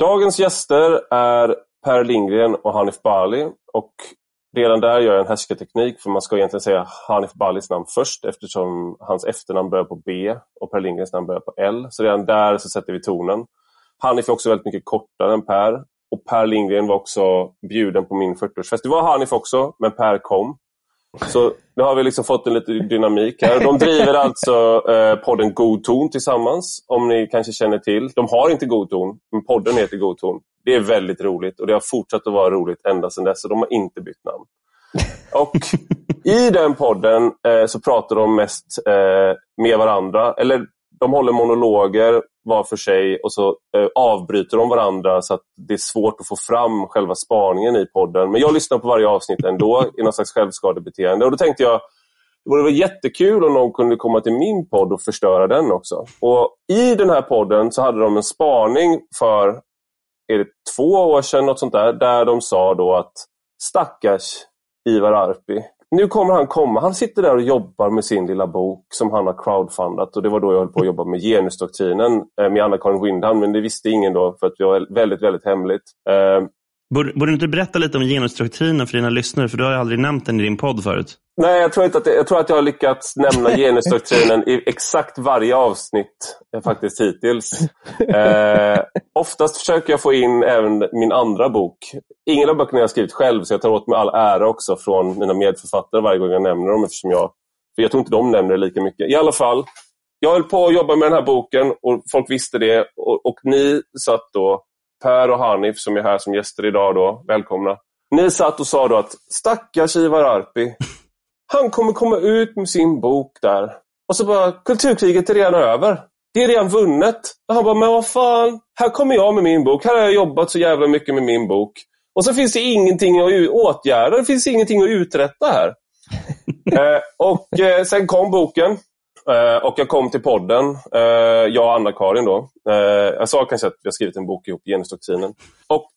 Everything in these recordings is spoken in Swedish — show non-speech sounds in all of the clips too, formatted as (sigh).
Dagens gäster är Per Lindgren och Hanif Bali. Och redan där gör jag en härskarteknik för man ska egentligen säga Hanif Balis namn först eftersom hans efternamn börjar på B och Per Lindgrens namn börjar på L. Så redan där så sätter vi tonen. Hanif är också väldigt mycket kortare än Per. Och Per Lindgren var också bjuden på min 40-årsfest. Det var Hanif också, men Per kom. Så nu har vi liksom fått en liten dynamik här. De driver alltså eh, podden God ton tillsammans, om ni kanske känner till. De har inte God ton, men podden heter God ton. Det är väldigt roligt och det har fortsatt att vara roligt ända sedan dess, så de har inte bytt namn. Och (laughs) i den podden eh, så pratar de mest eh, med varandra, eller de håller monologer var för sig och så eh, avbryter de varandra så att det är svårt att få fram själva spaningen i podden. Men jag lyssnar på varje avsnitt ändå i någon slags självskadebeteende. Och då tänkte jag, det vore jättekul om någon kunde komma till min podd och förstöra den också. Och I den här podden så hade de en spaning för är det två år sedan, något sånt där, där de sa då att stackars Ivar Arpi, nu kommer han komma. Han sitter där och jobbar med sin lilla bok som han har crowdfundat. Och Det var då jag höll på att jobba med genusdoktrinen eh, med Anna-Karin Windham. Men det visste ingen då för att det var väldigt, väldigt hemligt. Eh, Borde, borde du inte berätta lite om genusdoktrinen för dina lyssnare? För du har aldrig nämnt den i din podd förut. Nej, jag tror, inte att det, jag tror att jag har lyckats nämna (laughs) genusdoktrinen i exakt varje avsnitt eh, faktiskt hittills. (laughs) Eh, oftast försöker jag få in även min andra bok. Ingen av böckerna jag har skrivit själv, så jag tar åt mig all ära också från mina medförfattare varje gång jag nämner dem. Eftersom jag, för jag tror inte de nämner det lika mycket. I alla fall, jag höll på att jobba med den här boken och folk visste det. Och, och ni satt då Per och Hanif som är här som gäster idag. Då. Välkomna. Ni satt och sa då att stackars Ivar Arpi, han kommer komma ut med sin bok där. Och så bara, kulturkriget är redan över. Det är redan vunnet. Och han bara, men vad fan, här kommer jag med min bok. Här har jag jobbat så jävla mycket med min bok. Och så finns det ingenting att åtgärda, det finns ingenting att uträtta här. (laughs) eh, och eh, sen kom boken. Uh, och jag kom till podden, uh, jag och Anna-Karin då. Uh, jag sa kanske att vi har skrivit en bok ihop, Genusdoktrinen. Och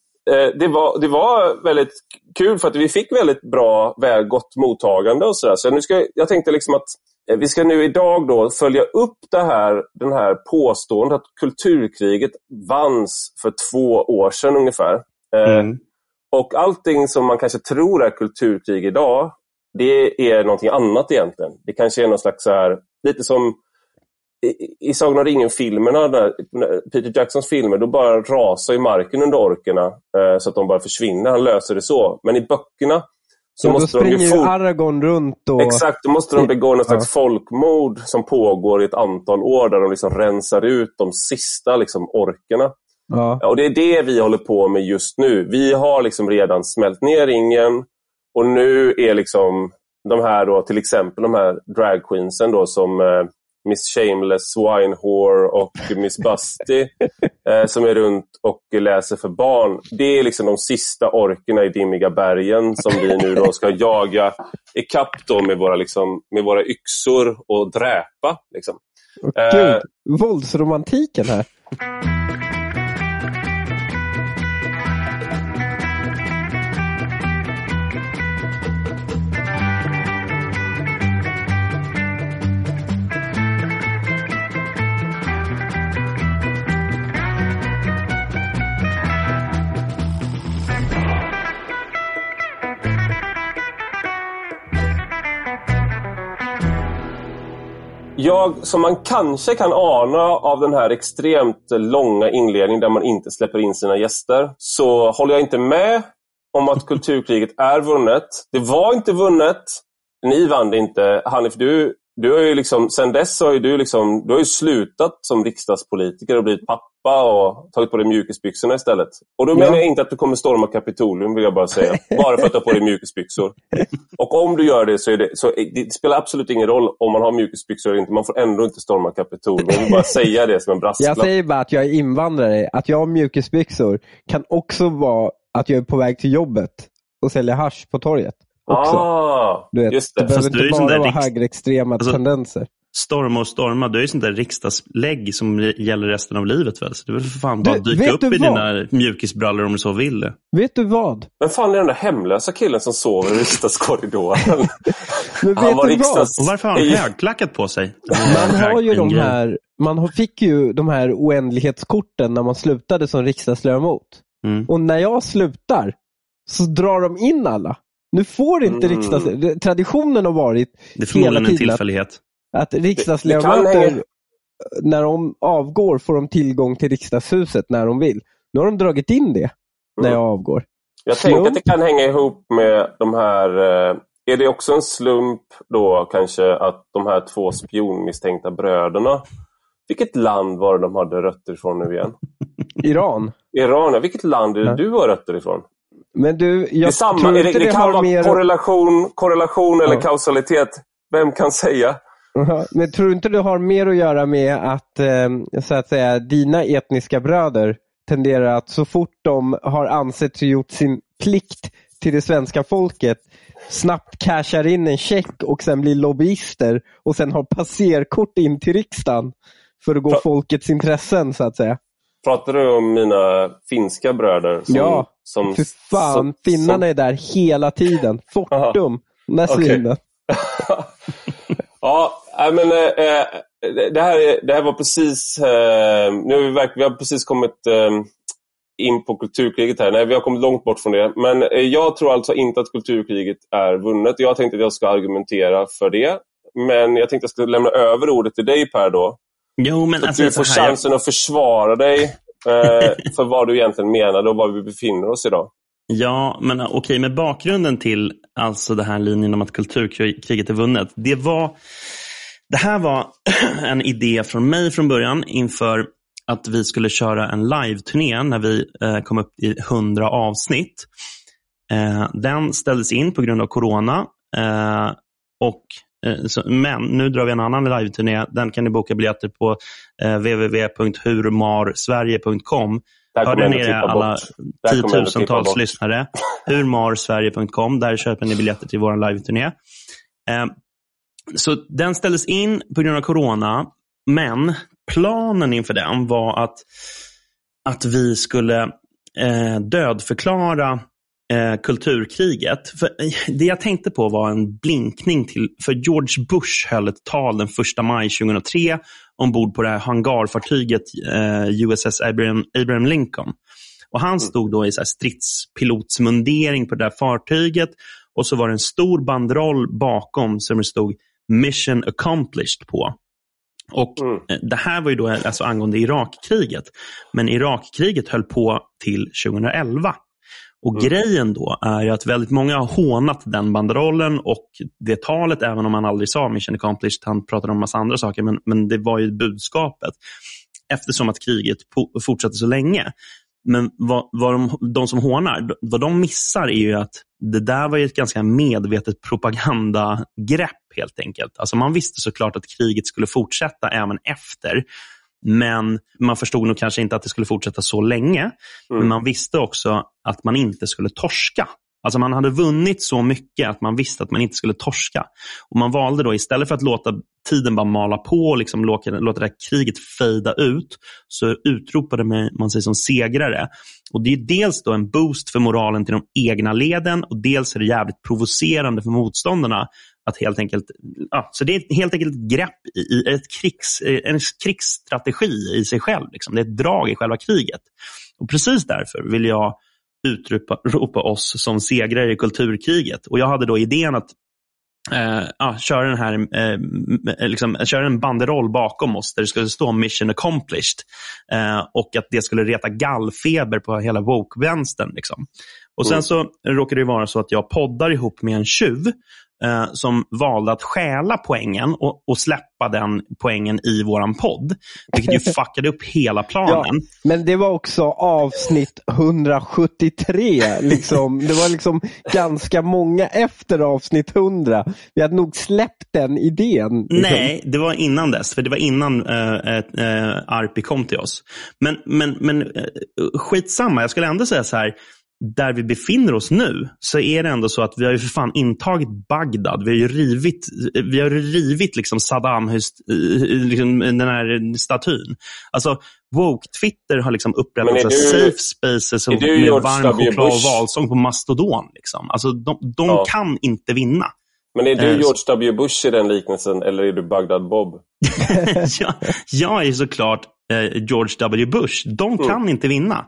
det var, det var väldigt kul för att vi fick väldigt bra, väl, gott mottagande och sådär. Så nu ska, jag tänkte liksom att vi ska nu idag då följa upp det här, den här påståendet att kulturkriget vanns för två år sedan ungefär. Mm. Och allting som man kanske tror är kulturkrig idag, det är någonting annat egentligen. Det kanske är någon slags så här, lite som i, i Sagan om ringen-filmerna, Peter Jacksons filmer, då bara rasar i marken under orkerna eh, så att de bara försvinner. Han löser det så. Men i böckerna så ja, måste då de ju springer ju Aragorn runt och... Exakt, då måste de begå något slags ja. folkmord som pågår i ett antal år där de liksom rensar ut de sista liksom, orkerna. Ja. Och Det är det vi håller på med just nu. Vi har liksom redan smält ner ringen och nu är liksom de här då, till exempel de här dragqueensen då som eh, Miss Shameless, Swinehore och Miss Busty (laughs) eh, som är runt och läser för barn. Det är liksom de sista orkerna i Dimmiga bergen som vi nu då ska jaga ikapp då med våra, liksom, med våra yxor och dräpa. Liksom. Gud, eh, våldsromantiken här. Jag, som man kanske kan ana av den här extremt långa inledningen där man inte släpper in sina gäster, så håller jag inte med om att kulturkriget är vunnet. Det var inte vunnet. Ni vann det inte. Hanif, du du har ju liksom, sen dess har du, liksom, du har ju slutat som riksdagspolitiker och blivit pappa och tagit på dig mjukisbyxorna istället. Och då ja. menar jag inte att du kommer storma Kapitolium, vill jag bara säga. Bara för att du har på dig mjukisbyxor. (laughs) Och om du gör det så, det, så det spelar absolut ingen roll om man har mjukisbyxor eller inte. Man får ändå inte storma Kapitolium. Jag vill bara säga det som en brasklapp. Jag säger bara att jag är invandrare. Att jag har mjukisbyxor kan också vara att jag är på väg till jobbet och säljer hash på torget också. Ah, du vet, just det. det behöver inte bara vara högerextrema alltså, tendenser. storma och storma, du är ju sånt där riksdagslägg som gäller resten av livet väl? Så det är väl för fan bara Du, att dyka upp du i vad? dina mjukisbrallor om du så vill. Vet du vad? Vem fan är den där hemlösa killen som sover i riksdagskorridoren? (laughs) Men Han vet var du riksdags- Och varför har han högklackat på sig? Man har ju de här, man har- fick ju de här oändlighetskorten när man slutade som riksdagsledamot. Mm. Och när jag slutar så drar de in alla. Nu får inte Mm. riksdags... Traditionen har varit Det är förmodligen hela en tiden att- tillfällighet. att riksdagsledamöter, när de avgår, får de tillgång till riksdagshuset när de vill. Nu har de dragit in det när Mm. jag avgår. Jag Slump. tänker att det kan hänga ihop med de här... eh, Är det också en slump då kanske att de här två spionmisstänkta bröderna vilket land var det de hade rötter ifrån nu igen? (laughs) Iran. Iran, ja. Vilket land är det du har rötter ifrån? Men du, det, jag samma, tror det, inte det, det, kan har vara mer... korrelation, korrelation eller Ja. kausalitet. Vem kan säga? Men tror du inte det har mer att göra med att, eh, så att säga, dina etniska bröder tenderar att så fort de har ansett sig gjort sin plikt till det svenska folket snabbt cashar in en check och sen blir lobbyister och sen har passerkort in till riksdagen för att gå Ja. folkets intressen så att säga. Pratar du om mina finska bröder? Som, Ja, som, För fan, som- finnarna är där hela tiden. (laughs) Fortum, Okej. svinen. (laughs) Ja, men eh, det, här, är- det här var precis... Eh, nu har vi, verk, vi har precis kommit eh, in på kulturkriget här. Nej, vi har kommit långt bort från det. Men jag tror alltså inte att kulturkriget är vunnet. Jag tänkte att jag ska argumentera för det. Men jag tänkte att jag skulle lämna över ordet till dig Per då. Jo, men Så alltså, du får här, jag- chansen att försvara dig eh, för vad du egentligen menade och var vi befinner oss idag. Ja, men okej, med bakgrunden till alltså den här linjen om att kulturkriget är vunnet. Det, var, det här var (clears throat) en idé från mig från början inför att vi skulle köra en live-turné när vi eh, kom upp i 100 avsnitt. Eh, den ställdes in på grund av corona. Eh, och, eh, men nu drar vi en annan live-turné. Den kan ni boka biljetter på eh, www.hurmarsverige.com. Det här Hör kommer där jag ändå nere klippa alla bort. Det klippa tiotusentals lyssnare. (laughs) Hurmarsverige.com. Där köper ni biljetter till vår live-turné. Eh, så den ställdes in på grund av corona, men planen inför den var att, att vi skulle eh, dödförklara eh, kulturkriget. För, eh, det jag tänkte på var en blinkning till, för George Bush höll ett tal den 1 maj 2003 ombord på det här hangarfartyget eh, USS Abraham, Abraham Lincoln. Och Han stod då i så stridspilotsmundering på det där fartyget och så var det en stor banderoll bakom som det stod Mission accomplished på. Och Mm. eh, Det här var ju då alltså angående Irakkriget. Men Irakkriget höll på till 2011. Och Mm. Grejen då är att väldigt många har hånat den banderollen och det talet, även om han aldrig sa Mission accomplished, han pratade om massa andra saker, men, men det var ju budskapet. Eftersom att kriget fortsatte så länge. Men vad, vad de, de som hånar, vad de missar är ju att det där var ju ett ganska medvetet propagandagrepp helt enkelt. Alltså man visste såklart att kriget skulle fortsätta även efter. Men man förstod nog kanske inte att det skulle fortsätta så länge. Mm. Men man visste också att man inte skulle torska. Alltså man hade vunnit så mycket att man visste att man inte skulle torska. Och Man valde då istället för att låta tiden bara mala på och liksom låta, låta det här kriget fejda ut, så utropade man- sig som segrare. Och Det är dels då en boost för moralen till de egna leden och dels är det jävligt provocerande för motståndarna. Att helt enkelt, ja, så det är helt enkelt ett grepp i, ett krigs, en krigsstrategi i sig själv. Liksom. Det är ett drag i själva kriget. Och Precis därför vill jag utropa ropa oss som segrare i kulturkriget. Och Jag hade då idén att eh, ja, köra, den här, eh, liksom, köra en banderoll bakom oss där det skulle stå mission accomplished. Eh, och att det skulle reta gallfeber på hela woke-vänstern. Liksom. Och Sen Mm. så råkar det vara så att jag poddar ihop med en tjuv eh, som valde att stjäla poängen och, och släppa den poängen i våran podd. Vilket ju (laughs) fuckade upp hela planen. Men det var också avsnitt 173. Liksom. Det var liksom ganska många efter avsnitt 100. Vi hade nog släppt den idén. Liksom. Nej, det var innan dess. För det var innan äh, äh, Arpi kom till oss. Men, men, men äh, skitsamma, jag skulle ändå säga så här. Där vi befinner oss nu så är det ändå så att vi har ju för fan intagit Bagdad. Vi har ju rivit, vi har rivit liksom Saddam, liksom den här statyn. Alltså, woke-Twitter har liksom upprättat du, safe spaces med varm choklad och valsång på Mastodon. Liksom. Alltså, de, de ja. kan inte vinna. Men är du eh, George W. Bush i den liknelsen eller är du Bagdad Bob? (laughs) jag, jag är såklart eh, George W. Bush. De mm. kan mm. inte vinna.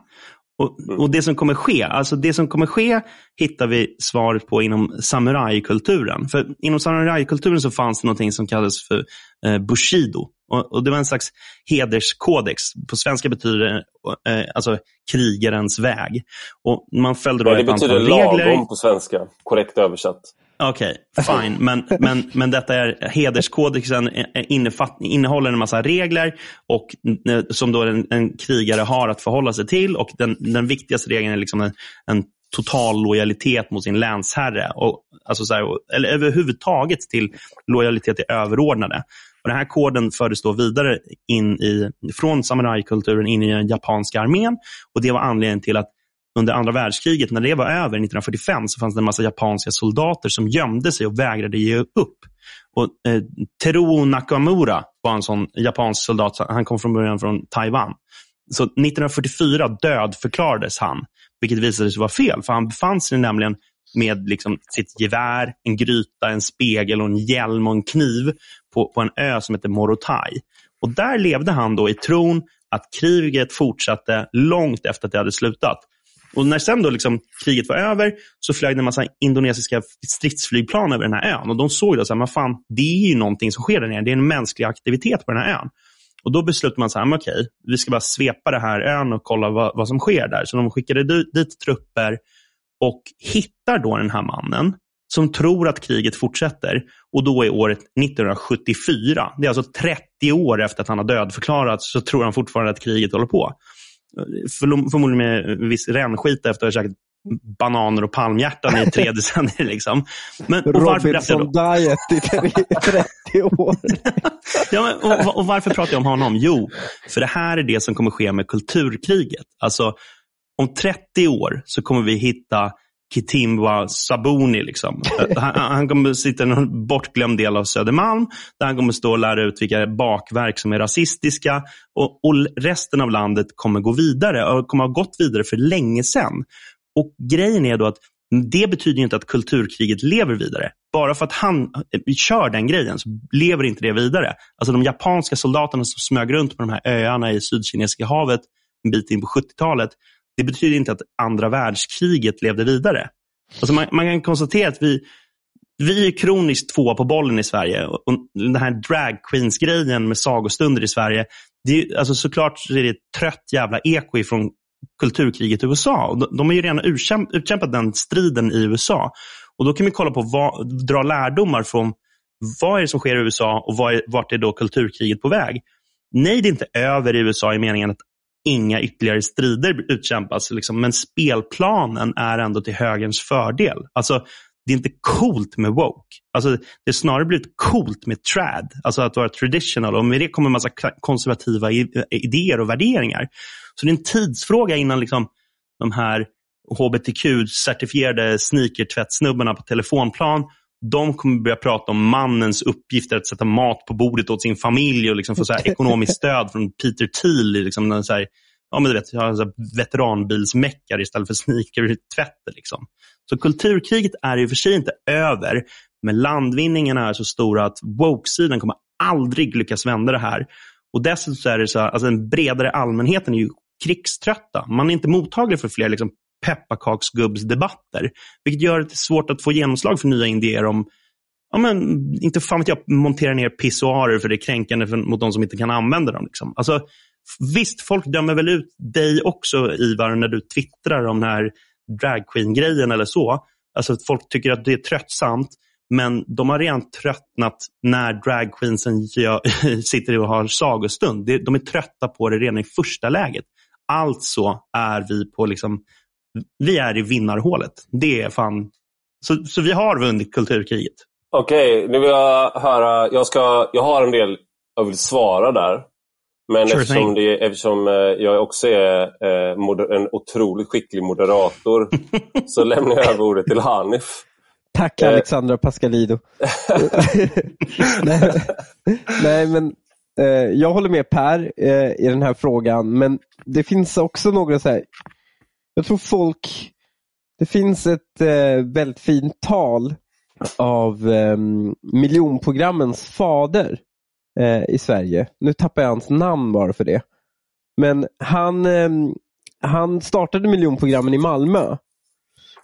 Och, mm. och, Det som kommer ske, alltså det som kommer ske hittar vi svaret på inom samurajkulturen. För inom samurajkulturen så fanns det något som kallades för eh, bushido. Och, och, Det var en slags hederskodex. På svenska betyder det eh, alltså krigarens väg. Och man följde då ja, det betyder lagom på svenska, korrekt översatt. Okej, okay, fine. Men, men, men detta är hederskodexen eh, eh, innehåller en massa regler och, eh, som då en, en krigare har att förhålla sig till. Och Den, den viktigaste regeln är liksom en, en total lojalitet mot sin länsherre. Och, alltså så här, eller överhuvudtaget till lojalitet till överordnade. Och den här koden fördes då vidare in i, från samurajkulturen in i den japanska armén. Och Det var anledningen till att under andra världskriget, när det var över 1945, så fanns det en massa japanska soldater som gömde sig och vägrade ge upp. Och, eh, Teruo Nakamura var en sån japansk soldat. Han kom från början från Taiwan. Så 1944 dödförklarades han, vilket visade sig vara fel. För han befann sig nämligen med liksom sitt gevär, en gryta, en spegel, och en hjälm och en kniv på, på en ö som heter Morotai. Och Där levde han då i tron att kriget fortsatte långt efter att det hade slutat. Och när sen då liksom kriget var över så flög det en massa indonesiska stridsflygplan över den här ön. Och de såg då att fan, det är ju någonting som sker där nere. Det är en mänsklig aktivitet på den här ön. Och Då beslutade man att okej, vi ska bara svepa den här ön och kolla vad, vad som sker där. Så de skickade dit, dit trupper och hittar då den här mannen som tror att kriget fortsätter. Och då är året 1974. Det är alltså 30 år efter att han har dödförklarats så tror han fortfarande att kriget håller på förmodligen med viss rännskita efter att ha käkat bananer och palmhjärtan i tre (laughs) decennier. Liksom. Men, och varför Robinson Diet i 30 år. (laughs) ja, men, och, och, varför pratar jag om honom? Jo, för det här är det som kommer ske med kulturkriget. Alltså, om 30 år så kommer vi hitta Kitimwa Sabuni. Liksom. (laughs) Han, han kommer sitta i en bortglömd del av Södermalm där han kommer stå och lära ut vilka bakverk som är rasistiska. Och, och resten av landet kommer gå vidare och kommer ha gått vidare för länge sedan. Och Grejen är då att det betyder inte att kulturkriget lever vidare. Bara för att han eh, kör den grejen så lever inte det vidare. Alltså De japanska soldaterna som smög runt på de här öarna i Sydkinesiska havet en bit in på 70-talet det betyder inte att andra världskriget levde vidare. Alltså man, man kan konstatera att vi, vi är kroniskt tvåa på bollen i Sverige. Och den här drag queens-grejen med sagostunder i Sverige, det är, alltså såklart så är det ett trött jävla eko ifrån kulturkriget i USA. Och de, de har ju redan utkämpat den striden i USA. Och Då kan vi kolla på vad, dra lärdomar från vad är det som sker i USA och vad är, vart är då kulturkriget på väg? Nej, det är inte över i USA i meningen att inga ytterligare strider utkämpas. Liksom. Men spelplanen är ändå till högerns fördel. Alltså, det är inte coolt med woke. Alltså, det är snarare blivit coolt med trad, alltså att vara traditional. Och med det kommer en massa konservativa idéer och värderingar. Så det är en tidsfråga innan liksom, de här hbtq-certifierade sneakertvättsnubbarna på telefonplan de kommer börja prata om mannens uppgift att sätta mat på bordet åt sin familj och liksom få så (laughs) ekonomiskt stöd från Peter Thiel. Liksom så här, ja, men du vet, så veteranbilsmäckare istället för (laughs) sneakertvätter. Liksom. Så kulturkriget är i och för sig inte över, men landvinningarna är så stora att woke-sidan kommer aldrig lyckas vända det här. Och dessutom så är det så alltså den bredare allmänheten är ju krigströtta. Man är inte mottaglig för fler liksom, pepparkaksgubbsdebatter. Vilket gör det svårt att få genomslag för nya idéer om ja, men, inte fan vet jag, montera ner pissoarer för det är kränkande för, mot de som inte kan använda dem. Liksom. Alltså, visst, folk dömer väl ut dig också, Ivar, när du twittrar om den här dragqueen-grejen eller så. Alltså, folk tycker att det är tröttsamt, men de har redan tröttnat när dragqueensen (laughs) sitter och har sagostund. De är trötta på det redan i första läget. Alltså är vi på liksom vi är i vinnarhålet. Det är fan... Så, så vi har vunnit kulturkriget. Okej, okay, nu vill jag höra. Jag, ska, jag har en del jag vill svara där. Men Sure eftersom, det, eftersom eh, jag också är eh, moder, en otroligt skicklig moderator (laughs) så lämnar jag över ordet till Hanif. Tack Eh. Alexandra Pascalido. (laughs) nej, nej, men eh, jag håller med Per eh, i den här frågan, men det finns också några så här, jag tror folk, det finns ett eh, väldigt fint tal av eh, miljonprogrammens fader eh, i Sverige. Nu tappar jag hans namn bara för det. Men han, eh, han startade miljonprogrammen i Malmö.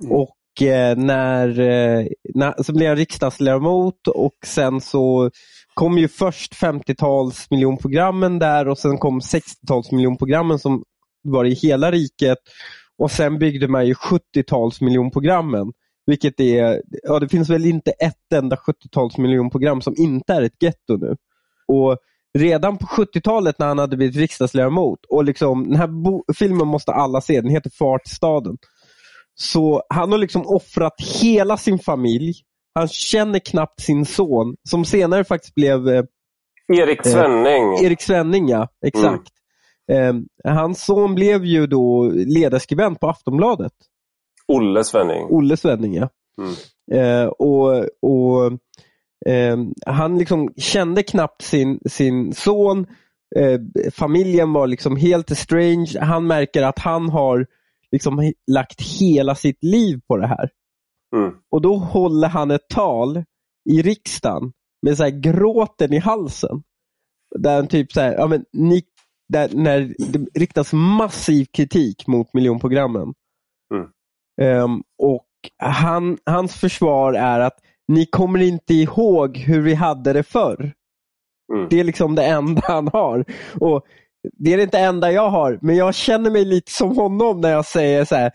Och eh, när, eh, när, så blev han riksdagsledamot och sen så kom ju först 50-tals miljonprogrammen där och sen kom 60-tals miljonprogrammen som var i hela riket. Och sen byggde man ju 70-tals miljonprogrammen. Vilket är, ja det finns väl inte ett enda 70-tals miljonprogram som inte är ett getto nu. Och redan på 70-talet när han hade blivit riksdagsledamot och liksom, den här filmen måste alla se, den heter Fart till staden. Så han har liksom offrat hela sin familj. Han känner knappt sin son, som senare faktiskt blev eh, Erik Svenning. Erik Svenning, ja. Exakt. Eh, hans son blev ju då ledarskribent på Aftonbladet. Olle Svenning. Olle Svenning, ja. Mm. Eh, och, och eh, Han liksom kände knappt sin, sin son. Eh, familjen var liksom helt strange. Han märker att han har liksom lagt hela sitt liv på det här. Mm. Och då håller han ett tal i riksdagen med så här gråten i halsen. Där han typ så här, ja men ni, där, när det riktas massiv kritik mot miljonprogrammen. Mm. Ehm, och han, hans försvar är att ni kommer inte ihåg hur vi hade det förr. Mm. Det är liksom det enda han har. Och Det är det inte enda jag har, men jag känner mig lite som honom när jag säger så här,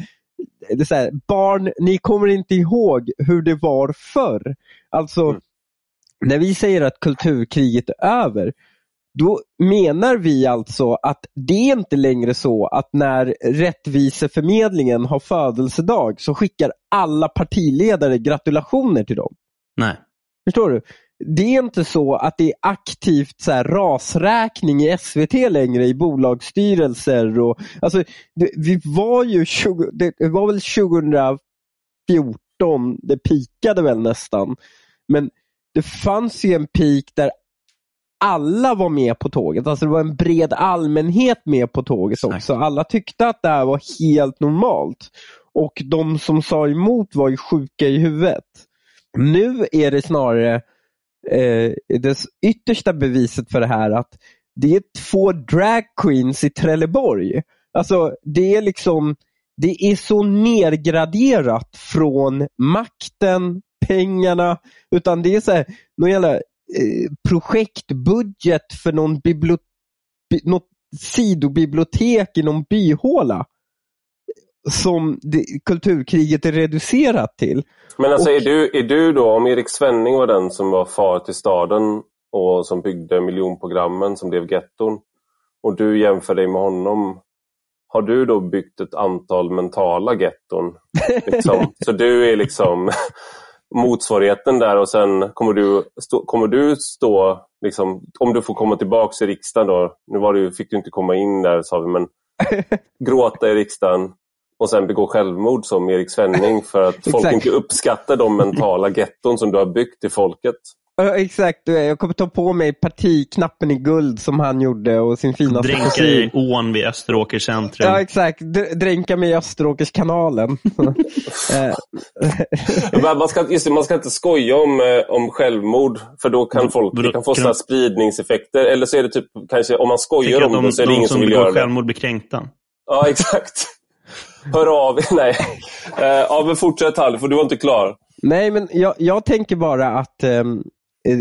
det så här barn, ni kommer inte ihåg hur det var förr. Alltså, Mm. när vi säger att kulturkriget är över, då menar vi alltså att det är inte längre så att när Rättviseförmedlingen har födelsedag så skickar alla partiledare gratulationer till dem. Nej. Förstår du? Det är inte så att det är aktivt så här, rasräkning i SVT längre i bolagsstyrelser. Och, alltså, det, vi var ju 20, det var väl 2014, det pikade väl nästan. Men det fanns ju en peak där alla var med på tåget. Alltså det var en bred allmänhet med på tåget också. Alla tyckte att det här var helt normalt. Och de som sa emot var ju sjuka i huvudet. Nu är det snarare eh, det yttersta beviset för det här att det är två drag queens i Trelleborg. Alltså det är liksom det är så nergraderat från makten, pengarna, utan det är så här, jävla projektbudget för någon något sidobibliotek i någon byhåla. Som det, kulturkriget är reducerat till. Men alltså Och- är, du, är du då, om Erik Svenning var den som var far till staden och som byggde miljonprogrammen som blev getton och du jämför dig med honom. Har du då byggt ett antal mentala getton? (laughs) Liksom? Så du är liksom motsvarigheten där och sen kommer du stå, kommer du stå, liksom, om du får komma tillbaka till riksdagen då, nu var du, fick du inte komma in där sa vi, men (laughs) gråta i riksdagen och sen begå självmord som Erik Svenning för att folk inte uppskattar de mentala getton som du har byggt till folket. Exakt, jag kommer ta på mig partiknappen i guld som han gjorde och sin fina Dränka i ån vid Österåkers centrum. Ja exakt, D- dränka mig i Österåkerskanalen. (laughs) Eh, (laughs) Man ska, just det, man ska inte skoja om, eh, om självmord för då kan folk det kan få kan såna de- spridningseffekter. Eller så är det typ kanske om man skojar om de, det så är det de ingen som som vill begår göra det. självmord blir kränkta. Ja, exakt. Hör av er. (laughs) Nej. Eh, ja, men fortsätt Halle, för du var inte klar. Nej, men jag, jag tänker bara att eh, Eh,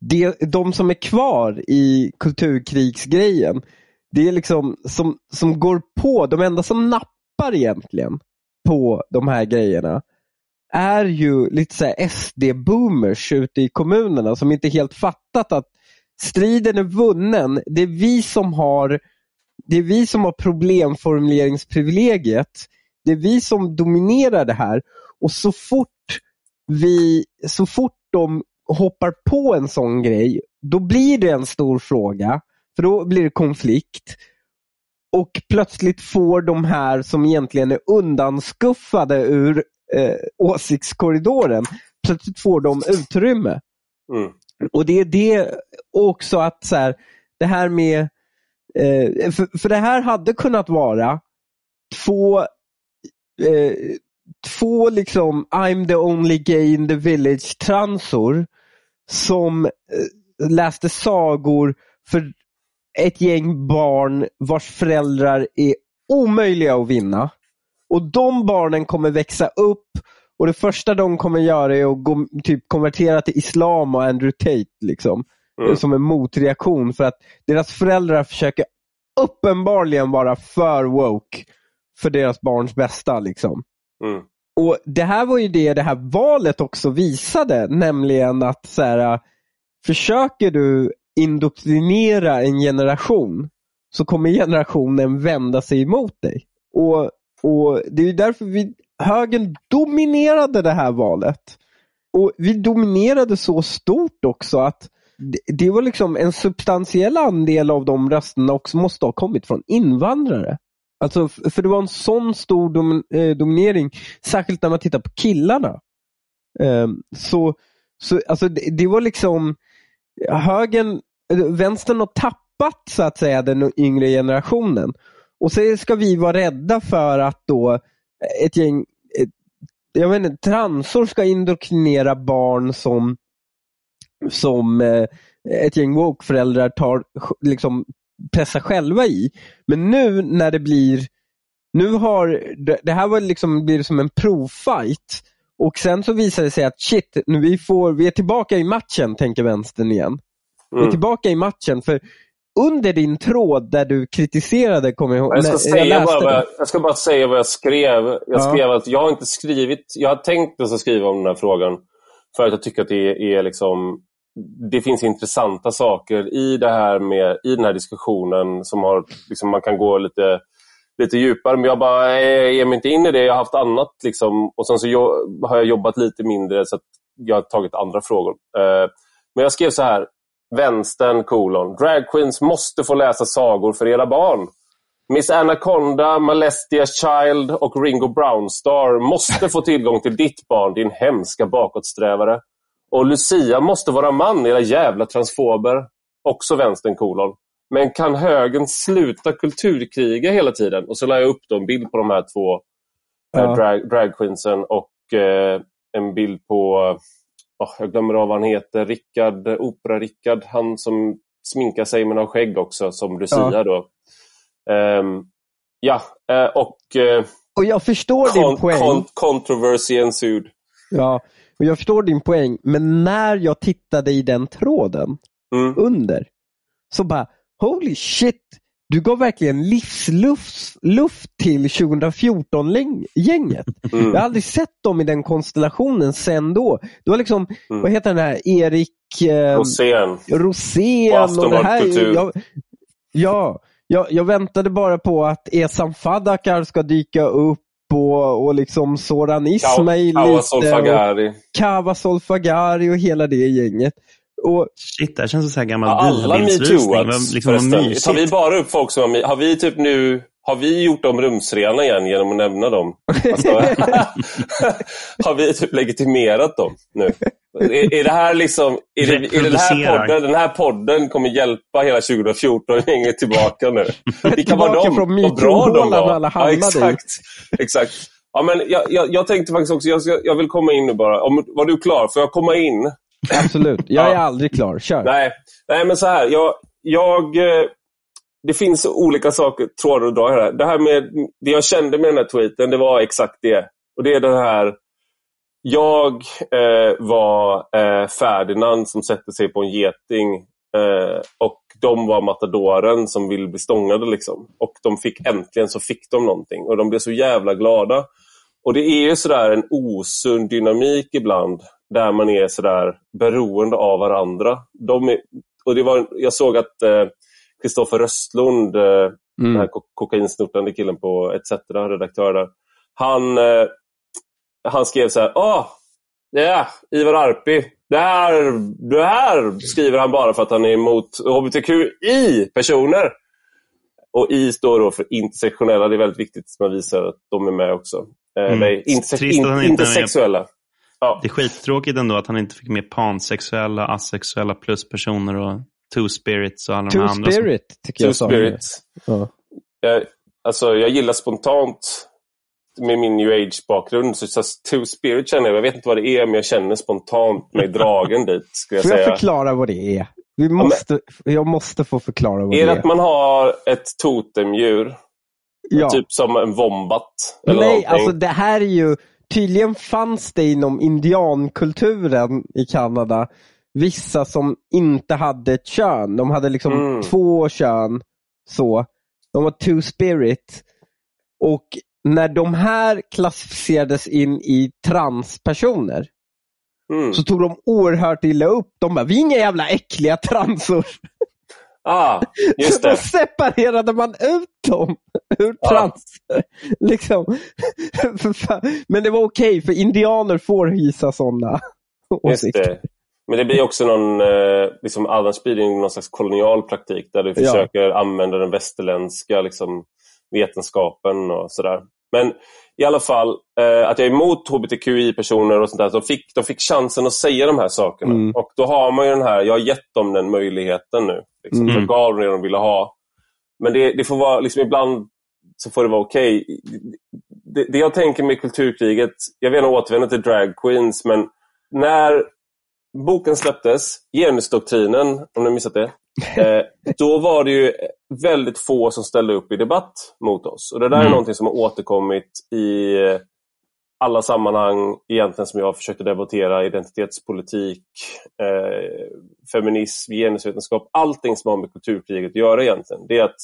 det, de som är kvar i kulturkrigsgrejen, det är liksom som, som går på, de enda som nappar egentligen på de här grejerna är ju lite så här SD-boomers ute i kommunerna som inte helt fattat att striden är vunnen. Det är vi som har det är vi som har problemformuleringsprivilegiet. Det är vi som dominerar det här. Och så fort vi, så fort de hoppar på en sån grej, då blir det en stor fråga. För då blir det konflikt. Och plötsligt får de här som egentligen är undanskuffade ur eh, åsiktskorridoren, plötsligt får de utrymme. Mm. Och det är det också att så här, det här med, eh, för, för det här hade kunnat vara två, eh, två liksom I'm the only gay in the village transor som eh, läste sagor för ett gäng barn vars föräldrar är omöjliga att vinna. Och de barnen kommer växa upp och det första de kommer göra är att gå, typ konvertera till islam och Andrew Tate. Liksom, Mm. Som en motreaktion för att deras föräldrar försöker uppenbarligen vara för woke för deras barns bästa. Liksom. Mm. Och Det här var ju det det här valet också visade, nämligen att så här, äh, försöker du indoktrinera en generation så kommer generationen vända sig emot dig. Och, och Det är därför vi, högern dominerade det här valet. Och Vi dominerade så stort också att det, det var liksom en substantiell andel av de rösterna också måste ha kommit från invandrare. Alltså, för det var en sån stor dom, eh, dominering, särskilt när man tittar på killarna. Eh, så, så alltså, det, det var liksom högen, eh, vänstern har tappat så att säga den yngre generationen. Och så ska vi vara rädda för att då eh, ett gäng ett, jag vet inte, transor ska indoktrinera barn som, som eh, ett gäng woke-föräldrar tar, liksom, pressar själva i. Men nu när det blir, nu har, det, här var liksom, blir som en provfight. Och sen så visar det sig att shit, nu vi, får, vi är tillbaka i matchen, tänker vänstern igen. Vi är Mm. tillbaka i matchen. För under din tråd där du kritiserade, kommer jag ihåg. Jag ska, säga läste bara, vad jag, jag ska bara säga vad jag skrev. Jag Ja. skrev att jag har inte skrivit, jag har tänkt att skriva om den här frågan för att jag tycker att det är, är liksom det finns intressanta saker i det här med i den här diskussionen som har, liksom, man kan gå lite, lite djupare. Men jag bara eh, ger mig inte in i det. Jag har haft annat liksom, och sen så jo, har jag jobbat lite mindre så att jag har tagit andra frågor. Eh, men jag skrev så här. Vänstern, kolon. dragqueens måste få läsa sagor för era barn. Miss Anaconda, Malestia Child och Ringo Brownstar måste få tillgång till ditt barn, din hemska bakåtsträvare. Och Lucia måste vara man, era jävla transfober. Också vänstern, kolon. Men kan högern sluta kulturkriga hela tiden? Och så la jag upp då en bild på de här två Ja. eh, drag, dragqueensen och eh, en bild på, oh, jag glömmer av vad han heter, Rickard, Opera-Rickard, han som sminkar sig men har skägg också, som Lucia Ja. då. Ehm, ja, eh, och eh, Och jag förstår din con- poäng. con- controversy ensued. Ja, och jag förstår din poäng. Men när jag tittade i den tråden Mm. under, så bara holy shit, du gav verkligen livsluft luft till 2014-gänget. Mm. Jag har aldrig sett dem i den konstellationen sen då. Det var liksom, Mm. vad heter den här, Erik eh, Rosén. Rosén Och och det här. Jag, ja, jag, jag väntade bara på att Esam Fadakar ska dyka upp och, och liksom Soran Ismail Kawa Solfagari. Kava Solfagari och hela det gänget. Och, Shit, det här känns som så här gammal Ja, alla metooats Liksom förresten. Tar vi bara upp folk som har, har vi typ nu har vi gjort dem rumsrena igen genom att nämna dem? Alltså, (laughs) har vi typ legitimerat dem nu? Är, är det här liksom, är, det, är det den, här podden, den här podden kommer hjälpa hela 2014-gänget tillbaka nu? Vilka var Tillbaka de? från Vad bra de var. Ja, i. exakt. exakt. Ja, men jag, jag, jag tänkte faktiskt också, jag, ska, jag vill komma in nu bara. Om, var du klar? Får jag komma in? absolut, jag Ja. är aldrig klar. Kör. Nej, nej men så här. Jag, jag, eh, det finns olika saker, trådar att dra här. Det här med, det jag kände med den här tweeten, det var exakt det. Och det är det här. Jag eh, var eh, Ferdinand som sätter sig på en geting eh, och de var matadoren som vill bli stångade. Liksom. Och de fick äntligen så fick de någonting och de blev så jävla glada. Och det är ju sådär en osund dynamik ibland där man är sådär beroende av varandra. De är, och det var, jag såg att eh, Kristoffer Röstlund, eh, den här ko- kokainsnortande killen på ETC, redaktör där, han, eh, han skrev så här, ah, Ja, Ivar Arpi. Det här, det här skriver han bara för att han är emot hbtqi-personer. Och I står då för intersektionella. Det är väldigt viktigt att man visar att de är med också. Eh, Mm. nej, interse- in, intersexuella. Ja. Det är skittråkigt ändå att han inte fick med pansexuella, asexuella pluspersoner och two spirits och alla de Two här andra. som- Spirit tycker Two jag sa. spirits. Ja. Jag, alltså, jag gillar spontant med min new age-bakgrund. Så, så two spirit känner jag. Jag vet inte vad det är, men jag känner spontant mig dragen (laughs) dit. Skulle jag Får jag säga. förklara vad det är? Vi måste, Jag måste få förklara vad Är det det att man har ett totemdjur? Ja. Typ som en vombat? Eller Nej, någonting? alltså det här är ju, tydligen fanns det inom indiankulturen i Kanada vissa som inte hade ett kön. De hade liksom Mm. två kön. så. De var two spirit. Och när de här klassificerades in i transpersoner Mm. så tog de oerhört illa upp. De bara, vi är inga jävla äckliga transor. Ah, just (laughs) Så då det. separerade man ut dem ur trans. liksom. (laughs) Men det var okej, för indianer får hysa sådana åsikter. Men det blir också någon, eh, liksom, blir det någon slags kolonial praktik där du Ja. försöker använda den västerländska liksom, vetenskapen och sådär. Men i alla fall, eh, att jag är emot hbtqi-personer och sånt där, de fick, de fick chansen att säga de här sakerna. Mm. Och då har man ju den här, jag har gett dem den möjligheten nu. Liksom. Mm. Jag gav dem det de ville ha. Men det, det får vara, liksom ibland så får det vara okej. Det, det jag tänker med kulturkriget, jag vill gärna återvända till drag queens, men när boken släpptes, genusdoktrinen, om ni har missat det, eh, då var det ju väldigt få som ställde upp i debatt mot oss. Och Det där är Mm. någonting som har återkommit i eh, alla sammanhang egentligen som jag har försökt att debattera, identitetspolitik, eh, feminism, genusvetenskap, allting som har med kulturkriget att göra egentligen. Det är att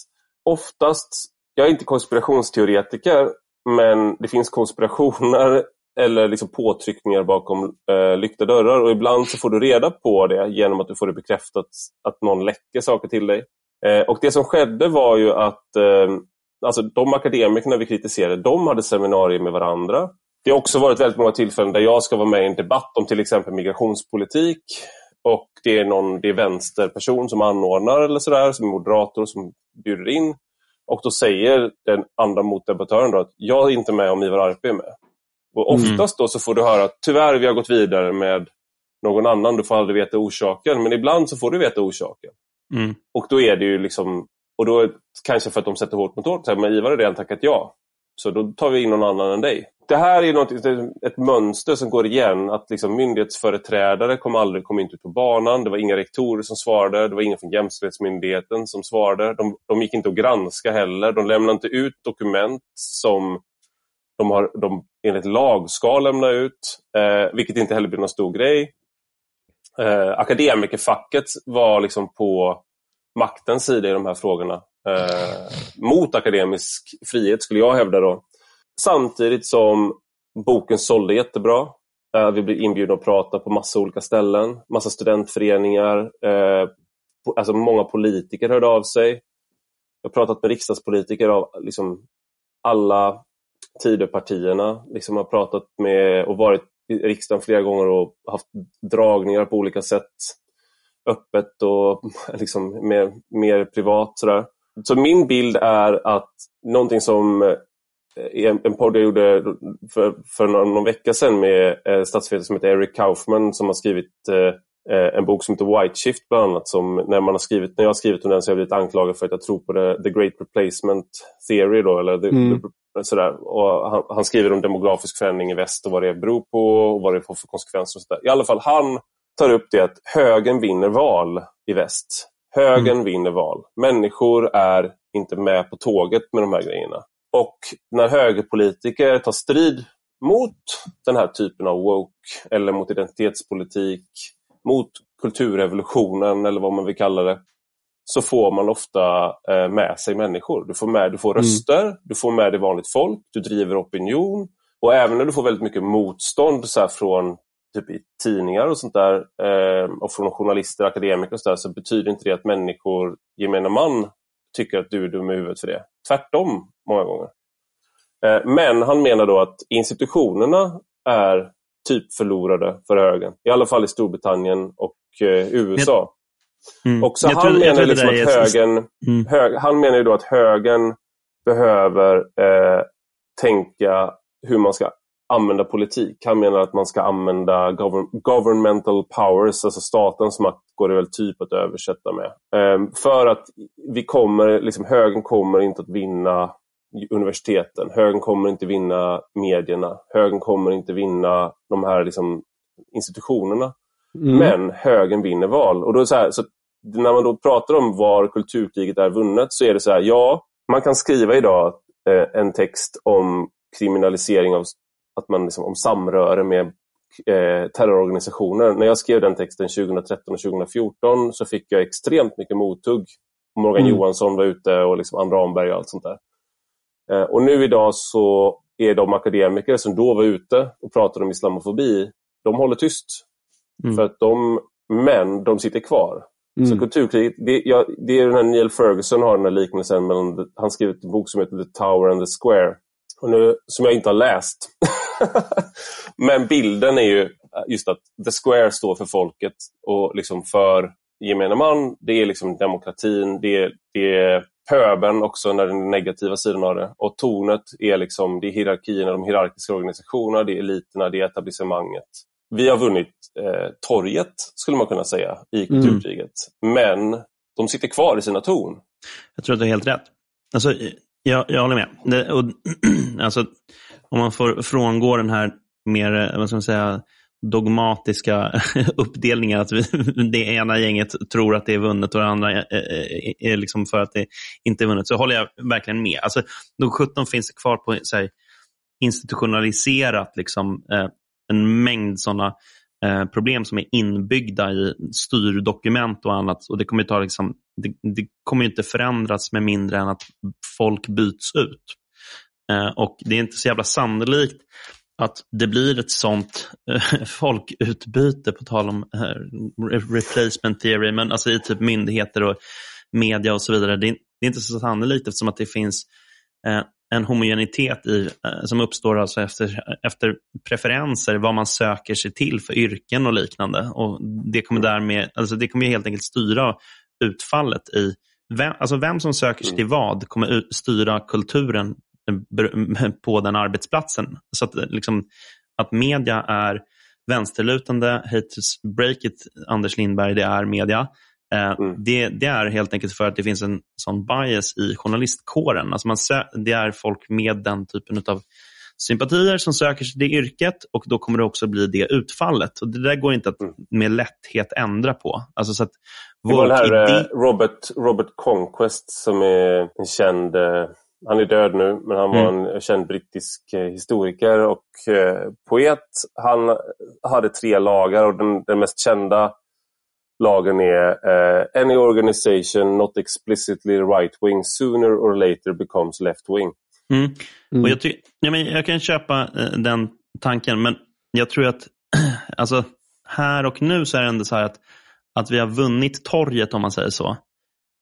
oftast, jag är inte konspirationsteoretiker, men det finns konspirationer eller liksom påtryckningar bakom eh, lyckta dörrar och ibland så får du reda på det genom att du får det bekräftat att någon läcker saker till dig. Eh, och det som skedde var ju att eh, alltså de akademikerna vi kritiserade, de hade seminarier med varandra. Det har också varit väldigt många tillfällen där jag ska vara med i en debatt om till exempel migrationspolitik och det är någon det är vänsterperson som anordnar eller sådär, som är moderator som bjuder in. Och då säger den andra motdebattören då att jag är inte med om Ivar Arpi är med. Och Mm. oftast då så får du höra att tyvärr vi har gått vidare med någon annan, du får aldrig veta orsaken. Men ibland så får du veta orsaken. Mm. Och då är det ju liksom, och då kanske för att de sätter hårt mot hårt, men Ivar har redan tackat ja. Så då tar vi in någon annan än dig. Det här är något, ett mönster som går igen, att liksom myndighetsföreträdare kom aldrig kom inte ut på banan. Det var inga rektorer som svarade, det var ingen från Jämställdhetsmyndigheten som svarade. De, de gick inte att granska heller. De lämnade inte ut dokument som de, har, de enligt lag ska lämna ut, eh, vilket inte heller blir någon stor grej. Eh, akademikerfacket var liksom på maktens sida i de här frågorna. Eh, mot akademisk frihet skulle jag hävda då. Samtidigt som boken sålde jättebra. Eh, vi blev inbjudna att prata på massa olika ställen. Massa studentföreningar. Eh, po- alltså många politiker hörde av sig. Jag har pratat med riksdagspolitiker av liksom alla Tidöpartierna. Liksom har pratat med och varit i riksdagen flera gånger och haft dragningar på olika sätt. Öppet och (laughs) liksom mer, mer privat. Sådär. Så min bild är att någonting som eh, en, podd jag gjorde för, för någon, någon vecka sedan med eh, statsvetare som heter Eric Kaufman som har skrivit eh, en bok som heter White Shift bland annat. Som när, man har skrivit, när jag har skrivit om den så har jag blivit anklagad för att jag tror på det, the Great Replacement Theory. Då, eller the, Mm. the, sådär. Och han, han skriver om demografisk förändring i väst och vad det beror på och vad det får för konsekvenser. Och sådär. I alla fall, han tar upp det att högern vinner val i väst. Högern vinner val. Människor är inte med på tåget med de här grejerna. Och när högerpolitiker tar strid mot den här typen av woke eller mot identitetspolitik, mot kulturrevolutionen eller vad man vill kalla det, så får man ofta eh, med sig människor. Du får, med, du får Mm. röster, du får med dig vanligt folk, du driver opinion och även när du får väldigt mycket motstånd så från typ i tidningar och sånt där eh, och från journalister, akademiker och så där, så betyder inte det att människor, gemene man, tycker att du är dum i huvudet för det. Tvärtom, många gånger. Eh, men han menar då att institutionerna är typ förlorade för högern. I alla fall i Storbritannien och USA. Mm. Och så han tror, menar liksom att högern, mm. hög, han menar ju då att högern behöver eh, tänka hur man ska använda politik. Han menar att man ska använda govern governmental powers, alltså statens makt går det väl typ att översätta med. Um, för att vi kommer, liksom, högern kommer inte att vinna universiteten. Högern kommer inte vinna medierna. Högern kommer inte vinna de här liksom, institutionerna. Mm. Men högern vinner val. Och då så, här, så när man då pratar om var kulturkriget är vunnet så är det så här, ja, man kan skriva idag eh, en text om kriminalisering av att man liksom, om samröre med eh, terrororganisationer. När jag skrev den texten 2013 och 2014 så fick jag extremt mycket mothugg. Morgan mm. Johansson var ute och liksom Ann Ramberg och allt sånt där. Eh, och nu idag så är de akademiker som då var ute och pratade om islamofobi, de håller tyst. Mm. För att de, men de sitter kvar. Mm. Så kulturkriget, det, ja, det är den här Neil Ferguson har den här liknelsen, mellan, han skrivit en bok som heter The Tower and the Square. Och nu, som jag inte har läst. (laughs) Men bilden är ju just att The Square står för folket och liksom för gemene man. Det är liksom demokratin, det är, det är pöbeln också när den negativa sidan av det. Och tornet är liksom det är hierarkierna, de hierarkiska organisationerna, det är eliterna, det är etablissemanget. Vi har vunnit eh, torget, skulle man kunna säga, i mm. kulturkriget. Mm. Men de sitter kvar i sina torn. Jag tror att du har helt rätt. Alltså, jag, jag håller med. Det, och, (clears throat) alltså, om man får frångå den här mer eh, vad ska man säga, dogmatiska (laughs) uppdelningen, att vi, (laughs) det ena gänget tror att det är vunnet och det andra är, är, är liksom för att det inte är vunnet, så håller jag verkligen med. Alltså, de 17 finns kvar på så här, institutionaliserat liksom, eh, en mängd sådana eh, problem som är inbyggda i styrdokument och annat. Och Det kommer, ta, liksom, det, det kommer inte förändras med mindre än att folk byts ut. Eh, och Det är inte så jävla sannolikt att det blir ett sånt eh, (laughs) folkutbyte, på tal om eh, replacement theory, men alltså i typ myndigheter och media och så vidare. Det är, inte så sannolikt eftersom att det finns eh, en homogenitet i, eh, som uppstår alltså efter, efter preferenser, vad man söker sig till för yrken och liknande. Och Det kommer därmed, alltså det kommer helt enkelt styra utfallet i vem, alltså vem som söker sig till vad kommer styra kulturen (laughs) på den arbetsplatsen. Så att, liksom, att media är vänsterlutande, hate break it, Anders Lindberg, det är media. Eh, mm. det, det, är helt enkelt för att det finns en sån bias i journalistkåren. Alltså man, det är folk med den typen av sympatier som söker sig till yrket och då kommer det också bli det utfallet. Och Det där går inte att mm. med lätthet ändra på. Alltså så att det var den här idé... Eh, Robert, Robert Conquest som är en känd eh, han är död nu, men han var mm. en känd brittisk historiker och poet. Han hade tre lagar och den, den mest kända lagen är uh, Any organization not explicitly right-wing sooner or later becomes left-wing. Mm. Mm. jag, ja, jag kan köpa uh, den tanken, men jag tror att (clears throat) alltså, här och nu så är det ändå så att, att vi har vunnit torget, om man säger så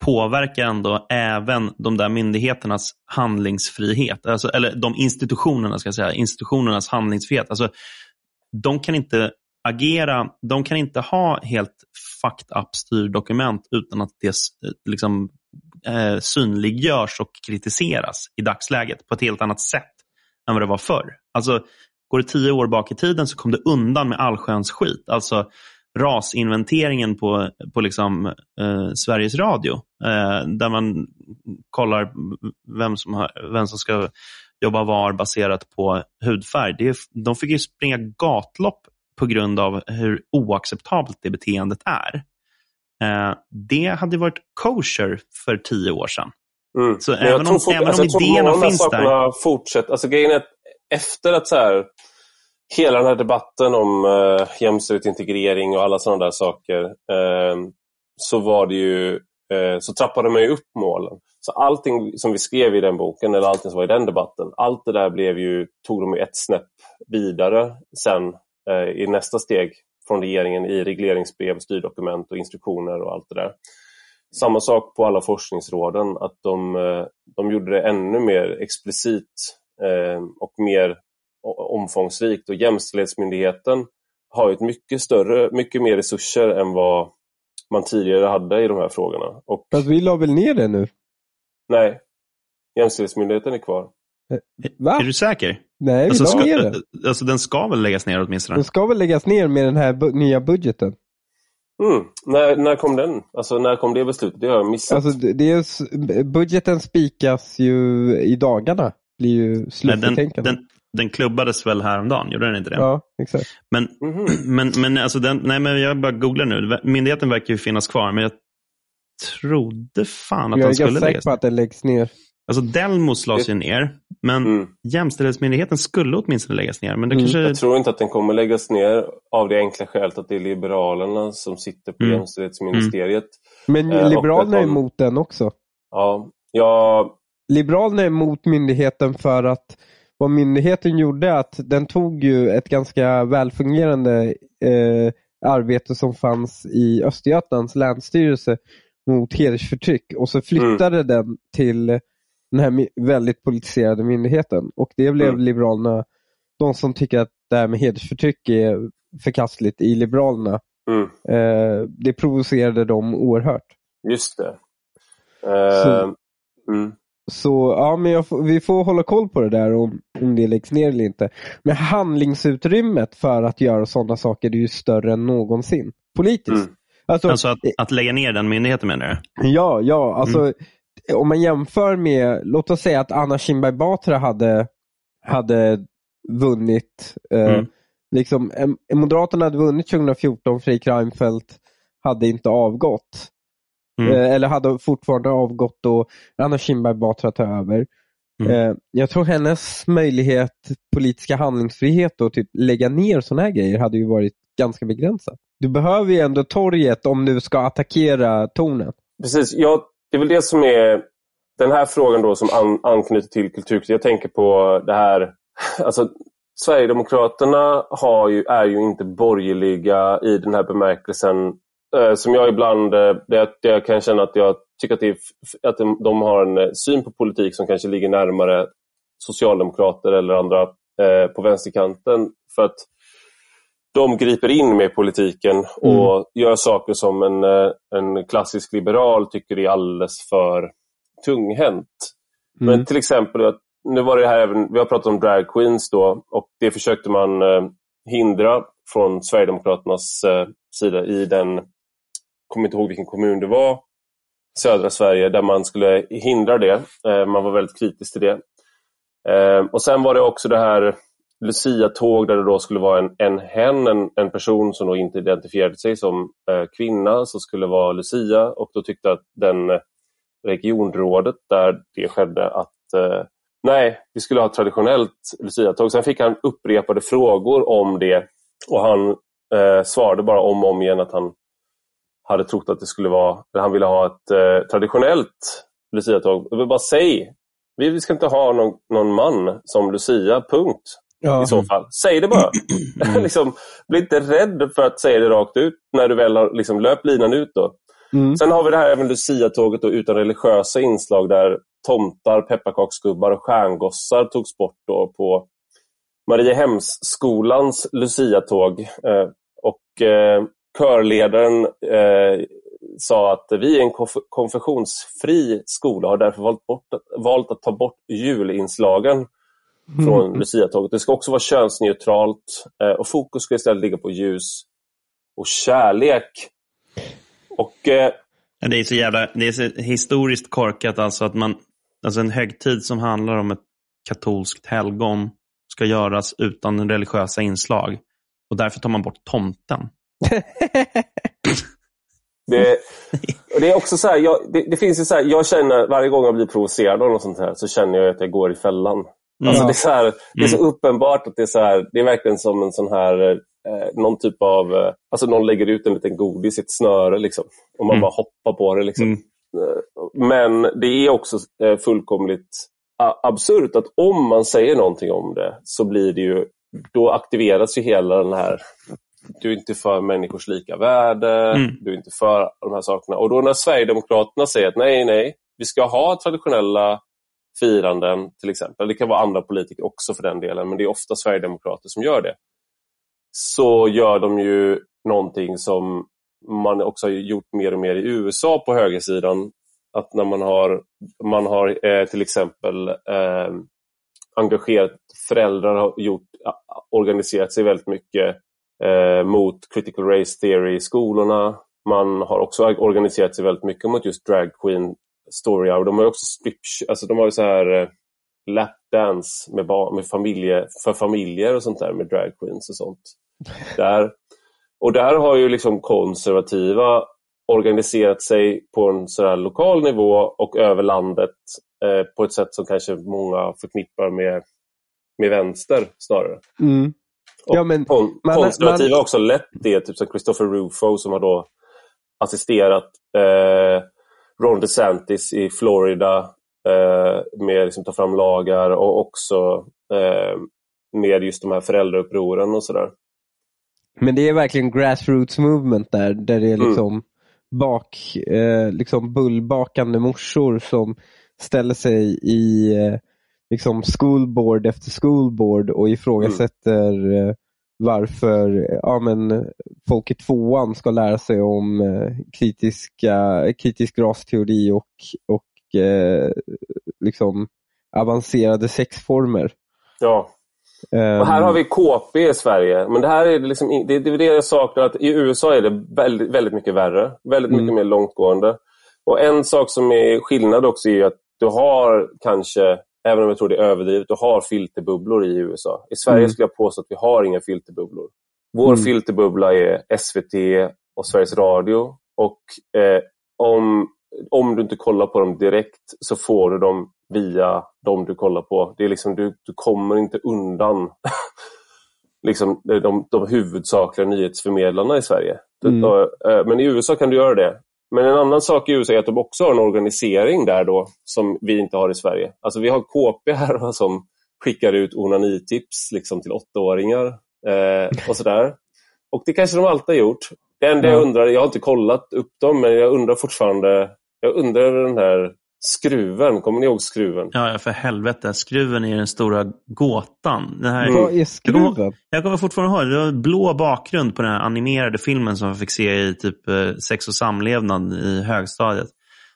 påverkar ändå även de där myndigheternas handlingsfrihet. Alltså, eller de institutionerna, ska jag säga, institutionernas handlingsfrihet. Alltså, de kan inte agera, de kan inte ha helt fucked up styrdokument utan att det eh, liksom, eh, synliggörs och kritiseras i dagsläget på ett helt annat sätt än vad det var förr. Alltså, går det tio år bak i tiden så kom det undan med allsköns skit. Alltså, rasinventeringen på, på liksom, eh, Sveriges Radio. Eh, där man kollar vem som, har, vem som ska jobba var baserat på hudfärg. Det, de fick ju springa gatlopp på grund av hur oacceptabelt det beteendet är. Eh, det hade varit kosher för tio år sedan. Mm. Så även om, fort, även alltså, om idéerna finns där. Fortsätt. Alltså, grejen är efter att så här, hela den här debatten om eh, jämställdhet, integrering och alla sådana där saker eh, så var det ju eh, så trappade man ju upp målen. Så allting som vi skrev i den boken, eller allting som var i den debatten, allt det där blev ju, tog de ett snäpp vidare sen i nästa steg från regeringen i regleringsbrev, styrdokument och instruktioner och allt det där. Samma sak på alla forskningsråden, att de, eh, de gjorde det ännu mer explicit eh, och mer omfångsrikt och Jämställdhetsmyndigheten har ett mycket större, mycket mer resurser än vad man tidigare hade i de här frågorna. Och, Fast vi la väl ner det nu? nej, Jämställdhetsmyndigheten är kvar. Va? Är du säker? Nej, Alltså, ska, ner den. alltså den ska väl läggas ner åtminstone? Den ska väl läggas ner med den här bu- nya budgeten? Mm. När, när kom den? Alltså när kom det beslutet? Det har jag missat. Alltså, det det är, budgeten spikas ju i dagarna. Blir ju Nej, den, den, den klubbades väl häromdagen, gjorde den inte det? Ja, exakt. Men, Mhm. (clears throat) men, men, alltså den, nej, men jag bara googlar nu. Myndigheten verkar ju finnas kvar, men jag trodde fan att Jag den är skulle ganska säker läggas på ner. att den läggs ner. Alltså Delmos lades ju ner, men Mm. Jämställdhetsmyndigheten skulle åtminstone läggas ner. Men det Mm. kanske... Jag tror inte att den kommer läggas ner av det enkla skälet att det är Liberalerna som sitter på Mm. Jämställdhetsministeriet. Men Eh, Liberalerna är emot den också. Ja, jag, Liberalerna är emot myndigheten för att vad myndigheten gjorde att den tog ju ett ganska välfungerande eh, arbete som fanns i Östergötlands länsstyrelse mot hedersförtryck och så flyttade den till den här väldigt politiserade myndigheten. Och det blev Mm. Liberalerna, de som tycker att det här med hedersförtryck är förkastligt i Liberalerna, mm, eh, det provocerade dem oerhört. just det. Eh, Så- mm. Så ja, men jag får, vi får hålla koll på det där om, om det läggs ner eller inte. Men handlingsutrymmet för att göra sådana saker är ju större än någonsin. Politiskt. Mm. Alltså, Alltså att, att lägga ner den myndigheten menar du? Ja, ja. Alltså, Om man jämför med, låt oss säga att Anna Kinberg Batra hade, hade vunnit. Eh, Mm. liksom, Moderaterna hade vunnit 2014, Fredrik Reinfeldt hade inte avgått. Mm. Eh, eller hade fortfarande avgått och Anna Kinberg Batra tar över. Mm. Eh, jag tror hennes möjlighet, politiska handlingsfrihet och typ lägga ner sådana här grejer hade ju varit ganska begränsad. Du behöver ju ändå torget om du ska attackera tornen. Precis, jag, det är väl det som är den här frågan då som an, anknyter till kultur. Jag tänker på det här, alltså Sverigedemokraterna har ju, är ju inte borgerliga i den här bemärkelsen eh, som jag ibland, eh, det, det jag kan känna att jag tycker att, det är, att de, de har en eh, syn på politik som kanske ligger närmare socialdemokrater eller andra eh, på vänsterkanten. För att de griper in med politiken och gör saker som en, eh, en klassisk liberal tycker är alldeles för tunghänt. Mm. Men till exempel, att- nu var det här även, vi har pratat om drag queens då och det försökte man eh, hindra från Sverigedemokraternas eh, sida i den, kommer inte ihåg vilken kommun det var, södra Sverige, där man skulle hindra det. Man var väldigt kritisk till det. Och sen var det också det här Lucia-tåg där det då skulle vara en, en hen, en, en person som då inte identifierade sig som eh, kvinna, som skulle vara Lucia och då tyckte att den eh, regionrådet där det skedde att eh, nej, vi skulle ha ett traditionellt Lucia-tåg. Sen fick han upprepade frågor om det och han eh, svarade bara om och om igen att han hade trott att det skulle vara, eller han ville ha ett eh, traditionellt Lucia-tåg. Jag vill bara säg, vi, vi ska inte ha någon, någon man som Lucia, punkt Ja. i så fall. Säg det bara. (clears throat) (laughs) liksom, bli inte rädd för att säga det rakt ut när du väl har liksom, löpt linan ut. Då. Mm. Sen har vi det här även Lucia-tåget då, utan religiösa inslag där tomtar, pepparkaksgubbar och stjärngossar togs bort då på Mariehemsskolans Lucia-tåg. Eh, och eh, körledaren eh, sa att vi är en konf- konfessionsfri skola och har därför valt, bort, valt att ta bort julinslagen från Mm. Lucia-tåget. Det ska också vara könsneutralt eh, och fokus ska istället ligga på ljus och kärlek. Och eh, Det är så jävla det är så historiskt korkat alltså att man, alltså en högtid som handlar om ett katolskt helgon ska göras utan religiösa inslag. Och därför tar man bort tomten. (laughs) det, och det är också så här, jag, det, det finns ju så här, jag känner varje gång jag blir provocerad av något sånt här så känner jag att jag går i fällan. Alltså det, är så här, det är så uppenbart att det är så här, det är verkligen som en sån här, eh, någon typ av, eh, alltså någon lägger ut en liten godis i ett snöre liksom. Och man Mm. bara hoppar på det liksom. Mm. Eh, Men det är också fullkomligt absurt att om man säger någonting om det så blir det ju, då aktiveras ju hela den här du är inte för människors lika värde, Mm. du är inte för de här sakerna. Och då när Sverigedemokraterna säger att nej, nej, vi ska ha traditionella firanden till exempel, det kan vara andra politiker också för den delen, men det är ofta Sverigedemokrater som gör det, så gör de ju någonting som man också har gjort mer och mer i USA på högersidan. Att när man har, man har eh, till exempel eh, engagerat föräldrar har gjort, organiserat sig väldigt mycket eh, mot critical race theory i skolorna. Man har också organiserat sig väldigt mycket mot just drag queen story hour. De har också strip, alltså de har så här eh, lapdance med, med familje, för familjer och sånt där med drag queens och sånt. (laughs) Där. Och där har ju liksom konservativa organiserat sig på en sådär lokal nivå och över landet eh, på ett sätt som kanske många förknippar med, med vänster snarare. Mm. Ja, men, kon konservativa har också lett det, typ som Christopher Rufo som har då assisterat eh, Ron DeSantis i Florida eh, med att liksom, ta fram lagar och också eh, med just de här föräldraupproren och sådär. Men det är verkligen grassroots movement där, där det är mm. liksom, mm. bak, eh, liksom bullbakande morsor som ställer sig i eh, liksom schoolboard efter schoolboard och ifrågasätter mm. Varför ja, men, folk i tvåan ska lära sig om eh, kritiska, kritisk rasteori och, och eh, liksom avancerade sexformer. Ja, och här har vi KP i Sverige, men det här är liksom, det, det det jag saknar. att I USA är det väldigt, väldigt mycket värre, väldigt mycket mm. mer långtgående. Och En sak som är skillnad också är att du har kanske, även om jag tror det är överdrivet, du har filterbubblor i USA. I Sverige mm. skulle jag påstå att vi har inga filterbubblor. Vår mm. filterbubbla är SVT och Sveriges Radio. Och eh, om, om du inte kollar på dem direkt så får du dem via de du kollar på. Det är liksom, du, du kommer inte undan (laughs) liksom, de, de huvudsakliga nyhetsförmedlarna i Sverige. Mm. Eh, men i USA kan du göra det. Men en annan sak i USA är att de också har en organisering där då som vi inte har i Sverige. Alltså vi har KP här som skickar ut onanitips liksom, till åttaåringar eh, och sådär. Och det kanske de alltid har gjort. Det enda jag undrar, jag har inte kollat upp dem, men jag undrar fortfarande, jag undrar den här Skruven, kommer ni ihåg skruven? Ja, för helvete. Skruven är den stora gåtan. Den här, Vad är skruven? Jag kommer, jag kommer fortfarande ihåg, det var blå bakgrund på den här animerade filmen som jag fick se i typ eh, sex och samlevnad i högstadiet.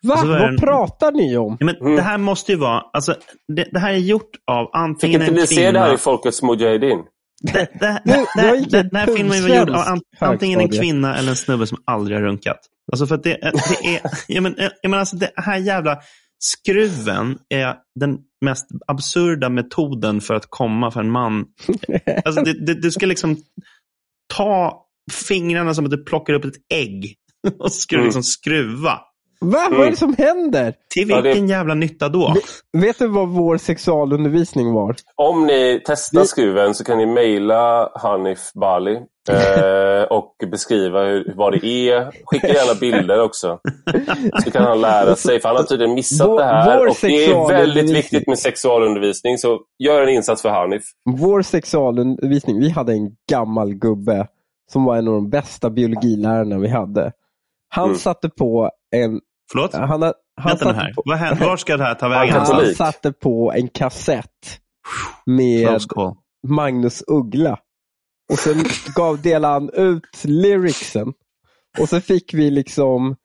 Va? Alltså, Vad en... pratar ni om? Ja, men mm. Det här måste ju vara, alltså, det, det, här är gjort av antingen Fick inte ni se det här i Folkets Mujahedin? Det, det, det, det, den här filmen var gjord av antingen en kvinna eller en snubbe som aldrig har runkat. Alltså för att det, det är, jag men, jag men alltså det här jävla skruven är den mest absurda metoden för att komma för en man. (laughs) Alltså det, det, du ska liksom ta fingrarna som att du plockar upp ett ägg (laughs) och ska mm. liksom skruva. Va? Mm. Vad är det som händer? Till vilken ja, det... jävla nytta då? Vet du vad vår sexualundervisning var? Om ni testar skruven så kan ni mejla Hanif Bali (laughs) eh, och beskriva hur, vad det är. Skicka gärna bilder också. Så kan han lära sig, för han har tydligen missat vår, det här. Och det är väldigt viktigt med sexualundervisning, så gör en insats för Hanif. Vår sexualundervisning, vi hade en gammal gubbe som var en av de bästa biologilärarna vi hade. Han mm. satte på en Förlåt? Han, han Vänta nu här. På, Var ska det här ta vägen? Han satte på en kassett med Magnus Uggla. Och sen gav, delade han ut lyricsen. Och så fick vi liksom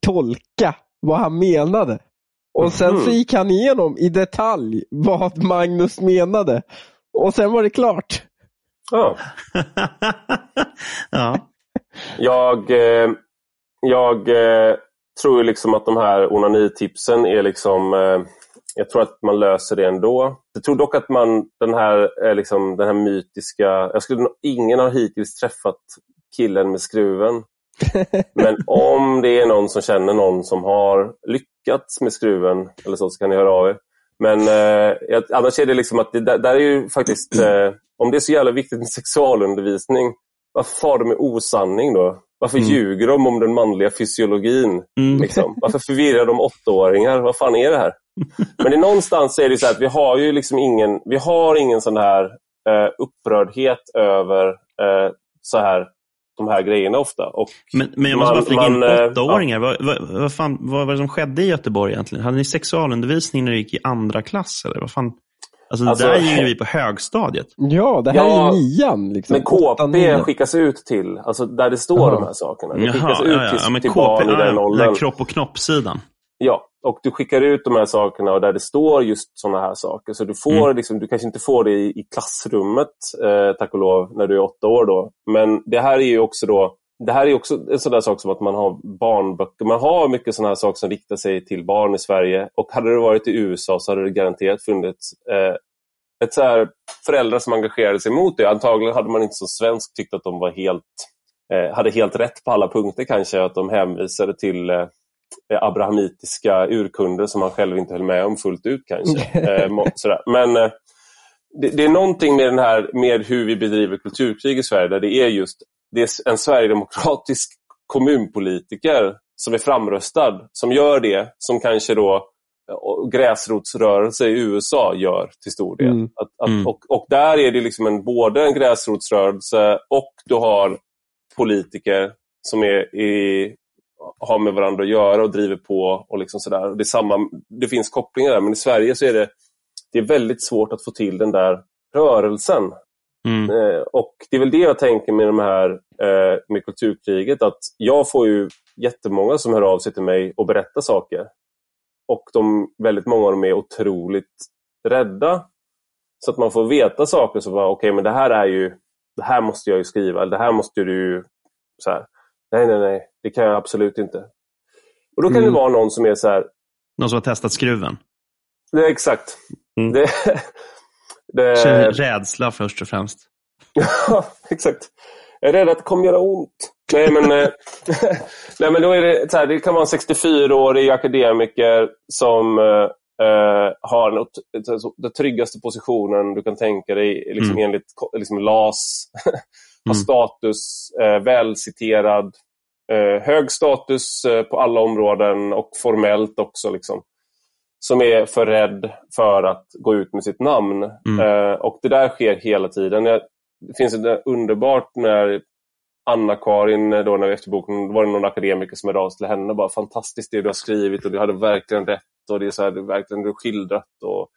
tolka vad han menade. Och sen så mhm. gick han igenom i detalj vad Magnus menade. Och sen var det klart. Ja. (laughs) ja. Jag, eh, jag tror liksom att de här onanitipsen är liksom eh, jag tror att man löser det ändå. Jag tror dock att man, den här, liksom, den här mytiska... Jag skulle, ingen har hittills träffat killen med skruven. (laughs) Men om det är någon som känner någon som har lyckats med skruven eller så, så kan ni höra av er. Men eh, annars är det liksom att det där, där är ju faktiskt, eh, om det är så jävla viktigt med sexualundervisning, varför far de med osanning då? Varför mm. ljuger de om den manliga fysiologin? Mm. Liksom? Varför förvirrar de åttaåringar? Vad fan är det här? Men det, någonstans är det så att vi har ju liksom ingen, vi har ingen sån här eh, upprördhet över eh, så här de här grejerna ofta. Och Men, men jag måste man- bara flika in, man, eh, åttaåringar, vad, vad, vad, fan, vad var det som skedde i Göteborg egentligen? Hade ni sexualundervisning när du gick i andra klass? Eller vad fan? Alltså, Alltså- där gick vi på högstadiet. Ja, det här Ja, är ju nian. Liksom. Men KP skickas ut till, alltså där det står Jaha. de här sakerna. Det Jaha, skickas ut ja, ja. till, ja, men till KP, barn i den den åldern. här kropp och knopp-sidan. Ja, och du skickar ut de här sakerna och där det står just sådana här saker. Så du får Mm. liksom, du kanske inte får det i, i klassrummet, eh, tack och lov, när du är åtta år då. Men det här är ju också då det här är också en sån där sak som att man har barnböcker. Man har mycket sådana här saker som riktar sig till barn i Sverige. Och hade det varit i USA så hade det garanterat funnits eh, ett så här föräldrar som engagerade sig mot det. Antagligen hade man inte som svensk tyckt att de var helt, eh, hade helt rätt på alla punkter kanske. Att de hänvisade till eh, abrahamitiska urkunder som man själv inte höll med om fullt ut kanske. (laughs) Eh. Men eh, det, det är någonting med, den här, med hur vi bedriver kulturkrig i Sverige där det är just det är en sverigedemokratisk kommunpolitiker som är framröstad som gör det som kanske då eh, gräsrotsrörelse i USA gör till stor del. Mm. Att, att, Mm. och, och där är det liksom en, både en gräsrotsrörelse och du har politiker som är i, har med varandra att göra och driver på. och liksom sådär. Och Det, är samma, det finns kopplingar där, men i Sverige så är det, det är väldigt svårt att få till den där rörelsen. Mm. Eh, och Det är väl det jag tänker med de här eh, med kulturkriget, att jag får ju jättemånga som hör av sig till mig och berättar saker. Och de, väldigt många av dem är otroligt rädda. Så att man får veta saker som bara, okej men det här är ju, det här måste jag ju skriva, det här måste du så här, nej nej nej, det kan jag absolut inte. Och då kan Mm. det vara någon som är så här, De som har testat skruven. det exakt. Mm. Det, (laughs) det, Rädsla först och främst. Ja, exakt. Jag är rädd att det kommer göra ont. Nej, men, eh, (laughs) nej, men då är det, så här, det kan vara en 64-årig akademiker som eh, eh, har något, alltså, den tryggaste positionen du kan tänka dig liksom, Mm. enligt liksom, LAS. (laughs) har Mm. status, eh, välciterad, eh, hög status eh, på alla områden och formellt också. Liksom som är för rädd för att gå ut med sitt namn. Mm. Eh, och Det där sker hela tiden. Det finns ett underbart när Anna-Karin, eh, då när vi efter boken, var det någon akademiker som hörde av sig till henne och bara fantastiskt det du har skrivit och du hade verkligen rätt och det är så här, är verkligen du skildrat. Och,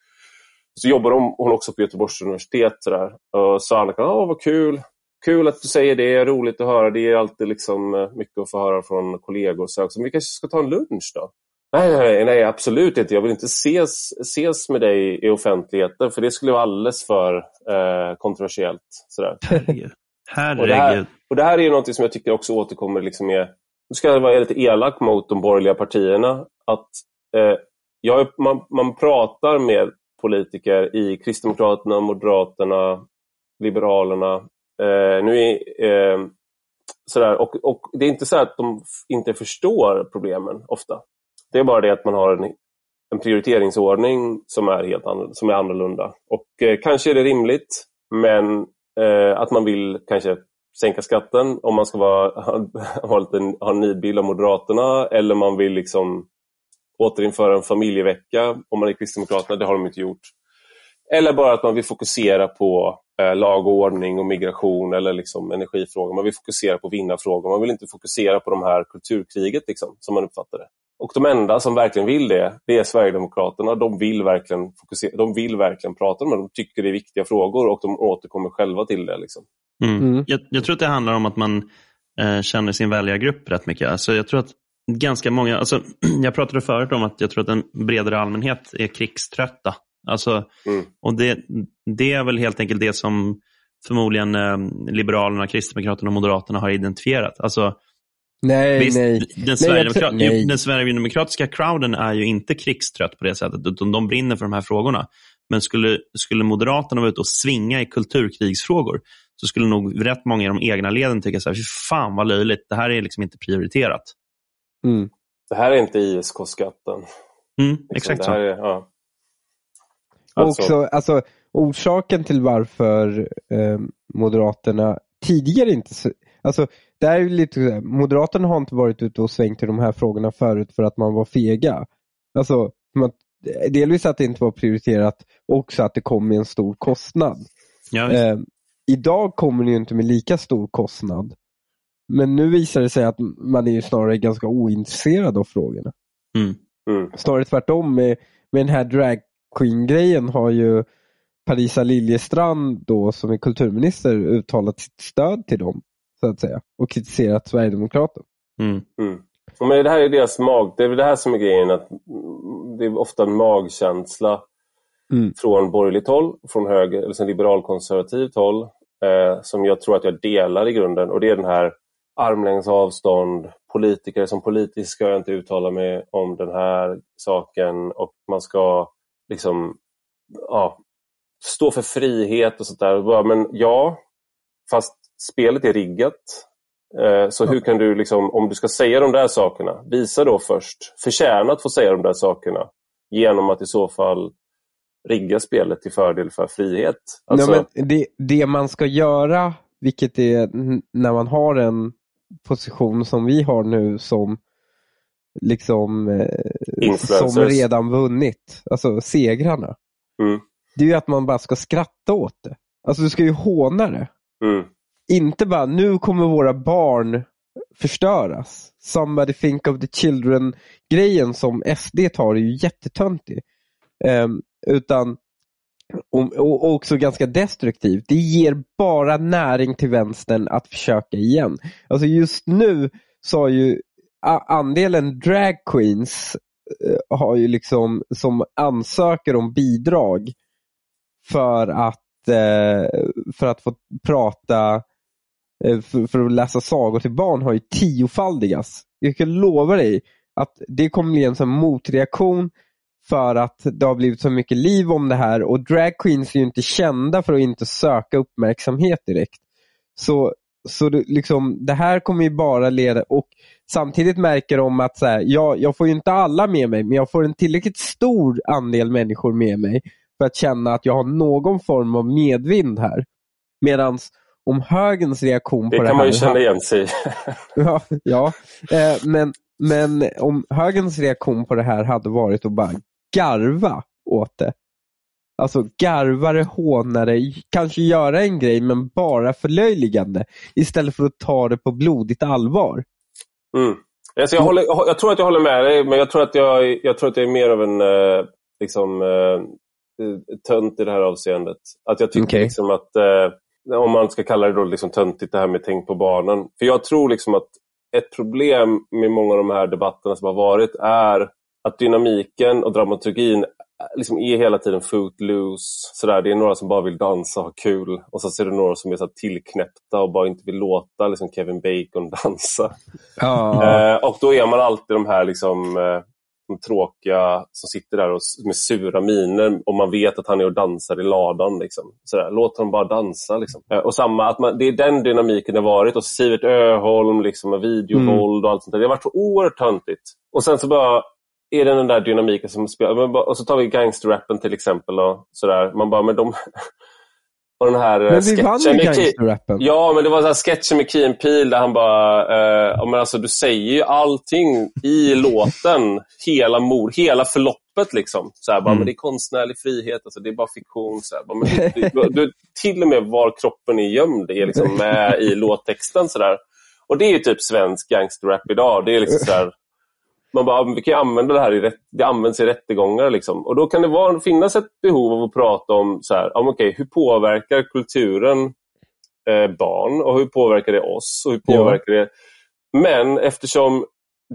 så jobbar hon, hon också på Göteborgs universitet. Så där. Och så Anna-Karin, åh vad kul. Kul att du säger det, roligt att höra. Det är alltid liksom eh, mycket att få höra från kollegor. Så men vi kanske ska ta en lunch då? Nej, nej, nej, absolut inte. Jag vill inte ses, ses med dig i offentligheten för det skulle vara alldeles för eh, kontroversiellt. Sådär. Herregud. Och det, här, Herregud. och det här är något som jag tycker också återkommer liksom med, nu ska jag vara lite elak mot de borgerliga partierna, att eh, jag, man, man pratar med politiker i Kristdemokraterna, Moderaterna, Liberalerna, eh, nu är, eh, sådär, och, och det är inte så att de inte förstår problemen ofta. Det är bara det att man har en, en prioriteringsordning som är, helt annorlunda, som är annorlunda. Och eh, kanske är det rimligt, men eh, att man vill kanske sänka skatten om man ska vara, ha, (laughs) ha, lite, ha en nidbild av Moderaterna eller man vill liksom återinföra en familjevecka om man är Kristdemokraterna, det har de inte gjort. Eller bara att man vill fokusera på eh, lag och ordning och migration eller liksom energifrågor. Man vill fokusera på vinnarfrågor. Man vill inte fokusera på de här kulturkriget liksom, som man uppfattar det. Och de enda som verkligen vill det, det är Sverigedemokraterna. De vill verkligen, fokusera, de vill verkligen prata om det. De tycker det är viktiga frågor och de återkommer själva till det. Liksom. Mm. Mm. Jag, jag tror att det handlar om att man eh, känner sin väljargrupp rätt mycket. Alltså, jag tror att ganska många, alltså, (clears throat) jag pratade förut om att jag tror att en bredare allmänhet är krigströtta. Alltså, Mm. och det, det är väl helt enkelt det som förmodligen eh, Liberalerna, Kristdemokraterna och Moderaterna har identifierat. Alltså, Nej, visst, nej. Den, jag sverigedemokra- tror- nej. den sverigedemokratiska crowden är ju inte krigstrött på det sättet, utan de brinner för de här frågorna. Men skulle, skulle Moderaterna vara ute och svinga i kulturkrigsfrågor så skulle nog rätt många i de egna leden tycka så här, fy fan vad löjligt, det här är liksom inte prioriterat. Mm. Det här är inte ISK-skatten. Mm, Liksom, exakt det så. här är, ja. Och Alltså- också, alltså, orsaken till varför eh, Moderaterna tidigare inte... Alltså, det är ju lite, så här, Moderaterna har inte varit ute och svängt i de här frågorna förut för att man var fega. Alltså, man, delvis att det inte var prioriterat och också att det kom med en stor kostnad. Ja. Eh, idag kommer det ju inte med lika stor kostnad. Men nu visar det sig att man är ju snarare ganska ointresserad av frågorna. Mm. Mm. Snarare tvärtom med, med den här drag queen-grejen har ju Parisa Liljestrand då som är kulturminister uttalat sitt stöd till dem så att säga och kritiserat Sverigedemokraterna. Mm. Mm. Men det här är deras mag. Det är väl det här som är grejen. Att det är ofta en magkänsla Mm. från borgerligt håll, från höger, eller sen liberalkonservativt håll, eh, som jag tror att jag delar i grunden. Och det är den här armlängds avstånd, politiker som politiskt ska jag inte uttala mig om den här saken och man ska liksom ja, stå för frihet och sånt där. Men ja, fast spelet är riggat. Eh, Så hur kan du, liksom, om du ska säga de där sakerna, visa då först, förtjäna att få säga de där sakerna genom att i så fall rigga spelet till fördel för frihet. Alltså, Ja, men det, det man ska göra, vilket är när man har en position som vi har nu som liksom eh, som redan vunnit, alltså segrarna. Mm. Det är ju att man bara ska skratta åt det. Alltså du ska ju håna det. mm, inte bara, nu kommer våra barn förstöras. Somebody think of the children-grejen som SD tar är ju jättetöntig. Um, utan och, och också ganska destruktivt. Det ger bara näring till vänstern att försöka igen. Alltså just nu så har ju andelen drag queens uh, har ju liksom som ansöker om bidrag för att, uh, för att få prata, Eh, för, för att läsa sagor till barn har ju tiofaldigats. Jag kan lova dig att det kommer bli en sån motreaktion för att det har blivit så mycket liv om det här och drag queens är ju inte kända för att inte söka uppmärksamhet direkt. Så, så det, liksom, det här kommer ju bara leda och samtidigt märker de att så här, jag, jag får ju inte alla med mig men jag får en tillräckligt stor andel människor med mig för att känna att jag har någon form av medvind här. Medans om högens reaktion det på det kan här man ju känna igen sig i. (laughs) Ja, ja. Eh, men, men om högerns reaktion på det här hade varit att bara garva åt det. Alltså garva det, håna det, kanske göra en grej men bara förlöjligande. Istället för att ta det på blodigt allvar. Mm. Alltså jag, håller, jag tror att jag håller med dig, men jag tror att jag, jag, tror att jag är mer av en eh, liksom, eh, tönt i det här avseendet. Att jag tycker Okej. liksom att, eh, om man ska kalla det då liksom töntigt, det här med tänk på barnen. För jag tror liksom att ett problem med många av de här debatterna som har varit är att dynamiken och dramaturgin eh, liksom är hela tiden footloose. Sådär. Det är några som bara vill dansa och ha kul och så är det några som är så tillknäppta och bara inte vill låta liksom Kevin Bacon (laughs) dansa. Ja. Eh, och då är man alltid de här liksom, eh, de tråkiga som sitter där och, med sura miner och man vet att han är och dansar i ladan. Liksom. Sådär, låt honom bara dansa. Liksom. Eh, och samma, att man, det är den dynamiken det har varit. Och Sivert Öholm liksom, med videovåld och allt sånt där. Det har varit så oerhört töntigt. Och sen så bara är det den där dynamiken som spelar. Och så tar vi gangsterrappen till exempel. Och sådär. Man bara, men de... (laughs) och den här eh, men vi vann ju gangsterrappen. Ja, men det var så här sketchen med Key and Peele där han bara, eh, men alltså, du säger ju allting i (laughs) låten, hela mord, hela förloppet liksom. Så här, bara, Mm. men det är konstnärlig frihet, alltså, det är bara fiktion. Så här, bara, men du, du, du, till och med var kroppen är gömd är liksom (laughs) med i låttexten. Så där. Och det är ju typ svensk gangsterrap idag. Det är liksom så här, man bara, vi kan ju använda det här i rätt, det används i rättegångar. Liksom. Och då kan det vara, finnas ett behov av att prata om så här, ja, men okej, hur påverkar kulturen eh, barn och hur påverkar det oss? Och hur Ja. påverkar det... Men eftersom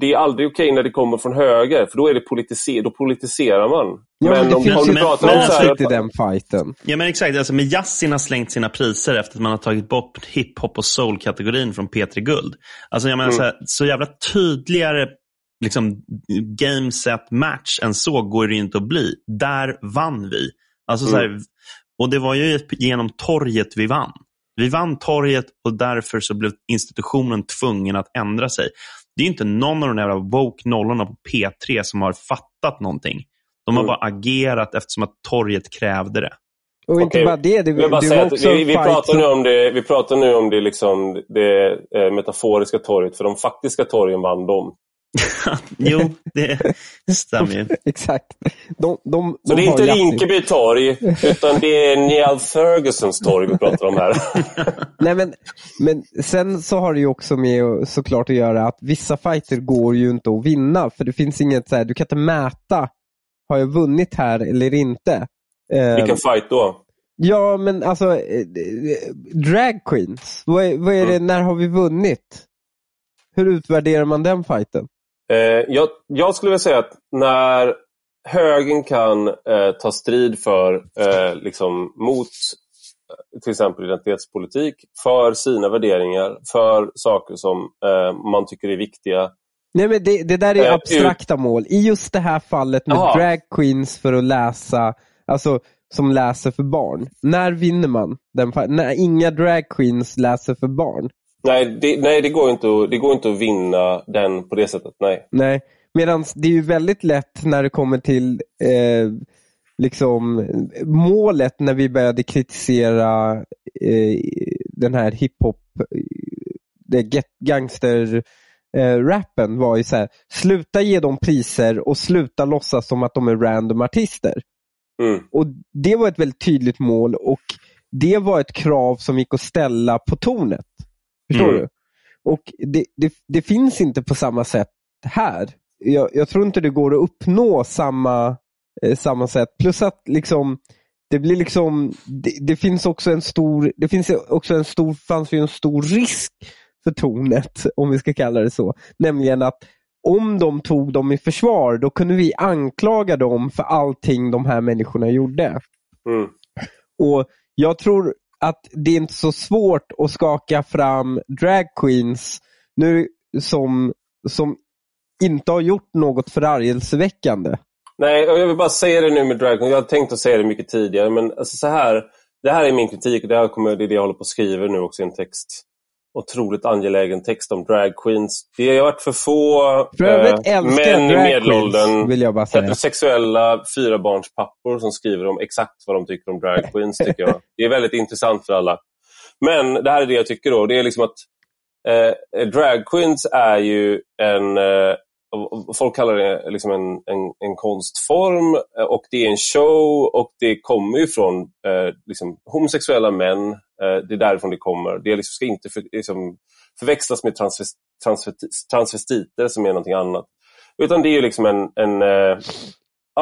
det är aldrig okej när det kommer från höger, för då, är det politiser då politiserar man. Ja, men, det om, finns om du pratar om så här, i den fighten. Ja men exakt, alltså med jazzin har slängt sina priser efter att man har tagit bort hiphop och soul-kategorin från P3 Guld. Alltså jag menar Mm. så, här, så jävla tydligare liksom, game set match än så går det inte att bli. Där vann vi. Alltså, så här, och det var ju genom torget vi vann. Vi vann torget och därför så blev institutionen tvungen att ändra sig. Det är inte någon av de där woke nollorna på P3 som har fattat någonting. De har Mm. bara agerat eftersom att torget krävde det. Och inte Okej, bara det, det, det var också vi, vi, pratar nu om det, vi pratar nu om det, liksom, det eh, metaforiska torget, för de faktiska torgen vann de. (laughs) jo, det stämmer ju. (laughs) Exakt. De, de, Så de det är inte. Rinkeby torg, utan det är Neil Fergusons torg vi pratar om här. (laughs) Nej, men, men sen så har det ju också med såklart att göra att vissa fighter går ju inte att vinna. För det finns inget så här, du kan inte mäta, har jag vunnit här eller inte? Eh, Vilken fight då? Ja, men alltså eh, drag queens, vad är, vad är det, när har vi vunnit? Hur utvärderar man den fighten? Eh, jag, jag skulle vilja säga att när högern kan eh, ta strid för, eh, liksom, mot eh, till exempel identitetspolitik, för sina värderingar, för saker som eh, man tycker är viktiga. Nej men det, det där är Eh, abstrakta mål. I just det här fallet med Jaha. drag queens för att läsa, alltså som läser för barn. När vinner man den När inga drag queens läser för barn. Nej, det, nej det, går inte att, det går inte att vinna den på det sättet. Nej. Nej, medan det är ju väldigt lätt när det kommer till eh, liksom målet när vi började kritisera eh, den här hiphop, eh, gangster eh, rappen var ju så här, sluta ge dem priser och sluta låtsas som att de är random artister. Mm. Och Det var ett väldigt tydligt mål och det var ett krav som gick att ställa på tornet. Förstår Mm. du? Och det, det, det finns inte på samma sätt här. Jag, jag tror inte det går att uppnå samma, eh, samma sätt. Plus att liksom det blir liksom, det, det finns också en stor, det finns också en stor, fanns ju en stor risk för tornet, om vi ska kalla det så. Nämligen att om de tog dem i försvar, då kunde vi anklaga dem för allting de här människorna gjorde. Mm. Och Jag tror att det är inte så svårt att skaka fram drag queens nu som, som inte har gjort något förargelseväckande. Nej, och jag vill bara säga det nu med Dragon. Jag har tänkt att säga det mycket tidigare, men alltså så här, det här är min kritik och det, här kommer, det är det jag håller på att skriva nu också i en text. Otroligt angelägen text om drag queens. Det har varit för få För eh, män i medelåldern, vill jag bara säga. heterosexuella fyrabarnspappor som skriver om exakt vad de tycker om drag queens. tycker jag. Det är väldigt intressant för alla. Men det här är det jag tycker då. Det är liksom att eh, drag queens är ju en eh, Folk kallar det liksom en, en, en konstform eh, och det är en show och det kommer ju från eh, liksom, homosexuella män. Eh, det är därifrån det kommer. Det liksom, ska inte för, liksom, förväxlas med transvest, transvesti, transvestiter som är någonting annat. Utan det är liksom en, en, eh,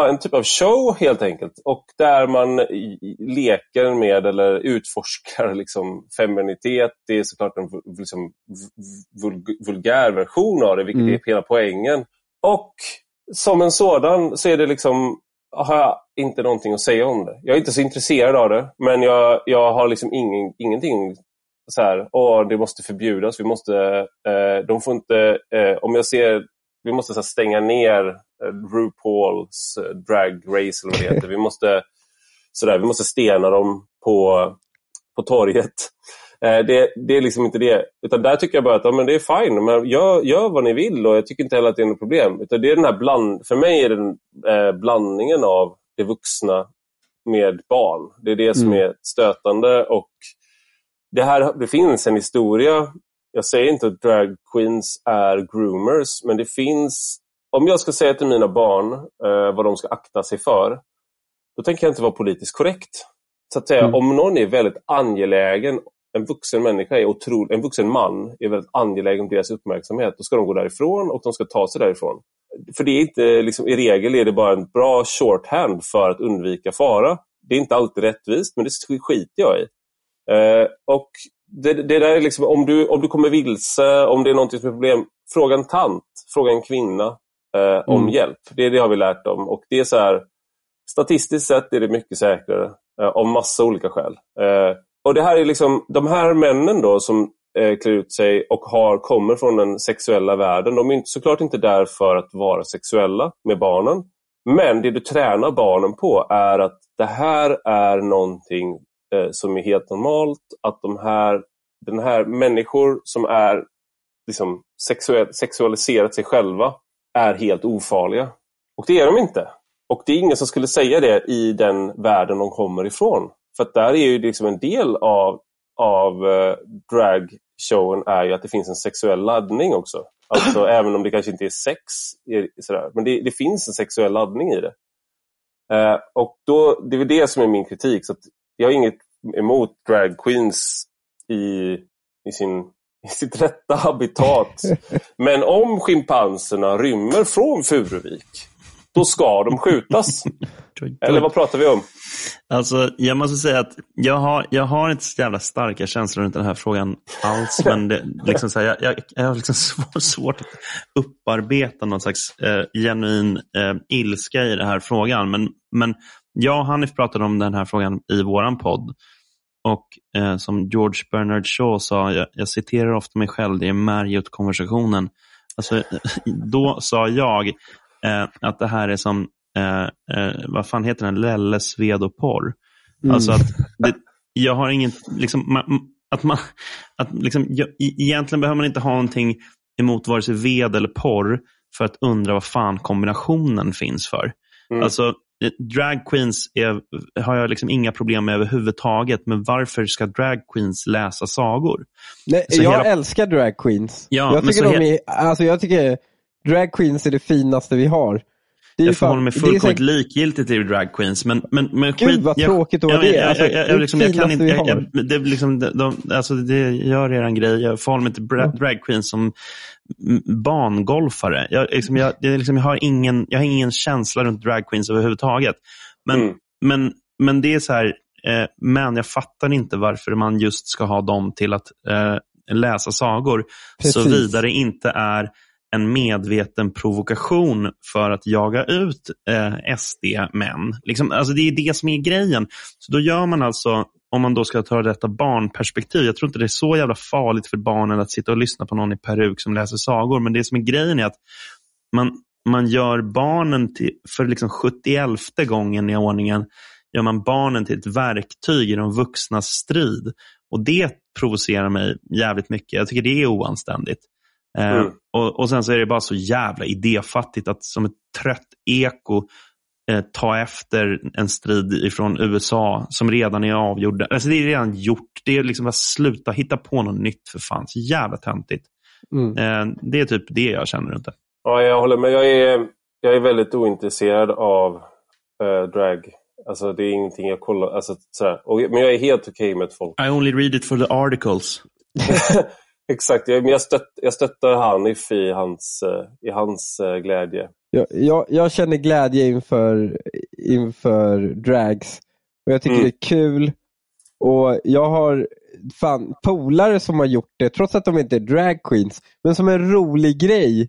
en typ av show helt enkelt. Och där man leker med eller utforskar liksom feminitet. Det är såklart en liksom, vul, vulgär version av det, vilket Mm. är hela poängen. Och som en sådan så är det liksom har jag inte någonting att säga om det. Jag är inte så intresserad av det, men jag, jag har liksom ingen, ingenting så här, åh, det måste förbjudas. Vi måste, eh, de får inte, eh, om jag ser, vi måste så här, stänga ner eh, RuPauls eh, drag race eller vad det heter. Vi måste, så där, vi måste stena dem på, på torget. Eh, det, det är liksom inte det. Utan där tycker jag bara att ja, men det är fine. Men gör, gör vad ni vill och jag tycker inte heller att det är något problem. Utan det är den här bland, för mig är det den, eh, blandningen av det vuxna med barn. Det är det som Mm. är stötande. och det, här, det finns en historia. Jag säger inte att drag queens är groomers, men det finns... Om jag ska säga till mina barn eh, vad de ska akta sig för, då tänker jag inte vara politiskt korrekt. Så att säga, Mm. om någon är väldigt angelägen, en vuxen människa är otrolig, en vuxen man är väldigt angelägen om deras uppmärksamhet, då ska de gå därifrån och de ska ta sig därifrån. För det är inte, liksom, i regel är det bara en bra shorthand för att undvika fara. Det är inte alltid rättvist, men det skiter jag i. Eh, och det, det där är liksom, om du, om du kommer vilse, om det är något som är problem, fråga en tant, fråga en kvinna eh, om Mm. hjälp. Det, det har vi lärt dem. Och det är så här, statistiskt sett är det mycket säkrare eh, av massa olika skäl. Eh, och det här är liksom, de här männen då som eh, klär ut sig och har, kommer från den sexuella världen, de är inte, såklart inte där för att vara sexuella med barnen. Men det du tränar barnen på är att det här är någonting eh, som är helt normalt. Att de här, den här människor som är liksom sexuell, sexualiserat sig själva är helt ofarliga. Och det är de inte. Och det är ingen som skulle säga det i den världen de kommer ifrån. För att där är ju liksom en del av, av eh, drag showen är ju att det finns en sexuell laddning också. Alltså (clears throat) även om det kanske inte är sex, sådär, men det, det finns en sexuell laddning i det. Eh, och då, Det är det som är min kritik. Så jag har inget emot drag queens i, i, sin, (laughs) i sitt rätta habitat. (laughs) Men om schimpanserna rymmer från Furuvik, då ska de skjutas. (laughs) Eller vad pratar vi om? Alltså, jag måste säga att jag har, jag har inte så jävla starka känslor runt den här frågan alls. men det, liksom så här, jag, jag, jag har liksom (laughs) svårt att upparbeta någon slags eh, genuin eh, ilska i den här frågan. Men, men jag och Hanif pratade om den här frågan i vår podd. Och eh, som George Bernard Shaw sa, jag, jag citerar ofta mig själv, det är Marriott-konversationen. Alltså, (laughs) då sa jag eh, att det här är som, eh, eh vad fan heter den, Lelles vedoporr. Mm. Alltså att det, jag har ingen, liksom, man, att man, att liksom, jag, egentligen behöver man inte ha någonting emot vare sig ved eller porr för att undra vad fan kombinationen finns för. Mm. Alltså, drag queens är, har jag liksom inga problem med överhuvudtaget. Men varför ska drag queens läsa sagor? Nej, jag hela... älskar drag queens. Ja, jag, tycker de är, alltså jag tycker drag queens är det finaste vi har. jag förhåller mig fullkomligt likgiltigt till drag queens. Men, men, men Gud skit, vad tråkigt att vara det. Alltså, jag, jag, jag, liksom, jag kan inte, jag, jag, det, liksom, de, de, alltså, det gör er grej. Jag förhåller mig till drag queens som bangolfare. Jag, liksom, jag, liksom, jag, har ingen, jag har ingen känsla runt drag queens överhuvudtaget. Men, mm. men, men det är så här, eh, men jag fattar inte varför man just ska ha dem till att eh, läsa sagor. Såvida det inte är en medveten provokation för att jaga ut eh, SD-män. Liksom, alltså det är det som är grejen. Så Då gör man alltså om man då ska ta detta barnperspektiv. Jag tror inte det är så jävla farligt för barnen att sitta och lyssna på någon i peruk som läser sagor. Men det som är grejen är att man, man gör barnen till, för liksom 71 gången i ordningen, gör man barnen till ett verktyg i de vuxnas strid. Och det provocerar mig jävligt mycket. Jag tycker det är oanständigt. Eh, mm. och, och Sen så är det bara så jävla idéfattigt att som ett trött eko eh, ta efter en strid från USA som redan är avgjord. Alltså det är redan gjort. Det är liksom att sluta hitta på något nytt för fan. Så jävla töntigt. Mm. Eh, det är typ det jag känner runt det. Ja, jag håller med. Jag är, jag är väldigt ointresserad av eh, drag. Alltså det är ingenting jag kollar. Alltså, sådär. Och, men jag är helt okej okay med folk. I only read it for the articles. (laughs) Exakt, jag, men jag, stött, jag stöttar Hanif i hans, eh, i hans uh, glädje. Jag, jag, jag, känner glädje inför, inför drags. Och Jag tycker mm. det är kul. Och Jag har fan polare som har gjort det, trots att de inte är drag queens. Men som en rolig grej.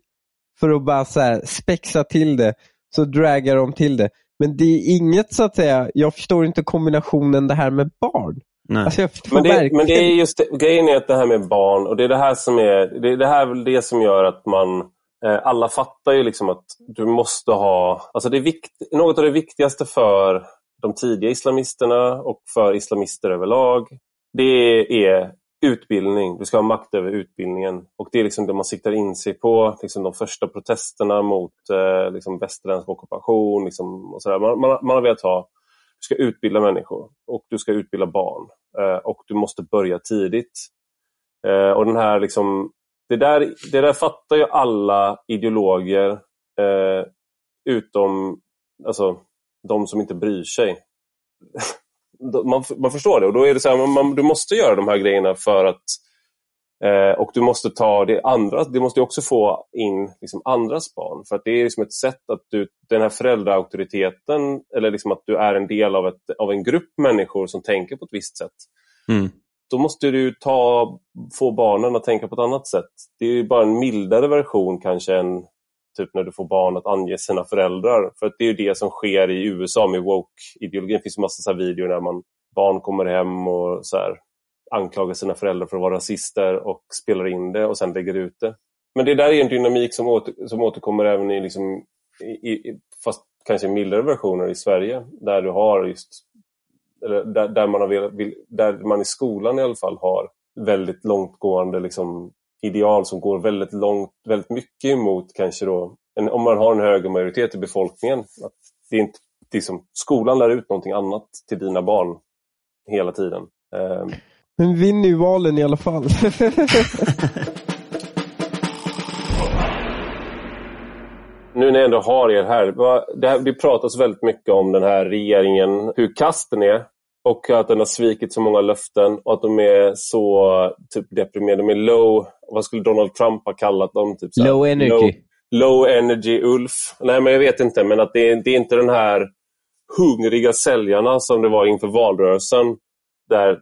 För att bara så här, spexa till det, så dragar de till det. Men det är inget så att säga, jag förstår inte kombinationen det här med barn. Alltså men, det, men det är just det, grejen är att det här med barn och det är det här som är det, det här är det som gör att man eh, alla fattar ju liksom att du måste ha, alltså det är vikt, något av det viktigaste för de tidiga islamisterna och för islamister överlag, det är utbildning. Du ska ha makt över utbildningen. Och Det är liksom det man siktar in sig på. Liksom de första protesterna mot eh, liksom västerländsk ockupation. Liksom, och så man, man, man, har velat ha du ska utbilda människor och du ska utbilda barn. Eh, och du måste börja tidigt. Eh, och den här liksom, det, där, det där fattar ju alla ideologer eh, utom alltså, de som inte bryr sig. (laughs) man, man förstår det och då är det så här, man, du måste göra de här grejerna för att Eh, och du måste ta det andra, du måste också få in liksom andras barn. För att det är liksom ett sätt att du, den här föräldraauktoriteten, eller liksom att du är en del av, ett, av en grupp människor som tänker på ett visst sätt. Mm. Då måste du ta, få barnen att tänka på ett annat sätt. Det är bara en mildare version kanske än typ när du får barn att ange sina föräldrar. För det är det som sker i USA med woke-ideologin. Det finns en massa så videor när man, barn kommer hem och så här, anklagar sina föräldrar för att vara rasister och spelar in det och sen lägger ut det. Men det där är en dynamik som, åter, som återkommer även i, liksom, i, i, fast kanske mildare versioner i Sverige. Där du har just eller där, där, man har, där man i skolan i alla fall har väldigt långtgående liksom, ideal som går väldigt långt, väldigt mycket emot kanske då, en, om man har en högre majoritet i befolkningen. Att det är inte, liksom, skolan lär ut någonting annat till dina barn hela tiden. Ehm, men vi vinner ju valen i alla fall. (laughs) Nu när jag ändå har er här, det, här, det pratas väldigt mycket om den här regeringen, hur kast den är och att den har svikit så många löften och att de är så typ deprimerade. De är low, vad skulle Donald Trump ha kallat dem? Typ så här, Low energy. Low, low energy Ulf. Nej, men jag vet inte, men att det, är- det är inte den här hungriga säljarna som det var inför valrörelsen. Där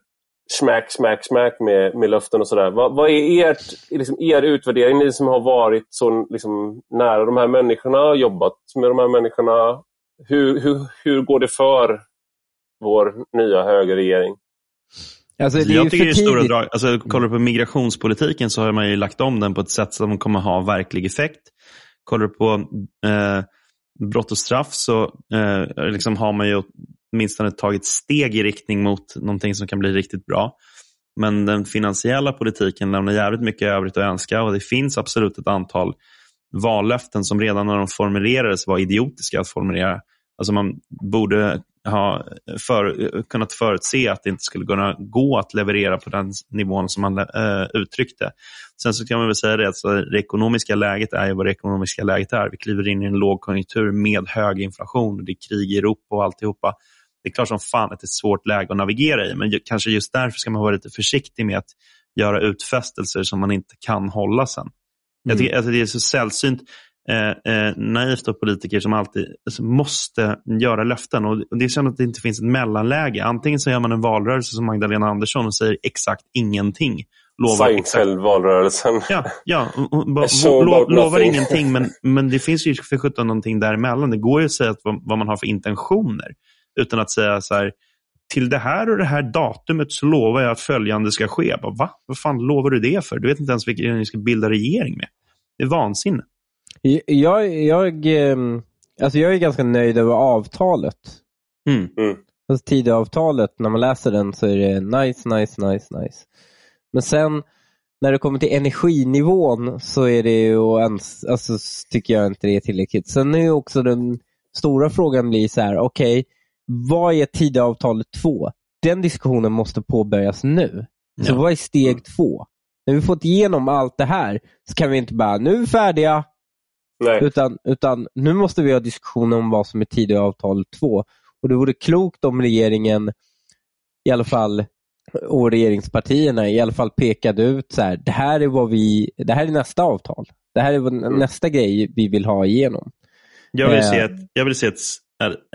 smack, smack, smack med, med löften och sådär. Vad, vad är ert, liksom, er utvärdering, ni som har varit så liksom, nära de här människorna, jobbat med de här människorna. Hur, hur, hur går det för vår nya högerregering? Alltså, det är ju Jag tycker är stora drag. Alltså, kollar du på migrationspolitiken så har man ju lagt om den på ett sätt som kommer ha verklig effekt. Kollar du på eh, brott och straff så eh, liksom har man ju åtminstone tagit steg i riktning mot någonting som kan bli riktigt bra. Men den finansiella politiken lämnar jävligt mycket övrigt att önska och det finns absolut ett antal vallöften som redan när de formulerades var idiotiska att formulera. Alltså man borde ha för, kunnat förutse att det inte skulle kunna gå att leverera på den nivån som man äh, uttryckte. Sen så kan man väl säga det att alltså, det ekonomiska läget är ju vad det ekonomiska läget är. Vi kliver in i en lågkonjunktur med hög inflation, det är krig i Europa och alltihopa. Det är klart som fan att det är ett svårt läge att navigera i, men ju- kanske just därför ska man vara lite försiktig med att göra utfästelser som man inte kan hålla sen. Jag tycker, alltså det är så sällsynt eh, eh, naivt av politiker som alltid alltså, måste göra löften. Och, och Det känns att det inte finns ett mellanläge. Antingen så gör man en valrörelse som Magdalena Andersson och säger exakt ingenting. Lovar exakt, Seinfeld-valrörelsen. ja, ja, (laughs) lo, about lovar ingenting, men, (laughs) men det finns ju för sjutton någonting däremellan. Det går ju att säga att, vad, vad man har för intentioner utan att säga så här, till det här och det här datumet så lovar jag att följande ska ske. Jag Bara, Va? Vad fan lovar du det för? Du vet inte ens vilken ni ska bilda regering med. Det är vansinne. Jag, jag, ehm, alltså jag är ganska nöjd över avtalet. Mm. Alltså Tidöavtalet, när man läser den så är det nice, nice, nice, nice. Men sen när det kommer till energinivån så är det ju, ens, alltså, tycker jag inte det är tillräckligt. Sen är ju också den stora frågan blir så här, okej, vad är Tidöavtalet 2? Den diskussionen måste påbörjas nu. Så Ja. vad är steg två? När vi fått igenom allt det här så kan vi inte bara, nu är vi färdiga, Nej. utan, utan nu måste vi ha diskussion om vad som är Tidöavtalet 2. Och det vore klokt om regeringen, i alla fall, och regeringspartierna i alla fall pekade ut så här, det här är vad vi, det här är nästa avtal. Det här är vad, nästa grej vi vill ha igenom. Jag vill Eh. se ett, jag vill se ett,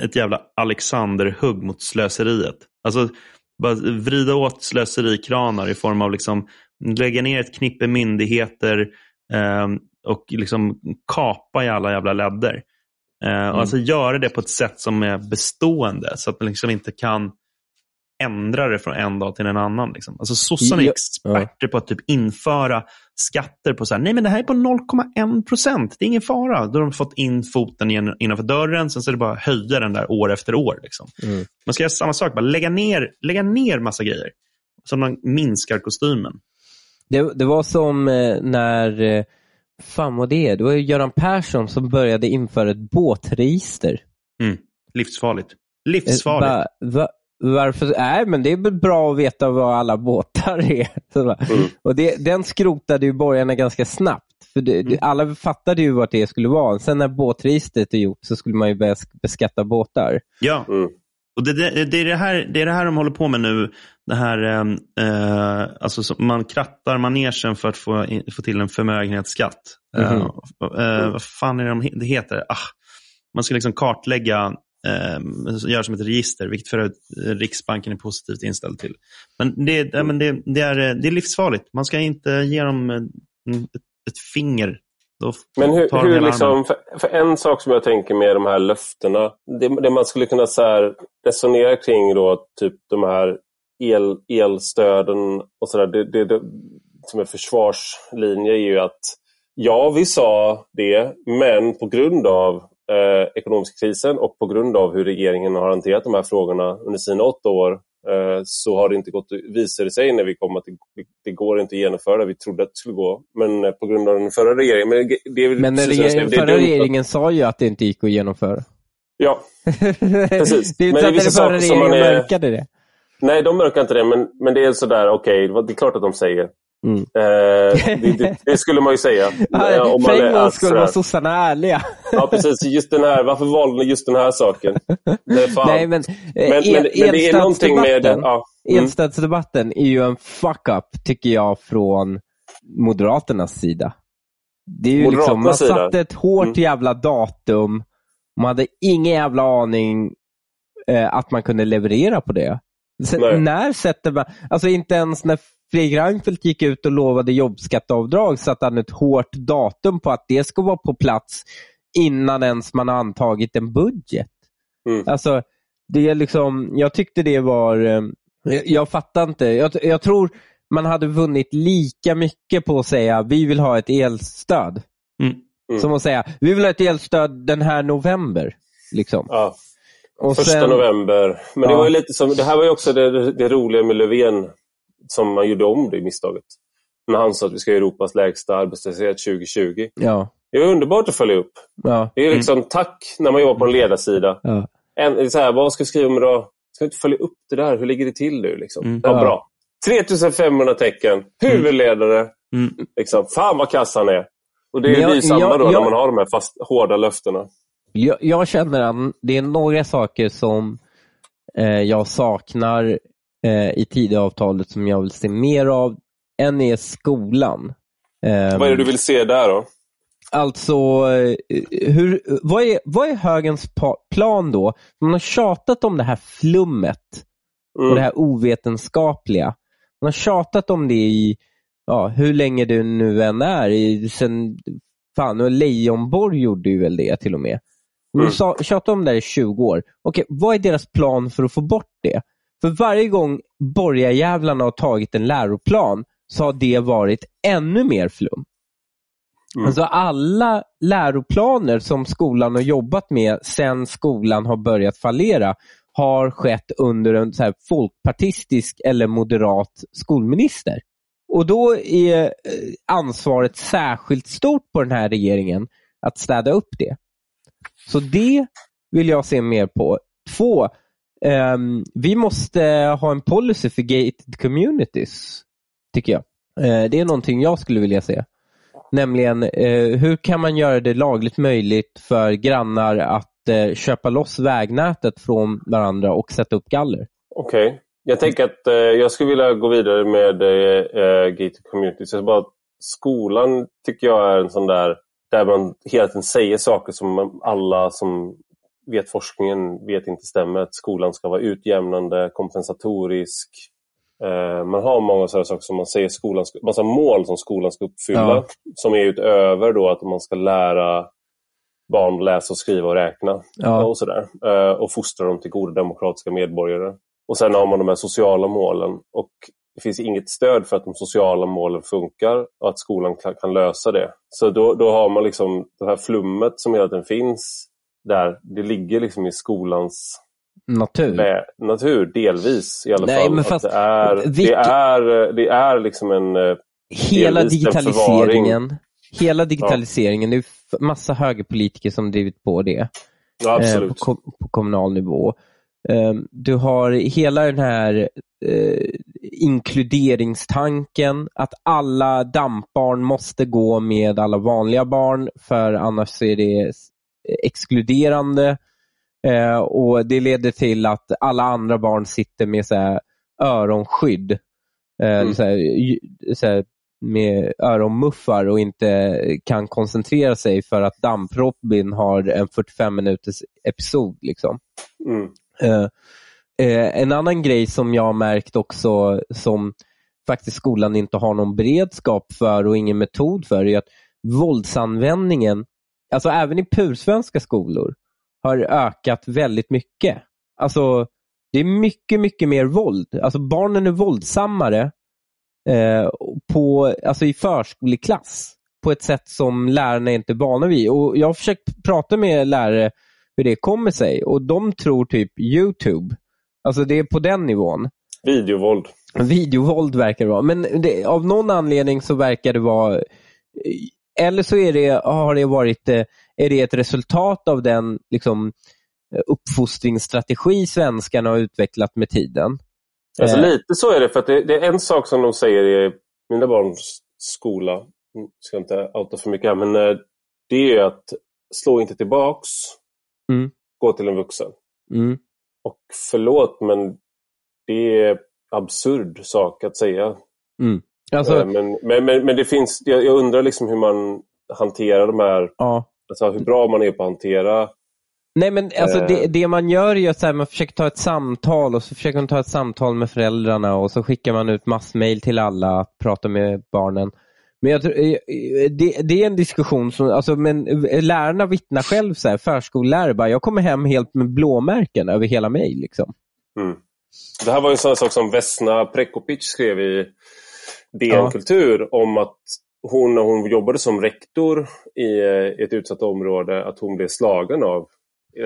ett jävla Alexander-hugg mot slöseriet. Alltså, bara vrida åt slöserikranar i form av liksom lägga ner ett knippe myndigheter eh, och liksom kapa i alla jävla ledder. Eh, och alltså göra det på ett sätt som är bestående så att man liksom inte kan ändra det från en dag till en annan. Liksom. Alltså sossarna är experter på att typ införa skatter på så här, nej men det här är på 0,1 procent, det är ingen fara. Då har de fått in foten igen- innanför dörren, sen så är det bara att höja den där år efter år. Liksom. Mm. Man ska göra samma sak, bara lägga ner, lägga ner massa grejer. Så man minskar kostymen. Det, det var som eh, när, eh, fan vad det är, det var Göran Persson som började införa ett båtregister. Mm. Livsfarligt. Eh, Livsfarligt. va, va, varför? Nej, men det är bra att veta vad alla båtar (laughs) är. Mm. och det, den skrotade ju borgarna ganska snabbt. För det, det, alla fattade ju vart det skulle vara. Sen när båtregistret är gjort så skulle man ju börja sk- beskatta båtar. Ja, Mm. och det, det, det, är det, här, det är det här de håller på med nu. Det här, eh, eh, alltså, så man krattar manegen för att få, få till en förmögenhetsskatt. Eh, Mhm. eh, vad fan är det de, det heter? Ah, man ska liksom kartlägga, eh, göra som ett register, vilket för Riksbanken är positivt inställd till. Men det, ja, men det, det, är, det är livsfarligt. Man ska inte ge dem eh, ett, ett finger. Men hur, hur liksom, för, för en sak som jag tänker med de här löftena, det, det man skulle kunna så resonera kring då, typ de här el, elstöden och sådär, det, det, det, som en försvarslinje är ju att ja, vi sa det, men på grund av eh, ekonomiska krisen och på grund av hur regeringen har hanterat de här frågorna under sina åtta år eh, så har det inte gått, visade sig när vi kom att det, det går inte att genomföra det vi trodde att det skulle gå. Men eh, på grund av den förra regeringen. Men det, är Men den förra dumt att- regeringen sa ju att det inte gick att genomföra. Ja, (laughs) Precis. det är Men inte så att vissa den förra saker som man regeringen är- mörkade det. Nej, de mörkar inte det, men, men det är sådär, okej, okay, det är klart att de säger. Mm. Eh, det, det, det, skulle man ju säga. (laughs) Ja, om för en gång skulle vara sossarna ärliga. (laughs) ja, precis. Just den här, varför valde ni just den här saken? Nej, men, men, men, men det är någonting med... Ja. Mm. Elstadsdebatten är ju en fuck-up, tycker jag, från Moderaternas sida. Det är ju liksom, man sida. satte ett hårt mm. jävla datum. Man hade ingen jävla aning eh, att man kunde leverera på det. Sen, när sätter man, alltså inte ens när Fredrik Reinfeldt gick ut och lovade jobbskatteavdrag satte han ett hårt datum på att det ska vara på plats innan ens man har antagit en budget. Mm. Alltså, det är liksom, jag tyckte det var, eh, jag fattar inte. Jag, jag tror man hade vunnit lika mycket på att säga vi vill ha ett elstöd. Mm. Mm. Som att säga vi vill ha ett elstöd den här november. Liksom. Ja. Och Första sen, november. Men ja. det var lite som, det här var ju också det, det roliga med Löfven som man gjorde om det misstaget. När han sa att vi ska ha Europas lägsta arbetslöshet 2020. Ja. Det är underbart att följa upp. Ja. Det är liksom mm. tack när man jobbar på en ledarsida. Ja. En, så här, vad ska jag skriva om idag? Ska jag inte följa upp det där? Hur ligger det till nu? Liksom? Mm. Ja, bra. 3500 tecken, huvudledare. Mm. Liksom, fan vad kass han är. Och det är jag, samma jag, då jag, när man har de här fast, hårda löftena. Jag, jag känner att det är några saker som eh, jag saknar eh, i Tidöavtalet som jag vill se mer av. En är skolan. Eh, vad är det du vill se där då? Alltså, eh, hur, vad, är, vad är högens plan då? Man har tjatat om det här flummet mm. och det här ovetenskapliga. Man har tjatat om det i ja, hur länge det nu än är. I, sen, fan, och Leijonborg gjorde ju väl det till och med. Man mm. tjatat om det här i 20 år. Okej, vad är deras plan för att få bort det? För varje gång borgarjävlarna har tagit en läroplan så har det varit ännu mer flum. Mm. Alltså alla läroplaner som skolan har jobbat med sedan skolan har börjat fallera har skett under en så folkpartistisk eller moderat skolminister. Och då är eh, ansvaret särskilt stort på den här regeringen att städa upp det. Så det vill jag se mer på. Två, um, vi måste ha en policy för gated communities, tycker jag. Uh, det är någonting jag skulle vilja se. Nämligen, uh, hur kan man göra det lagligt möjligt för grannar att uh, köpa loss vägnätet från varandra och sätta upp galler? Okej. Okay. Jag tänker att jag skulle vilja gå vidare med uh, gated communities. Jag bara, skolan tycker jag är en sån där där man hela tiden säger saker som alla som vet forskningen vet inte stämmer. Att skolan ska vara utjämnande, kompensatorisk. Eh, man har många sådana saker som man säger skolan ska, massa mål som skolan ska uppfylla. Ja. Som är utöver då att man ska lära barn läsa och skriva och räkna. Ja. Och, sådär. Eh, och fostra dem till goda demokratiska medborgare. Och sen har man de här sociala målen. Och det finns inget stöd för att de sociala målen funkar och att skolan kan, kan lösa det. Så då, då har man liksom det här flummet som hela tiden finns där. Det ligger liksom i skolans natur, natur delvis i alla Nej, fall. Men fast, det, är, vilka... det, är, det är liksom en eh, Hela digitaliseringen, hela digitaliseringen, ja. det är massa högerpolitiker som drivit på det. Ja, eh, på, på kommunal nivå. Ehm, du har hela den här eh, inkluderingstanken, att alla dampbarn måste gå med alla vanliga barn för annars är det exkluderande. Eh, och Det leder till att alla andra barn sitter med så här, öronskydd. Eh, mm. så här, så här, med öronmuffar och inte kan koncentrera sig för att Damp-Robin har en 45 minuters episod. Liksom. Mm. Eh, eh, en annan grej som jag har märkt också som faktiskt skolan inte har någon beredskap för och ingen metod för är att våldsanvändningen, alltså även i pursvenska skolor, har ökat väldigt mycket. Alltså det är mycket, mycket mer våld. Alltså barnen är våldsammare eh, på, alltså i förskoleklass på ett sätt som lärarna inte är vana vid. Och Jag har försökt prata med lärare hur det kommer sig. Och de tror typ YouTube. Alltså det är på den nivån. Videovåld. Videovåld verkar det vara. Men det, av någon anledning så verkar det vara eller så är det, har det varit är det ett resultat av den liksom, uppfostringsstrategi svenskarna har utvecklat med tiden. Alltså, Eh. lite så är det, för att det, det är en sak som de säger i mina barns skola, mm, ska inte outa för mycket här, men eh, det är ju att slå inte tillbaks, Mm. gå till en vuxen. Mm. Och förlåt, men det är absurd sak att säga. Alltså, Eh, men, men, men, men det finns, jag, jag undrar liksom hur man hanterar de här, ja. alltså hur bra man är på att hantera Nej men alltså Eh. det, det man gör är att här, man försöker ta ett samtal och så försöker man ta ett samtal med föräldrarna och så skickar man ut massmail till alla att prata med barnen. Men jag tror, eh, det, det är en diskussion som, alltså, men lärarna vittnar själv, så här, förskollärare, bara, jag kommer hem helt med blåmärken över hela mig. Liksom. Mm. Det här var ju en sån sak som Vesna Prekopic skrev i DN Ja. Om att hon när hon jobbade som rektor i eh, ett utsatt område att hon blev slagen av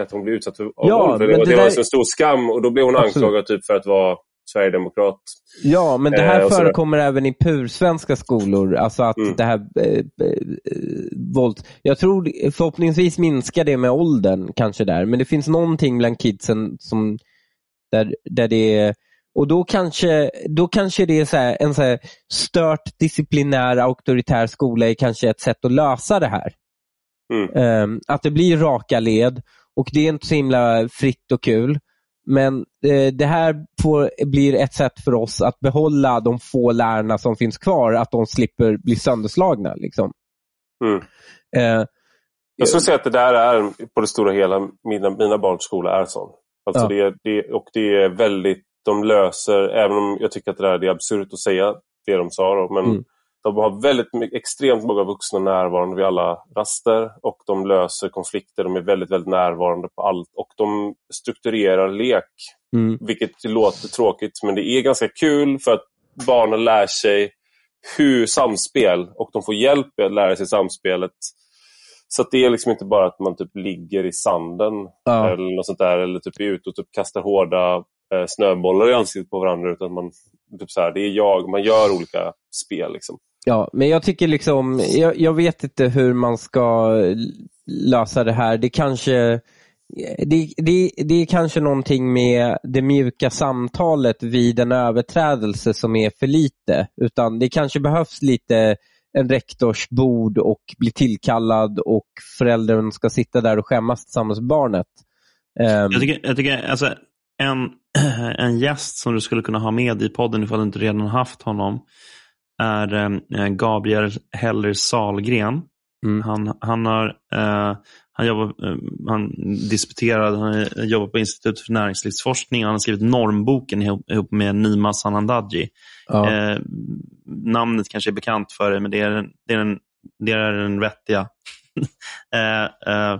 att hon blev utsatt för av Ja, våld. Det, var- det det var där- en stor skam och då blev hon Absolut. anklagad typ för att vara sverigedemokrat. Ja, men det Eh, här sådär. förekommer även i pursvenska skolor. Alltså att Mm. det här eh, eh, våld. Jag tror förhoppningsvis minskar det med åldern kanske där. Men det finns någonting bland kidsen som där, där det är och då kanske, då kanske det är så här, en så här stört disciplinär auktoritär skola är kanske ett sätt att lösa det här. Mm. Ehm, att det blir raka led och det är inte så himla fritt och kul. Men eh, det här får, blir ett sätt för oss att behålla de få lärarna som finns kvar, att de slipper bli sönderslagna. Liksom. Mm. Eh, Jag skulle säga att det där är på det stora hela, mina, mina barns skola är sån. Alltså Ja. det, det, och det är väldigt, de löser, även om jag tycker att det där det är absurt att säga det de sa, då, men Mm. de har väldigt extremt många vuxna närvarande vid alla raster och de löser konflikter, de är väldigt, väldigt närvarande på allt och de strukturerar lek, mm, vilket låter tråkigt men det är ganska kul för att barnen lär sig hur samspel och de får hjälp med att lära sig samspelet. Så att det är liksom inte bara att man typ ligger i sanden Ja. eller något sånt där eller typ är ute och typ kastar hårda snöbollar i ansiktet på varandra utan man, typ så här, det är jag, man gör olika spel. Liksom. Ja, men jag tycker liksom, jag, jag vet inte hur man ska lösa det här. Det kanske, det, det, det är kanske någonting med det mjuka samtalet vid en överträdelse som är för lite. Utan det kanske behövs lite en rektors bord och bli tillkallad och föräldern ska sitta där och skämmas tillsammans med barnet. Jag tycker, jag tycker alltså, en, (clears throat) en gäst som du skulle kunna ha med i podden ifall du inte redan haft honom är eh, Gabriel Heller Salgren. Mm. Han, han, har, eh, han, jobbar, eh, han disputerad, han jobbar på Institutet för näringslivsforskning och han har skrivit normboken ihop, ihop med Nima Sanandaji. ja. Eh, namnet kanske är bekant för dig, men det är det är den, det är den vettiga. (laughs) eh, eh,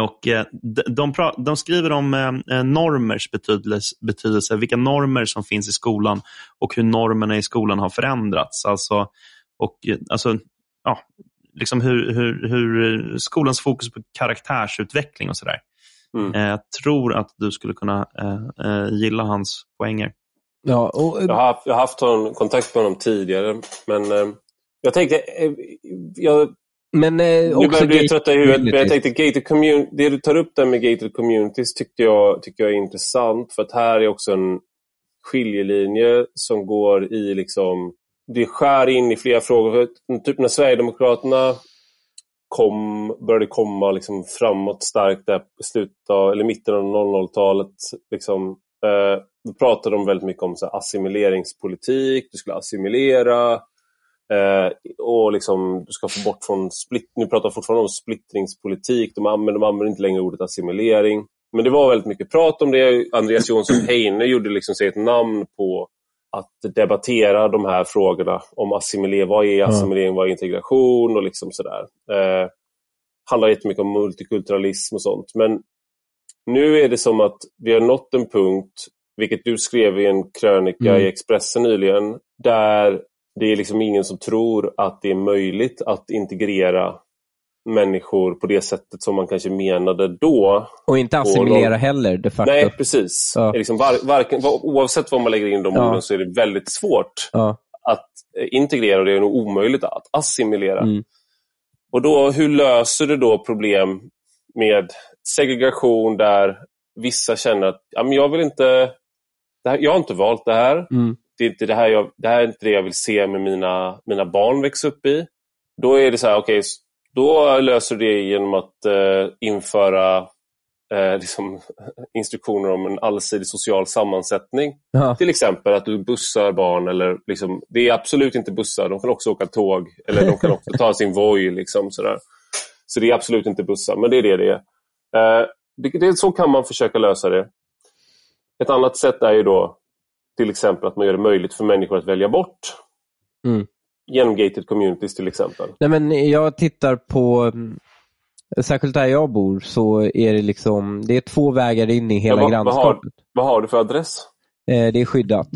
och, eh, de, de, skriver om eh, normers betydelse, betydelse, vilka normer som finns i skolan och hur normerna i skolan har förändrats. Alltså, och, eh, alltså, ja, liksom hur, hur, hur skolans fokus på karaktärsutveckling och sådär. Mm. Eh, jag tror att du skulle kunna eh, eh, gilla hans poänger. ja, och, Jag har haft, jag har haft kontakt med honom tidigare men eh, jag tänkte, eh, jag, men eh, nu också börjar bli gay- trött i huvudet, men jag tänkte gated commun- det du tar upp där med gated communities tyckte jag, tycker jag är intressant för att här är också en skiljelinje som går i liksom, det skär in i flera frågor. För Typ när Sverigedemokraterna kom, började komma liksom framåt starkt där på slutet av, eller mitten av 00-talet. Liksom, eh, då pratade de väldigt mycket om så assimileringspolitik, du skulle assimilera och liksom, du ska få bort från split, nu pratar de fortfarande om splittringspolitik, de använder, de använder inte längre ordet assimilering. Men det var väldigt mycket prat om det. Andreas Jonsson (clears throat) Heine gjorde liksom sig ett namn på att debattera de här frågorna om assimilering. Vad är assimilering? Vad är integration? Och liksom sådär. Eh, handlar jättemycket om multikulturalism och sånt. Men nu är det som att vi har nått en punkt, vilket du skrev i en krönika Mm. i Expressen nyligen, där det är liksom ingen som tror att det är möjligt att integrera människor på det sättet som man kanske menade då. och inte assimilera heller de facto. Nej, precis. Ja. Liksom var, varken, var, oavsett vad man lägger in de Ja. orden så är det väldigt svårt Ja. att eh, integrera och det är nog omöjligt att assimilera. Mm. Och då, hur löser du då problem med segregation där vissa känner att ja, men jag vill inte här, jag har inte valt det här. Mm. Det, är inte det, här jag, det här är inte det jag vill se med mina, mina barn växa upp i. Då är det så här, okej, okay, då löser du det genom att eh, införa eh, liksom, (laughs) instruktioner om en allsidig social sammansättning. Ja. Till exempel att du bussar barn. Eller, liksom, det är absolut inte bussar, de kan också åka tåg. Eller de kan också ta sin (laughs) Voi. Liksom, sådär. Så det är absolut inte bussar, men det är det det är. Eh, det, det, så kan man försöka lösa det. Ett annat sätt är ju då till exempel att man gör det möjligt för människor att välja bort. Mm. Genom gated communities till exempel. Nej, men jag tittar på, mm, särskilt där jag bor, så är det liksom, det är två vägar in i hela Ja, vad- vad har- grannskapet. Vad har du för adress? Eh, det är skyddat.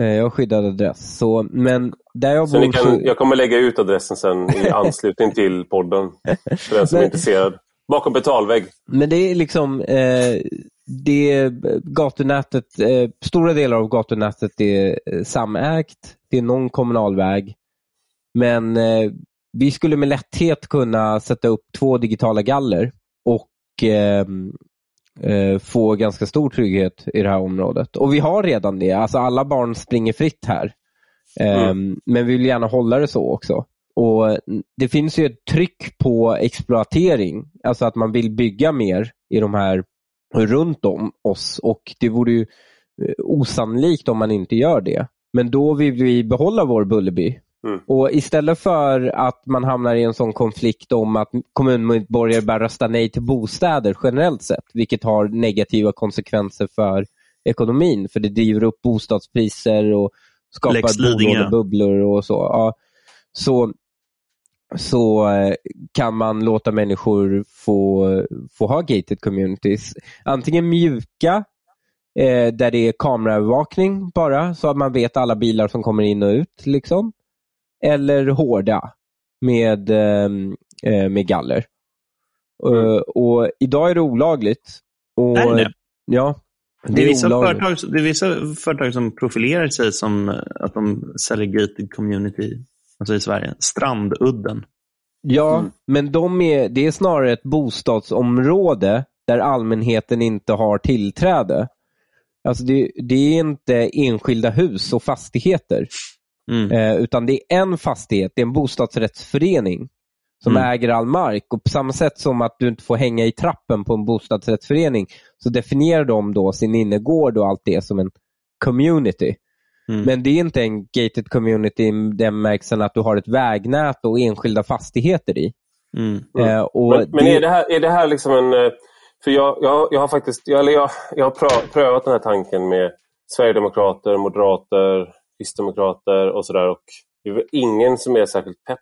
Eh, jag har skyddad adress. Så, men där jag Så bor kan, så... jag kommer lägga ut adressen sen i (laughs) anslutning till podden. För den som är Men- intresserad. Bakom betalvägg. Men det är liksom, eh, det gatunätet, eh, stora delar av gatunätet är eh, samägt. Det är någon kommunal väg. Men eh, vi skulle med lätthet kunna sätta upp två digitala galler och eh, eh, få ganska stor trygghet i det här området. Och vi har redan det. Alltså alla barn springer fritt här. Eh, Men vi vill gärna hålla det så också. Och Det finns ju ett tryck på exploatering, alltså att man vill bygga mer i de här runt om oss och det vore ju eh, osannolikt om man inte gör det. Men då vill vi behålla vår Bullerby. Mm. Och istället för att man hamnar i en sån konflikt om att kommunmedborgare börjar rösta nej till bostäder generellt sett, vilket har negativa konsekvenser för ekonomin, för det driver upp bostadspriser och skapar bolånebubblor och så. Ja, så så eh, kan man låta människor få, få ha gated communities. Antingen mjuka, eh, där det är kameraövervakning bara, så att man vet alla bilar som kommer in och ut. Liksom. Eller hårda, med, ehm, eh, med galler. Eh, och Idag är det olagligt. Och, det? Ja, Det det är, är vissa olagligt. företag, det är vissa företag som profilerar sig som eh, att de säljer gated community alltså i Sverige. Strandudden. Ja, Mm. men de är, det är snarare ett bostadsområde där allmänheten inte har tillträde. Alltså det, det är inte enskilda hus och fastigheter, Mm. eh, utan det är en fastighet, det är en bostadsrättsförening som Mm. äger all mark. Och På samma sätt som att du inte får hänga i trappen på en bostadsrättsförening så definierar de då sin innergård och allt det som en community. Mm. Men det är inte en gated community i den bemärkelsen att du har ett vägnät och enskilda fastigheter i. Mm. Mm. Eh, och Men, men är, det här, är det här liksom en... eh, För jag, jag, jag har faktiskt jag, eller jag, jag har prö- prövat den här tanken med Sverigedemokrater, Moderater, Kristdemokrater och sådär. Och det är ingen som är särskilt pepp.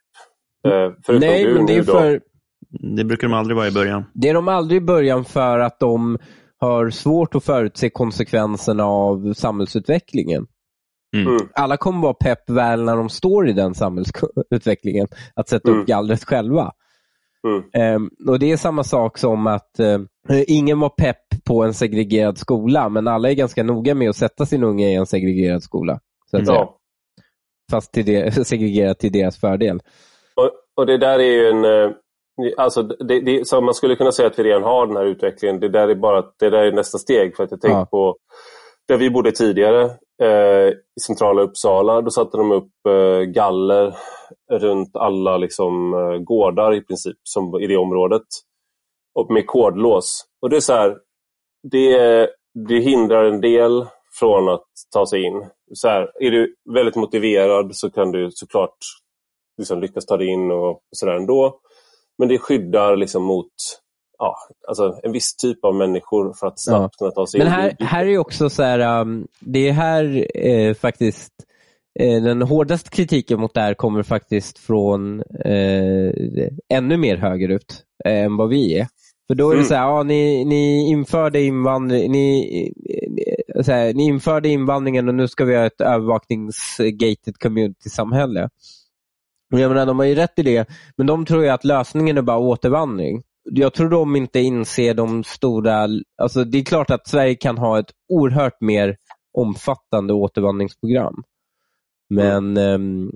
Eh, förutom Nej, du men det är, då. för, Det brukar de aldrig vara i början. det är de aldrig i början för att de har svårt att förutse konsekvenserna av samhällsutvecklingen. Mm. Mm. Alla kommer vara pepp väl när de står i den samhällsutvecklingen, att sätta Mm. upp gallret själva. Mm. Ehm, och Det är samma sak som att eh, ingen var pepp på en segregerad skola, men alla är ganska noga med att sätta sin unge i en segregerad skola. Så att Mm. säga. Fast till det, (laughs) segregerat till deras fördel. Och, och det där är ju en... eh, Alltså det, det, så man skulle kunna säga att vi redan har den här utvecklingen. Det där är bara det där är nästa steg. För att jag tänker Ja. på där vi bodde tidigare Eh, i centrala Uppsala. Då satte de upp eh, galler runt alla liksom, eh, gårdar i princip som, i det området. Och med kodlås. Och det är så här, det, det hindrar en del från att ta sig in. Så här, är du väldigt motiverad så kan du såklart liksom lyckas ta dig in och sådär ändå. Men det skyddar liksom mot ja, alltså en viss typ av människor för att snabbt kunna ta sig Men in. här, här är också så här, um, det är här eh, faktiskt eh, den hårdaste kritiken mot det här kommer faktiskt från eh, ännu mer högerut eh, än vad vi är. För då är det Mm. så här, ja, ni, ni, införde invandring, ni, ni, så här, ni införde invandringen och nu ska vi ha ett övervakningsgated community-samhälle. Jag menar, de har ju rätt i det, men de tror ju att lösningen är bara återvandring. Jag tror de inte inser de stora... Alltså det är klart att Sverige kan ha ett oerhört mer omfattande återvandringsprogram. Men ehm,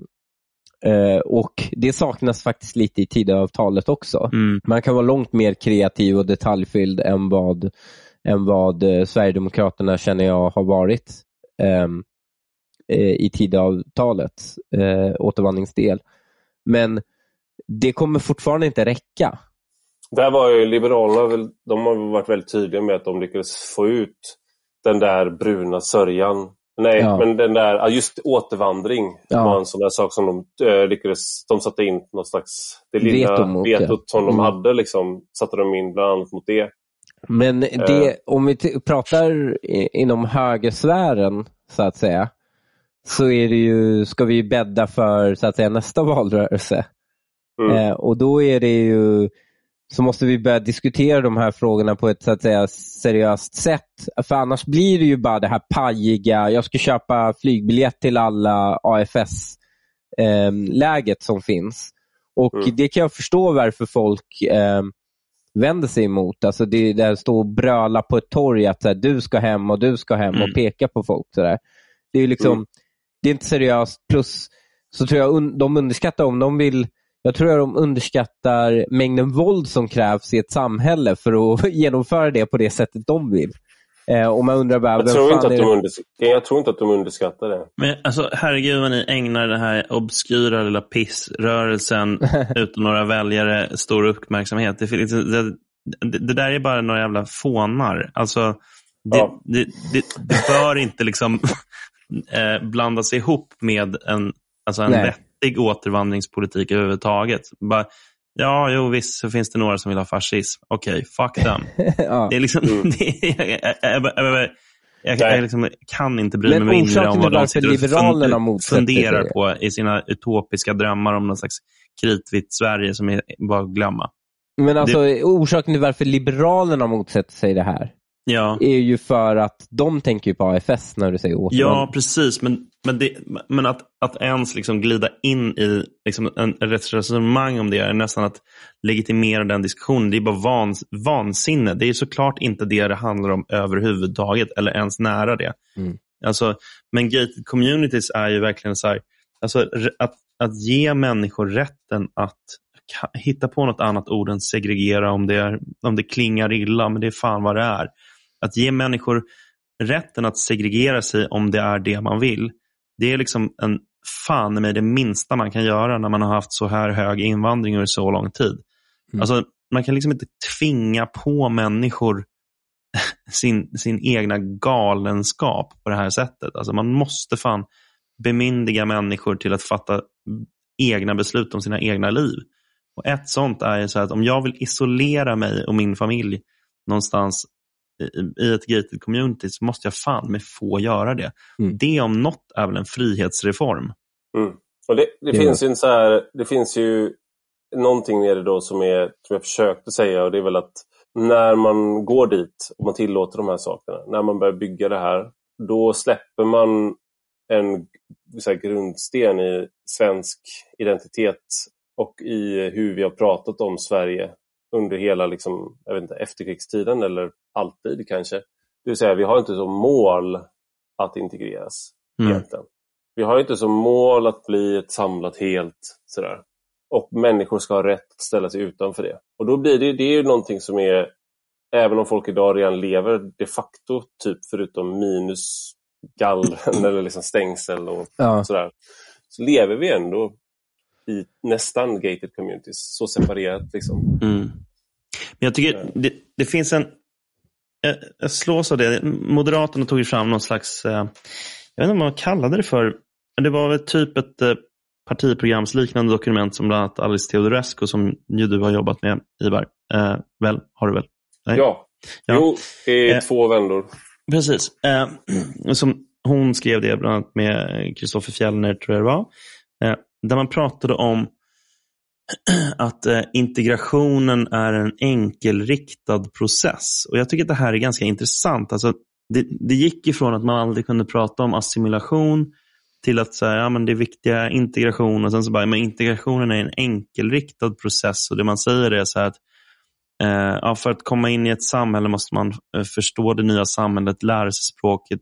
eh, och Det saknas faktiskt lite i Tidöavtalet också. Mm. Man kan vara långt mer kreativ och detaljfylld än vad, än vad eh, Sverigedemokraterna känner jag har varit. ehm, eh, i Tidöavtalet, eh, återvandringsdel. Men det kommer fortfarande inte räcka. Där var ju Liberalerna, de har varit väldigt tydliga med att de lyckades få ut den där bruna sörjan. Nej, Ja. men den där, just återvandring Ja. var en sån där sak som de eh, lyckades, de satte in någon slags, det lilla vetot som de Mm. hade liksom, satte de in bland annat mot det. Men det, om vi pratar i- inom högersfären, så att säga, så är det ju, ska vi bädda för så att säga, nästa (laughs) valrörelse. Mm. Eh, och då är det ju, så måste vi börja diskutera de här frågorna på ett så att säga, seriöst sätt. För annars blir det ju bara det här pajiga, jag ska köpa flygbiljett till alla AFS-läget som finns. Och Mm. det kan jag förstå varför folk eh, vänder sig emot. Alltså det där stå och bröla på ett torg att här, du ska hem och du ska hem Mm. och peka på folk. Så där. Det är liksom, Mm. det är inte seriöst. Plus så tror jag un, de underskattar om de vill jag tror att de underskattar mängden våld som krävs i ett samhälle för att (laughs) genomföra det på det sättet de vill. Eh, och man undrar bara, Jag vem tror, fan inte att de det? unders- jag tror inte att de underskattar det. Men alltså, herregud vad ni ägnar den här obskyra lilla pissrörelsen (laughs) utan några väljare stor uppmärksamhet. Det, det, det, där är bara några jävla fånar. Alltså, det, Ja. det, det, det bör inte liksom (laughs) eh, blandas ihop med en, alltså en Nej. Vettig återvandringspolitik överhuvudtaget. Bara, ja, jo visst så finns det några som vill ha fascism. Okej, fuck them. (laughs) ja. Det är liksom, (laughs) det är, jag, liksom kan inte bry Men mig mindre orsaken om vad de sitter och funderar på i sina utopiska drömmar om någon slags kritvitt Sverige som är bara att glömma. Men alltså orsaken till varför Liberalerna motsätter sig det här Ja, är ju för att de tänker ju på AFS när du säger återvandring. ja precis. Men, men, det, men att, att ens liksom glida in i liksom en, resonemang om det är nästan att legitimera den diskussionen. Det är bara vans, vansinne. Det är såklart inte det det handlar om överhuvudtaget eller ens nära det. Mm. Alltså, men gated communities är ju verkligen så här, alltså, att, att ge människor rätten att hitta på något annat ord än segregera om det, är, om det klingar illa, men det är fan vad det är. Att ge människor rätten att segregera sig om det är det man vill, det är liksom en fan med det minsta man kan göra när man har haft så här hög invandring under så lång tid. Mm. Alltså, man kan liksom inte tvinga på människor (laughs) sin, sin egna galenskap på det här sättet. Alltså man måste fan bemyndiga människor till att fatta egna beslut om sina egna liv. Och Ett sånt är så att om jag vill isolera mig och min familj någonstans i, i ett gated community så måste jag fan med få göra det. Mm. Det om något är väl en frihetsreform. Mm. Och det, det, finns ju en så här, det finns ju någonting det då som, är, som jag försökte säga och det är väl att när man går dit och man tillåter de här sakerna, när man börjar bygga det här, då släpper man en så här, grundsten i svensk identitet och i hur vi har pratat om Sverige under hela liksom, jag vet inte, efterkrigstiden eller alltid kanske. Det vill säga, vi har inte som mål att integreras Mm. egentligen. Vi har inte som mål att bli ett samlat helt. Sådär. Och människor ska ha rätt att ställa sig utanför det. Och då blir det, det är ju någonting som är, även om folk idag redan lever de facto, typ förutom minus gallren (clears throat) eller liksom stängsel och Ja. sådär, så lever vi ändå i nästan gated communities, så separerat liksom. Mm. Men jag tycker det, det finns en... Jag, jag slås av det. Moderaterna tog ju fram någon slags... Eh, jag vet inte vad man kallade det för. Men Det var väl typ ett eh, partiprogramsliknande dokument som bland annat Alice Teodorescu, som ju du har jobbat med, Ivar. Eh, väl, har du väl? Nej? Ja, Ja. jo, är Eh. två vändor. Precis. Eh, (clears throat) som hon skrev det bland annat med Kristoffer Fjellner, tror jag det var. Där man pratade om (clears throat) att eh, integrationen är en enkelriktad process. Och Jag tycker att det här är ganska intressant. Alltså, det, det gick ifrån att man aldrig kunde prata om assimilation till att säga ja, men det är viktiga integration och sen så bara, men integrationen är en enkelriktad process och det man säger är så här att Eh, ja, för att komma in i ett samhälle måste man eh, förstå det nya samhället, lära sig språket,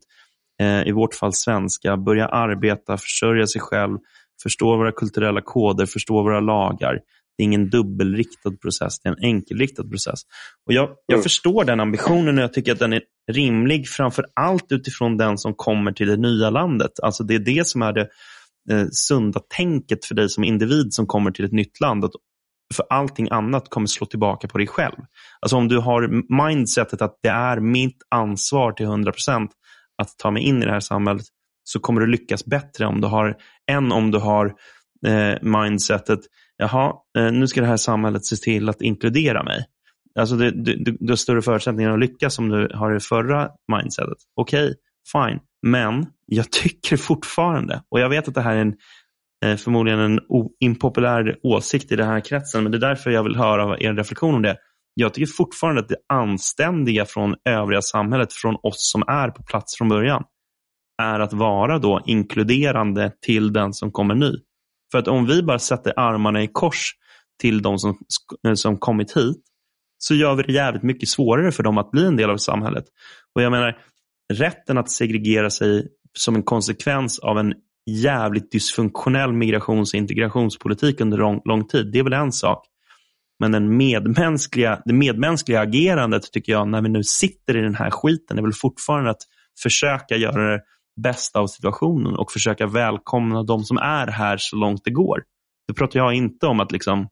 eh, i vårt fall svenska, börja arbeta, försörja sig själv, förstå våra kulturella koder, förstå våra lagar. Det är ingen dubbelriktad process, det är en enkelriktad process. Och jag, jag mm. förstår den ambitionen och jag tycker att den är rimlig, framför allt utifrån den som kommer till det nya landet. Alltså Det är det som är det eh, sunda tänket för dig som individ som kommer till ett nytt land. Att för allting annat kommer slå tillbaka på dig själv. Alltså om du har mindsetet att det är mitt ansvar till 100% att ta mig in i det här samhället så kommer du lyckas bättre om du har, än om du har eh, mindsetet, jaha, eh, nu ska det här samhället se till att inkludera mig. Alltså du, du, du har större förutsättningar att lyckas om du har det förra mindsetet. Okej, okay, fine. Men jag tycker fortfarande, och jag vet att det här är en, eh, förmodligen en impopulär åsikt i den här kretsen, men det är därför jag vill höra er reflektion om det. Jag tycker fortfarande att det anständiga från övriga samhället, från oss som är på plats från början, är att vara då inkluderande till den som kommer ny. För att om vi bara sätter armarna i kors till de som, eh, som kommit hit, så gör vi det jävligt mycket svårare för dem att bli en del av samhället. Och jag menar, rätten att segregera sig som en konsekvens av en jävligt dysfunktionell migrations och integrationspolitik under lång, lång tid, det är väl en sak. Men den medmänskliga, det medmänskliga agerandet tycker jag, när vi nu sitter i den här skiten, är väl fortfarande att försöka göra det bästa av situationen och försöka välkomna de som är här så långt det går. Det pratar jag inte om att liksom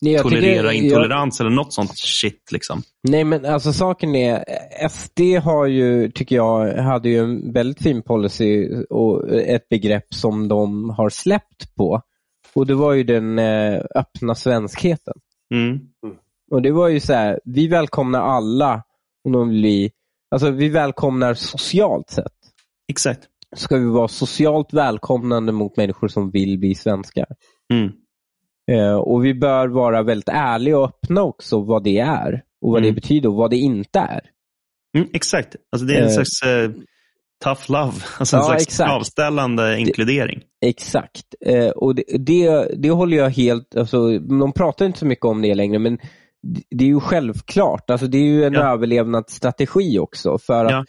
Nej, tolerera tycker, intolerans jag... eller något sånt shit. Liksom. Nej, men alltså saken är, SD har ju, tycker jag, hade ju en väldigt fin policy och ett begrepp som de har släppt på. Och det var ju den eh, öppna svenskheten. Mm. Och det var ju så här, vi välkomnar alla om de blir, alltså vi välkomnar socialt sett. Exakt. Ska vi vara socialt välkomnande mot människor som vill bli svenskar. Mm. Eh, och vi bör vara väldigt ärliga och öppna också vad det är och vad mm. det betyder och vad det inte är. Mm, exakt. Alltså det är en eh, slags eh, tough love, (laughs) alltså en ja, slags exakt. avställande inkludering. Det, exakt. Eh, och det, det, det, håller jag helt, alltså, de pratar inte så mycket om det längre, men det är ju självklart. Alltså det är ju en ja. överlevnadsstrategi också. För att ja.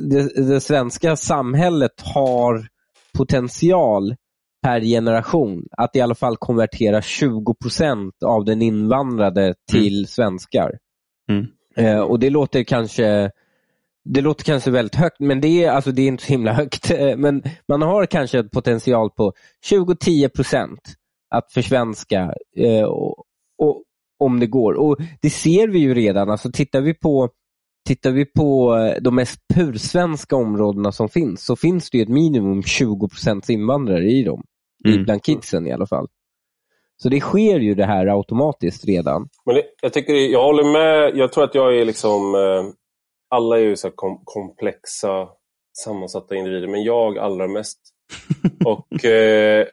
det, det, svenska samhället har potential per generation att i alla fall konvertera 20 procent av den invandrade mm. till mm. svenskar. Mm. Eh, och det låter kanske det låter kanske väldigt högt, men det är, alltså, det är inte så himla högt. Eh, men man har kanske ett potential på 20-10 procent att försvenska eh, och, och, om det går. Och Det ser vi ju redan. Alltså, tittar vi på Tittar vi på eh, de mest pursvenska områdena som finns så finns det ett minimum 20 procent invandrare i dem. Mm. Bland kidsen i alla fall. Så det sker ju det här automatiskt redan. Men det, jag, tycker, jag håller med. Jag tror att jag är liksom... Eh, alla är ju så kom, komplexa, sammansatta individer, men jag allra mest. (laughs) Och eh,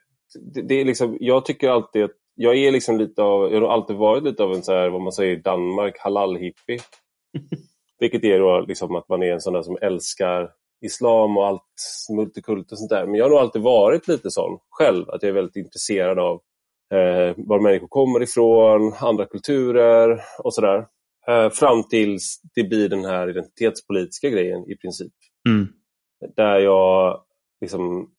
det, det, är liksom, jag tycker alltid att jag är liksom lite av, jag har alltid varit lite av en så här, vad man säger i Danmark, halal-hippie. (laughs) Vilket är då liksom att man är en sån där som älskar islam och allt multikult och sånt där. Men jag har nog alltid varit lite sån själv, att jag är väldigt intresserad av eh, var människor kommer ifrån, andra kulturer och sådär. Eh, fram tills det blir den här identitetspolitiska grejen i princip. Mm. Där jag liksom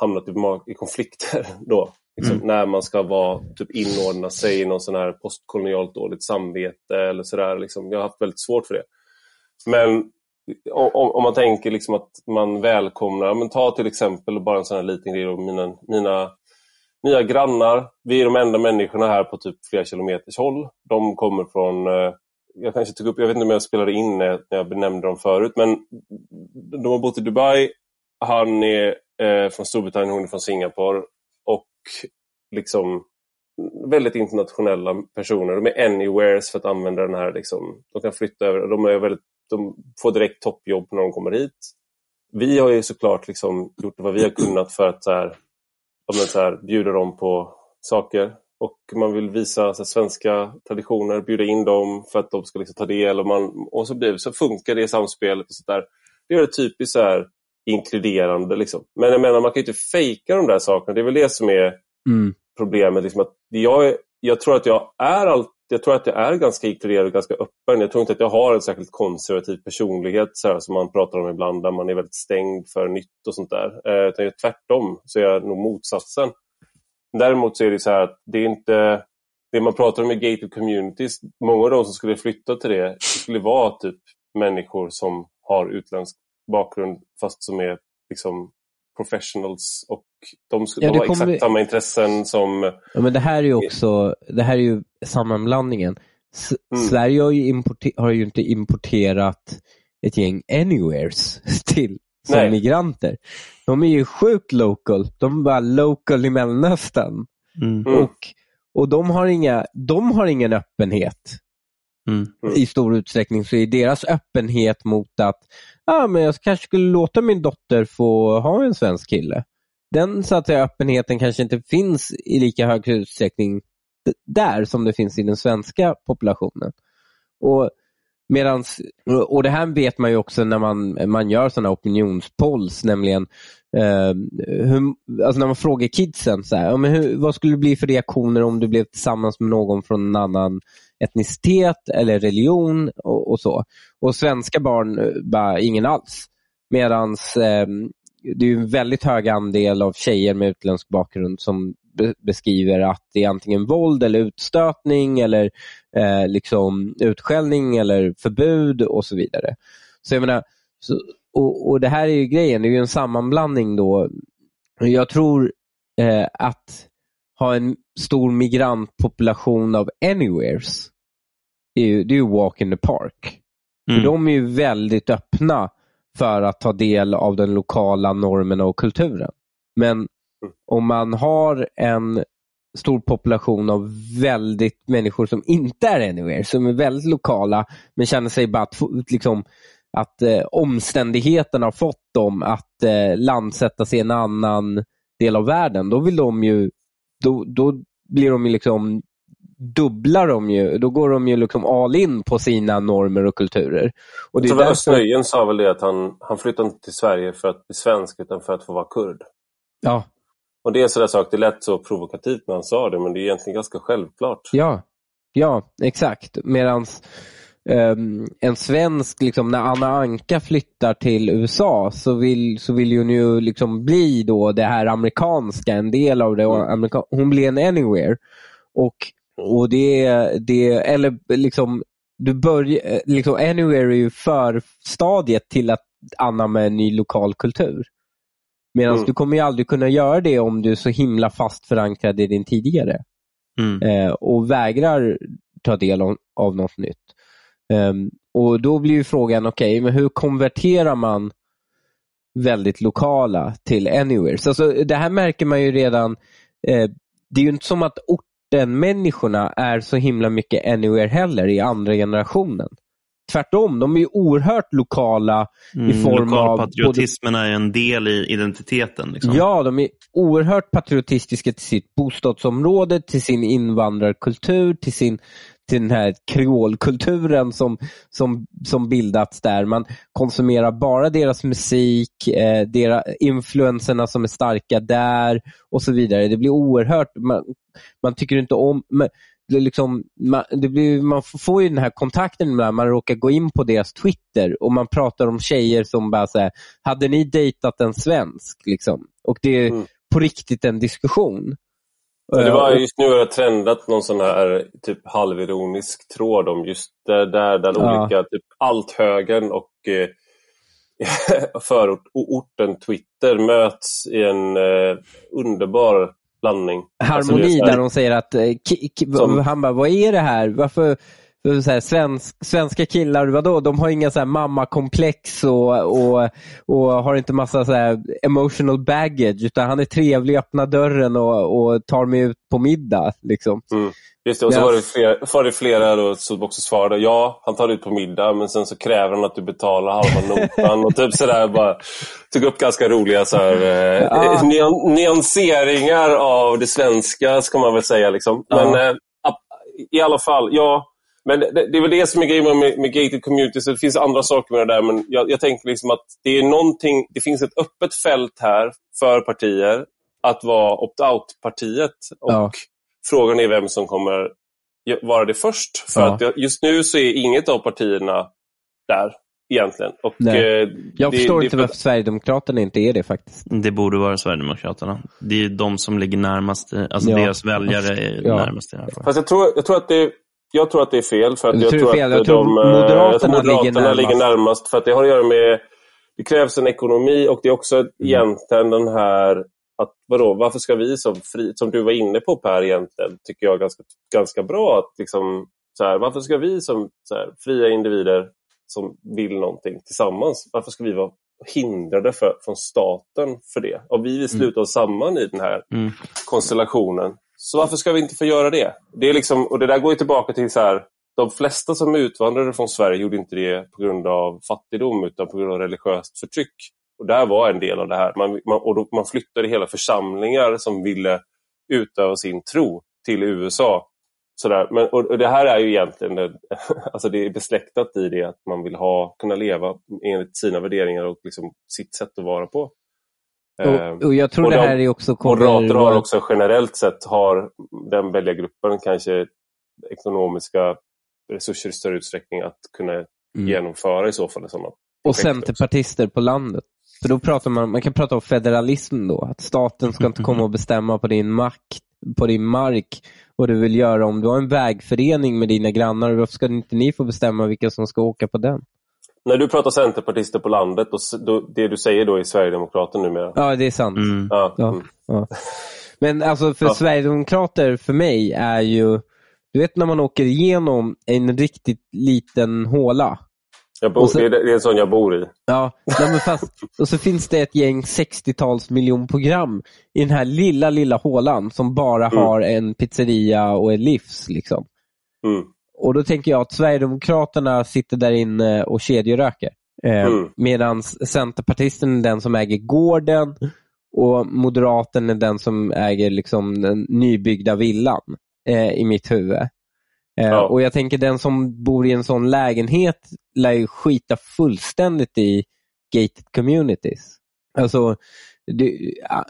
hamnat i, i konflikter (laughs) då. Liksom, mm. När man ska vara, typ, inordna sig i någon sån här postkolonialt dåligt samvete eller sådär. Liksom. Jag har haft väldigt svårt för det. Men om, om man tänker liksom att man välkomnar, men ta till exempel bara en sån här liten grej, mina, mina nya grannar. Vi är de enda människorna här på typ flera kilometers håll. De kommer från, eh, jag kanske tog upp, jag vet inte om jag spelade in när jag benämnde dem förut, men de har bott i Dubai. Han är eh, från Storbritannien, hon är från Singapore liksom väldigt internationella personer. De är anywheres för att använda den här, liksom, de kan flytta över. De är väldigt de får direkt toppjobb när de kommer hit. Vi har ju såklart liksom gjort vad vi har kunnat för att så här, så här, bjuda dem på saker. Och man vill visa så här, svenska traditioner, bjuda in dem för att de ska liksom ta del. Och, man, och så, blir, så funkar det samspelet. Och så där. Det är typiskt så här, inkluderande. Liksom. Men jag menar, man kan ju inte fejka de där sakerna. Det är väl det som är mm. problemet. Liksom, att jag, jag tror att jag är allt jag tror att jag är ganska inkluderad och ganska öppen. Jag tror inte att jag har en särskilt konservativ personlighet så här, som man pratar om ibland, där man är väldigt stängd för nytt och sånt där. Eh, utan tvärtom så är jag nog motsatsen. Däremot så är det så här att det är inte det man pratar om i gated communities, många av de som skulle flytta till det, det skulle vara typ människor som har utländsk bakgrund fast som är liksom professionals och de, ja, de har exakt samma intressen som... Ja, men det här är ju också det här är ju sammanblandningen. S mm. Sverige har ju, har ju, inte importerat ett gäng anywheres (laughs) till som Nej. migranter. De är ju sjukt local. De är bara local i Mellanöstern. Mm. Och, och de, har inga, de har ingen öppenhet. Mm. I stor utsträckning så är deras öppenhet mot att ah, men jag kanske skulle låta min dotter få ha en svensk kille. Den så att säga, öppenheten kanske inte finns i lika hög utsträckning där som det finns i den svenska populationen. Och Medans, och det här vet man ju också när man, man gör sådana opinionspolls, nämligen eh, hur, alltså när man frågar kidsen, så här, men hur, vad skulle det bli för reaktioner om du blev tillsammans med någon från en annan etnicitet eller religion och, och så. Och svenska barn, eh, bara ingen alls. Medan eh, det är en väldigt hög andel av tjejer med utländsk bakgrund som beskriver att det är antingen våld eller utstötning eller eh, liksom utskällning eller förbud och så vidare. Så jag menar, så, och, och, Det här är ju grejen, det är ju en sammanblandning då. Jag tror eh, att ha en stor migrantpopulation av anywheres, det är ju, det är ju walk in the park. Mm. För de är ju väldigt öppna för att ta del av den lokala normerna och kulturen. Men om man har en stor population av väldigt människor som inte är anywhere, som är väldigt lokala, men känner sig bara att, liksom, att eh, omständigheterna har fått dem att eh, landsätta sig i en annan del av världen. Då vill de ju, då, då blir de ju liksom dubblar de ju, då går de ju liksom all in på sina normer och kulturer. Och det är därför... sa väl det att han, han flyttade inte till Sverige för att bli svensk utan för att få vara kurd. Ja, och det är sån sak, det lät så provokativt när han sa det, men det är egentligen ganska självklart. Ja, ja exakt. Medans um, en svensk, liksom, när Anna Anka flyttar till USA så vill, så vill hon ju liksom bli då det här amerikanska, en del av det. Mm. hon blir en anywhere. Och, och det, det, eller liksom, du börjar, liksom, anywhere är ju förstadiet till att anamma en ny lokal kultur. Medan mm. du kommer ju aldrig kunna göra det om du är så himla fast förankrad i din tidigare. Mm. Eh, och vägrar ta del av, av något nytt. Um, och Då blir ju frågan, okej, okay, men hur konverterar man väldigt lokala till anywheres? Alltså, det här märker man ju redan. Eh, det är ju inte som att orten-människorna är så himla mycket anywhere heller i andra generationen tvärtom, de är oerhört lokala mm, i form Lokalpatriotismen både... är en del i identiteten. Liksom. Ja, de är oerhört patriotistiska till sitt bostadsområde, till sin invandrarkultur, till sin till den här kreolkulturen som, som, som bildats där. Man konsumerar bara deras musik, eh, deras, influenserna som är starka där och så vidare. Det blir oerhört, man, man tycker inte om, man, liksom, man, det blir, man får ju den här kontakten när man råkar gå in på deras Twitter och man pratar om tjejer som bara säger hade ni dejtat en svensk? Liksom? Och det är mm. på riktigt en diskussion. det var just nu har det trendat någon sån här typ halvironisk tråd om just där, där, där ja. olika, typ allt högern och eh, (laughs) förort, orten Twitter möts i en eh, underbar blandning. Harmoni alltså där de säger att, eh, som... han bara, vad är det här? Varför, så här, svensk, svenska killar, vadå? De har inga så här mammakomplex och, och, och har inte massa så här emotional baggage, utan han är trevlig, öppnar dörren och, och tar mig ut på middag. Liksom. Mm. Just det, och så var det flera, var det flera då, som också svarade ja, han tar ut på middag men sen så kräver han att du betalar halva (laughs) notan och typ sådär bara tog upp ganska roliga så här, eh, ja. nyanseringar av det svenska ska man väl säga. Liksom. Men ja. eh, i alla fall, ja. Men det, det, är väl det som är grejen med, med gated communities. Det finns andra saker med det där men jag, jag tänker liksom att det är någonting, det finns ett öppet fält här för partier att vara opt-out-partiet. Och ja Frågan är vem som kommer vara det först. För ja. att just nu så är inget av partierna där. egentligen. Och, Nej. eh, Jag det- förstår det- inte varför Sverigedemokraterna inte är det faktiskt. Det borde vara Sverigedemokraterna. Det är de som ligger närmast, eh, alltså Ja. deras väljare är Ja. närmast i. Fast jag tror, jag tror att det jag tror att det är fel. För att jag tror fel. att Jag tror de, eh, Moderaterna Moderaterna ligger ligger, närmast. närmast. För att det har att göra med det krävs en ekonomi och det är också Mm. egentligen den här att vadå, varför ska vi som fri, som du var inne på Per egentligen, tycker jag ganska, ganska bra att liksom så här, varför ska vi som här, fria individer som vill någonting tillsammans, varför ska vi vara hindrade för, från staten för det? Och vi vill sluta oss samman i den här Mm. konstellationen. Så varför ska vi inte få göra det? det är liksom, och det där går ju tillbaka till så här, de flesta som utvandrade från Sverige gjorde inte det på grund av fattigdom utan på grund av religiöst förtryck. Och där var en del av det här. Man, man, och då, man flyttade hela församlingar som ville utöva sin tro till USA. Sådär. Men, och, och det här är ju egentligen det, (laughs) alltså det är besläktat i det att man vill ha, kunna leva enligt sina värderingar och liksom sitt sätt att vara på. Eh, Och, och jag tror och det de- här är också kommer Moderater har också generellt sett, har den väljargruppen kanske ekonomiska resurser i större utsträckning att kunna Mm. genomföra i så fall sådana Och projekt också. centerpartister på landet. För då pratar man, man kan prata om federalism då. Att staten ska inte komma och bestämma på din makt, på din mark vad du vill göra. Om du har en vägförening med dina grannar, varför ska inte ni få bestämma vilka som ska åka på den? När du pratar centerpartister på landet, då, då, det du säger då är Sverigedemokraten numera? Ja, det är sant. Mm. Ja. Ja. Mm. Ja. Men alltså för Ja. Sverigedemokrater, för mig, är ju... Du vet när man åker igenom en riktigt liten håla. Jag bor, Och så- det, är, det är en sån jag bor i. Ja, nej, men fast, och så finns det ett gäng 60-tals miljonprogram i den här lilla, lilla hålan som bara Mm. har en pizzeria och ett livs. Liksom. Mm. Och då tänker jag att Sverigedemokraterna sitter där inne och kedjeröker. Eh, Mm. Medan Centerpartisten är den som äger gården och Moderaten är den som äger liksom den nybyggda villan eh, i mitt huvud. Eh, Ja. Och jag tänker den som bor i en sån lägenhet lär ju skita fullständigt i gated communities. Alltså, det, ja,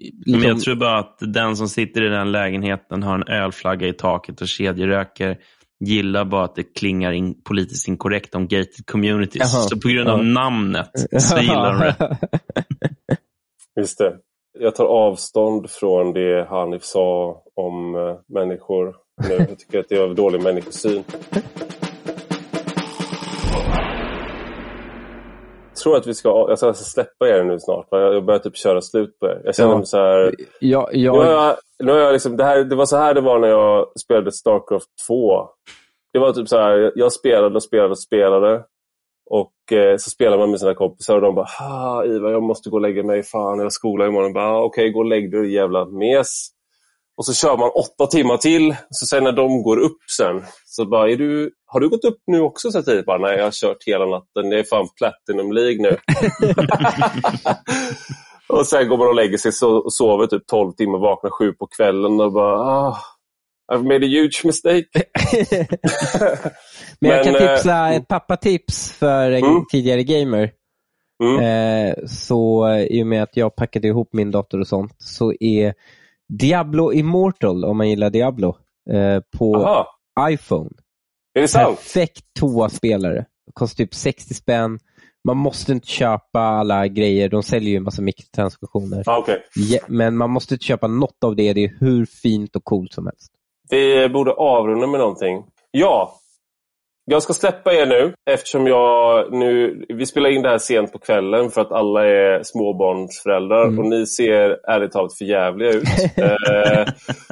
Men liksom, jag tror bara att den som sitter i den lägenheten har en ölflagga i taket och kedjeröker gillar bara att det klingar in politiskt inkorrekt om gated communities. Jaha. Så på grund av Ja. namnet (laughs) så gillar de det. (laughs) Just det. Jag tar avstånd från det Hanif sa om eh, människor nu. Jag tycker att det är dålig människosyn. Tror att vi ska, jag ska släppa er nu snart. Jag börjar typ köra slut på er. Jag känner Ja. mig så här, ja, Nu har ja, jag, nu har jag liksom, det, här, det var så här det var när jag spelade Starcraft 2. Det var typ så här, jag spelade och spelade och spelade. Och eh, så spelar man med sina kompisar och de bara ah, Ivar, jag måste gå och lägga mig. Fan, jag har skola imorgon. Ah, Okej, gå och lägg dig jävla mes. Och så kör man åtta timmar till. Så sen när de går upp sen, så bara, är du, har du gått upp nu också så tidigt? Bara, Nej, jag har kört hela natten. Det är fan Platinum League nu. (laughs) och sen går man och lägger sig och sover typ 12 timmar, vaknar sju på kvällen och bara ah, I've made a huge mistake. (laughs) Men jag kan Men, eh, tipsa ett pappatips för en Mm. tidigare gamer. Mm. Eh, så i och med att jag packade ihop min dator och sånt så är Diablo Immortal, om man gillar Diablo, eh, på Aha, iPhone. är det sant? Perfekt toaspelare. Kostar typ 60 spänn. Man måste inte köpa alla grejer. De säljer ju en massa mikrotransaktioner. Ah, okay. Ja, men man måste inte köpa något av det. Det är hur fint och coolt som helst. Vi borde avrunda med någonting. Ja, jag ska släppa er nu eftersom jag nu... Vi spelar in det här sent på kvällen för att alla är småbarnsföräldrar Mm. och ni ser ärligt talat för jävliga ut. (laughs) eh,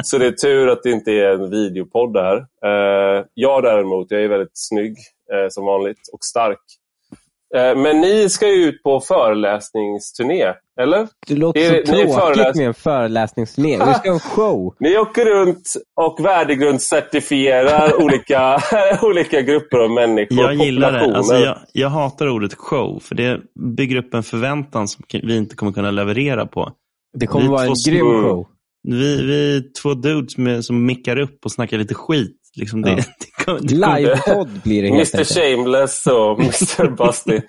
så det är tur att det inte är en videopodd här. Eh, jag däremot, jag är väldigt snygg eh, som vanligt och stark. Eh, men ni ska ju ut på föreläsningsturné, eller? Det låter Det är- så tråkigt föreläs- med en föreläsningsturné. Vi ska ha en show. (laughs) Ni åker runt och värdegrundscertifierar (laughs) olika, (laughs) olika grupper av människor. Jag gillar det. Alltså, jag, jag hatar ordet show, för det bygger upp en förväntan som vi inte kommer kunna leverera på. Det kommer Vi vara en grym show. Vi, vi är två dudes med, som mickar upp och snackar lite skit. Liksom det, Ja. det Livepodd blir det helt Mr. Shameless och (laughs) Mr Busty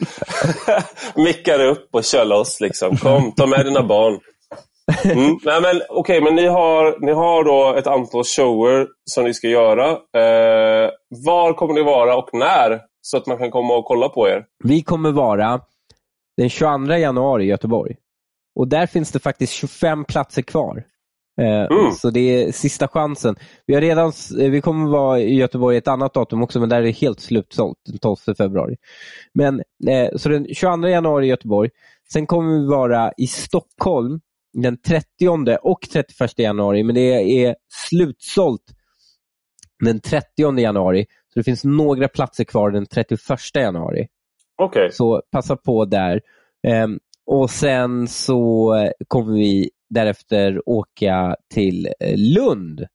(laughs) mickar upp och kör loss. Liksom. Kom, ta med dina barn. Mm. Nej, men, Okej, men ni har, ni har då ett antal shower som ni ska göra. Eh, var kommer ni vara och när så att man kan komma och kolla på er? Vi kommer vara den 22 januari i Göteborg. Och där finns det faktiskt 25 platser kvar. Eh, Mm. Så det är sista chansen. Vi, har redan, eh, vi kommer vara i Göteborg ett annat datum också, men där är det helt slutsålt den 12 februari. Men, eh, så den 22 januari i Göteborg. Sen kommer vi vara i Stockholm den 30 och 31 januari, men det är slutsålt den 30 januari. Så det finns några platser kvar den 31 januari. Okej. Så passa på där. Ehm, och Sen så kommer vi därefter åka till eh, Lund.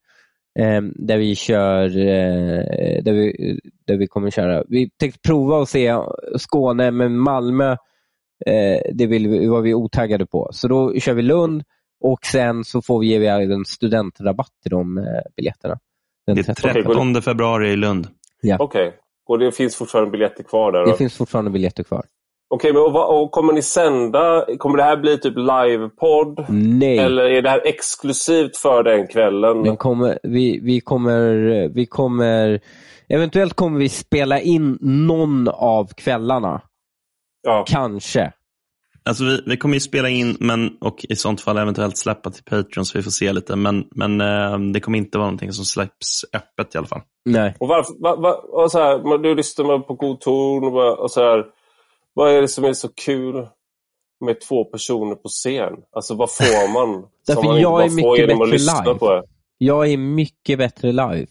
ehm, där vi kör, eh, där vi, där vi kommer köra. Vi tänkte prova att se Skåne, men Malmö eh, det vill vi, var vi otaggade på. Så då kör vi Lund och sen så får vi ge en studentrabatt till de biljetterna. Den Det är 13. 13 februari i Lund. Okej. Och det finns fortfarande biljetter kvar där? Det finns fortfarande biljetter kvar. Okej, men och, vad- och kommer ni sända? Kommer det här bli typ livepodd? Nej. Eller är det här exklusivt för den kvällen? Den kommer, vi, vi, kommer, vi kommer, eventuellt kommer vi spela in någon av kvällarna. Ja. Kanske. Alltså vi, vi kommer ju spela in men, och i sånt fall eventuellt släppa till Patreon så vi får se lite. Men, men eh, det kommer inte vara någonting som släpps öppet i alla fall. Nej. Och varför, va, va, och så här, man- du lyssnar på god ton och, och så här, vad är det som är så kul med två personer på scen? Alltså vad får (laughs) man Därför man jag är mycket att bättre live. på det? Jag är mycket bättre live.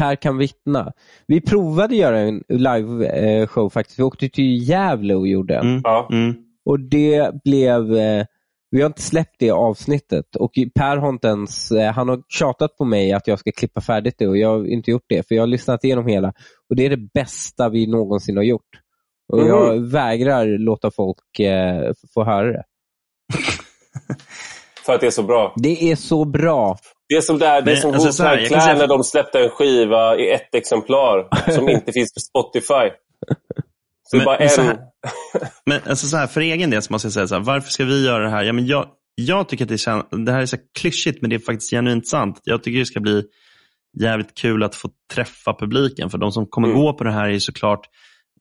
Per kan vittna. Vi provade göra en live-show faktiskt. Vi åkte till Gävle och gjorde en. Mm. Ja. Mm. Och det blev... Eh, vi har inte släppt det avsnittet och Per har inte ens... Eh, han har tjatat på mig att jag ska klippa färdigt det och jag har inte gjort det för jag har lyssnat igenom hela och det är det bästa vi någonsin har gjort. Och Mhm. Jag vägrar låta folk eh, få höra det. (laughs) För att det är så bra. Det är så bra. Det är som, där, det är som alltså, Wu-Tang Clan säga- när de släppte en skiva i ett exemplar som (laughs) inte finns på Spotify. Så det är Men- bara men så en... här- Men alltså så här, för egen del så måste jag säga så här, varför ska vi göra det här? Ja, men jag, jag tycker att det, kän, det här är så här klyschigt, men det är faktiskt genuint sant. Jag tycker det ska bli jävligt kul att få träffa publiken. För de som kommer Mm. gå på det här är såklart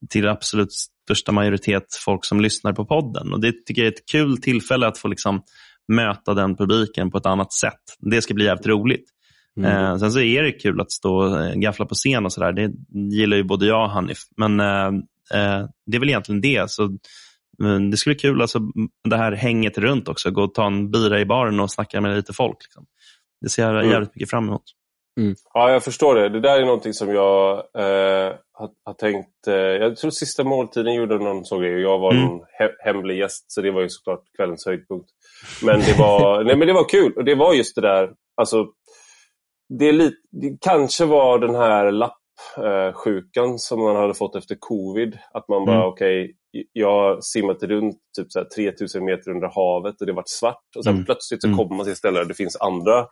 till absolut största majoritet folk som lyssnar på podden. Och Det tycker jag är ett kul tillfälle att få liksom möta den publiken på ett annat sätt. Det ska bli jävligt roligt. Eh, sen så är det kul att stå och eh, gaffla på scen och sådär. Det gillar ju både jag och Hanif. Men eh, eh, det är väl egentligen det. Så, eh, det skulle bli kul, alltså, det här hänget runt också. Gå och ta en bira i baren och snacka med lite folk. Liksom. Det ser jag Mm. jävligt mycket fram emot. Ja, jag förstår det. Det där är någonting som jag eh, har, har tänkt... Eh, jag tror sista måltiden gjorde någon grej och jag var Mm. en he hemlig gäst så det var ju såklart kvällens höjdpunkt. Men det var, (laughs) nej, men det var kul och det var just det där. Alltså, det, är lite, det kanske var den här lappsjukan som man hade fått efter covid. Att man bara, Mm. okej, jag har simmat runt typ så här 3000 meter under havet och det har varit svart. Och sen Mm. plötsligt så Mm. kommer man till ett ställe där det finns andra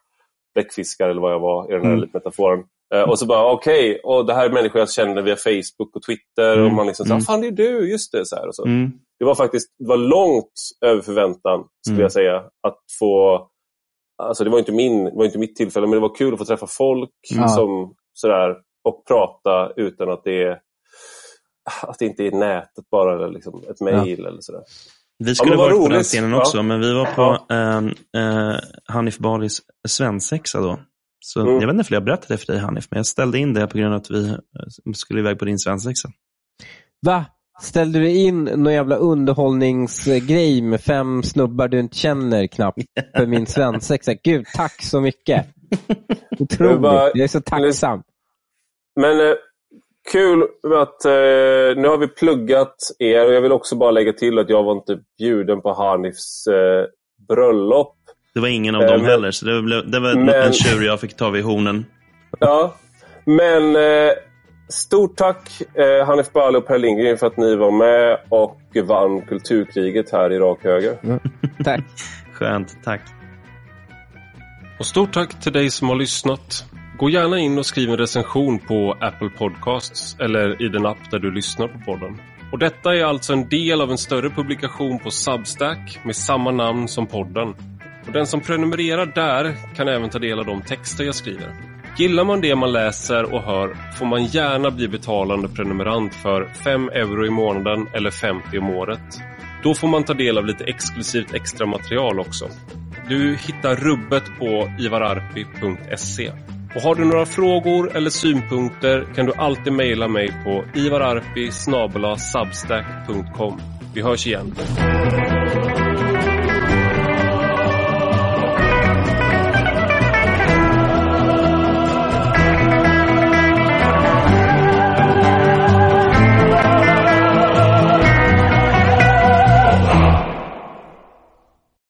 bläckfiskar eller vad jag var i den här Mm. metaforen. Eh, och så bara, okej, och det här är människor jag känner via Facebook och Twitter. Mm. Och man liksom, Mm. fan det är du, just det. Så och så. Mm. Det var faktiskt det var långt över förväntan, skulle Mm. jag säga. Att få, alltså det var inte, min, det var inte mitt tillfälle, men det var kul att få träffa folk Ja. som, sådär, och prata utan att det är att det inte är nätet bara, eller liksom ett mejl eller sådär. Vi skulle vad varit på den roligt. scenen Ja. också, men vi var på eh, eh, Hanif Balis svensexa då. Så Mm. Jag vet inte om jag har berättat det för dig Hanif, men jag ställde in det på grund av att vi eh, skulle iväg på din svensexa. Va? Ställde du in någon jävla underhållningsgrej med fem snubbar du inte känner knappt för (laughs) min svensexa? Gud, tack så mycket. (laughs) Otroligt. bara- Jag är så tacksam. Men eh, kul att eh, nu har vi pluggat er och jag vill också bara lägga till att jag var inte bjuden på Hanifs eh, bröllop. Det var ingen av Eh, dem men- heller, så det, blev, det var en, Men- en tjur jag fick ta vid hornen. Ja, men eh, stort tack eh, Hanif Bali och Per Lindgren för att ni var med och vann kulturkriget här i rak höger. Tack. Skönt, tack. Och stort tack till dig som har lyssnat. Gå gärna in och skriv en recension på Apple Podcasts eller i den app där du lyssnar på podden. Och detta är alltså en del av en större publikation på Substack med samma namn som podden. Och den som prenumererar där kan även ta del av de texter jag skriver. Gillar man det man läser och hör får man gärna bli betalande prenumerant för 5 euro i månaden eller 50 om året. Då får man ta del av lite exklusivt extra material också. Du hittar rubbet på ivararpi.se. Och har du några frågor eller synpunkter kan du alltid mejla mig på ivararpi Vi hörs igen.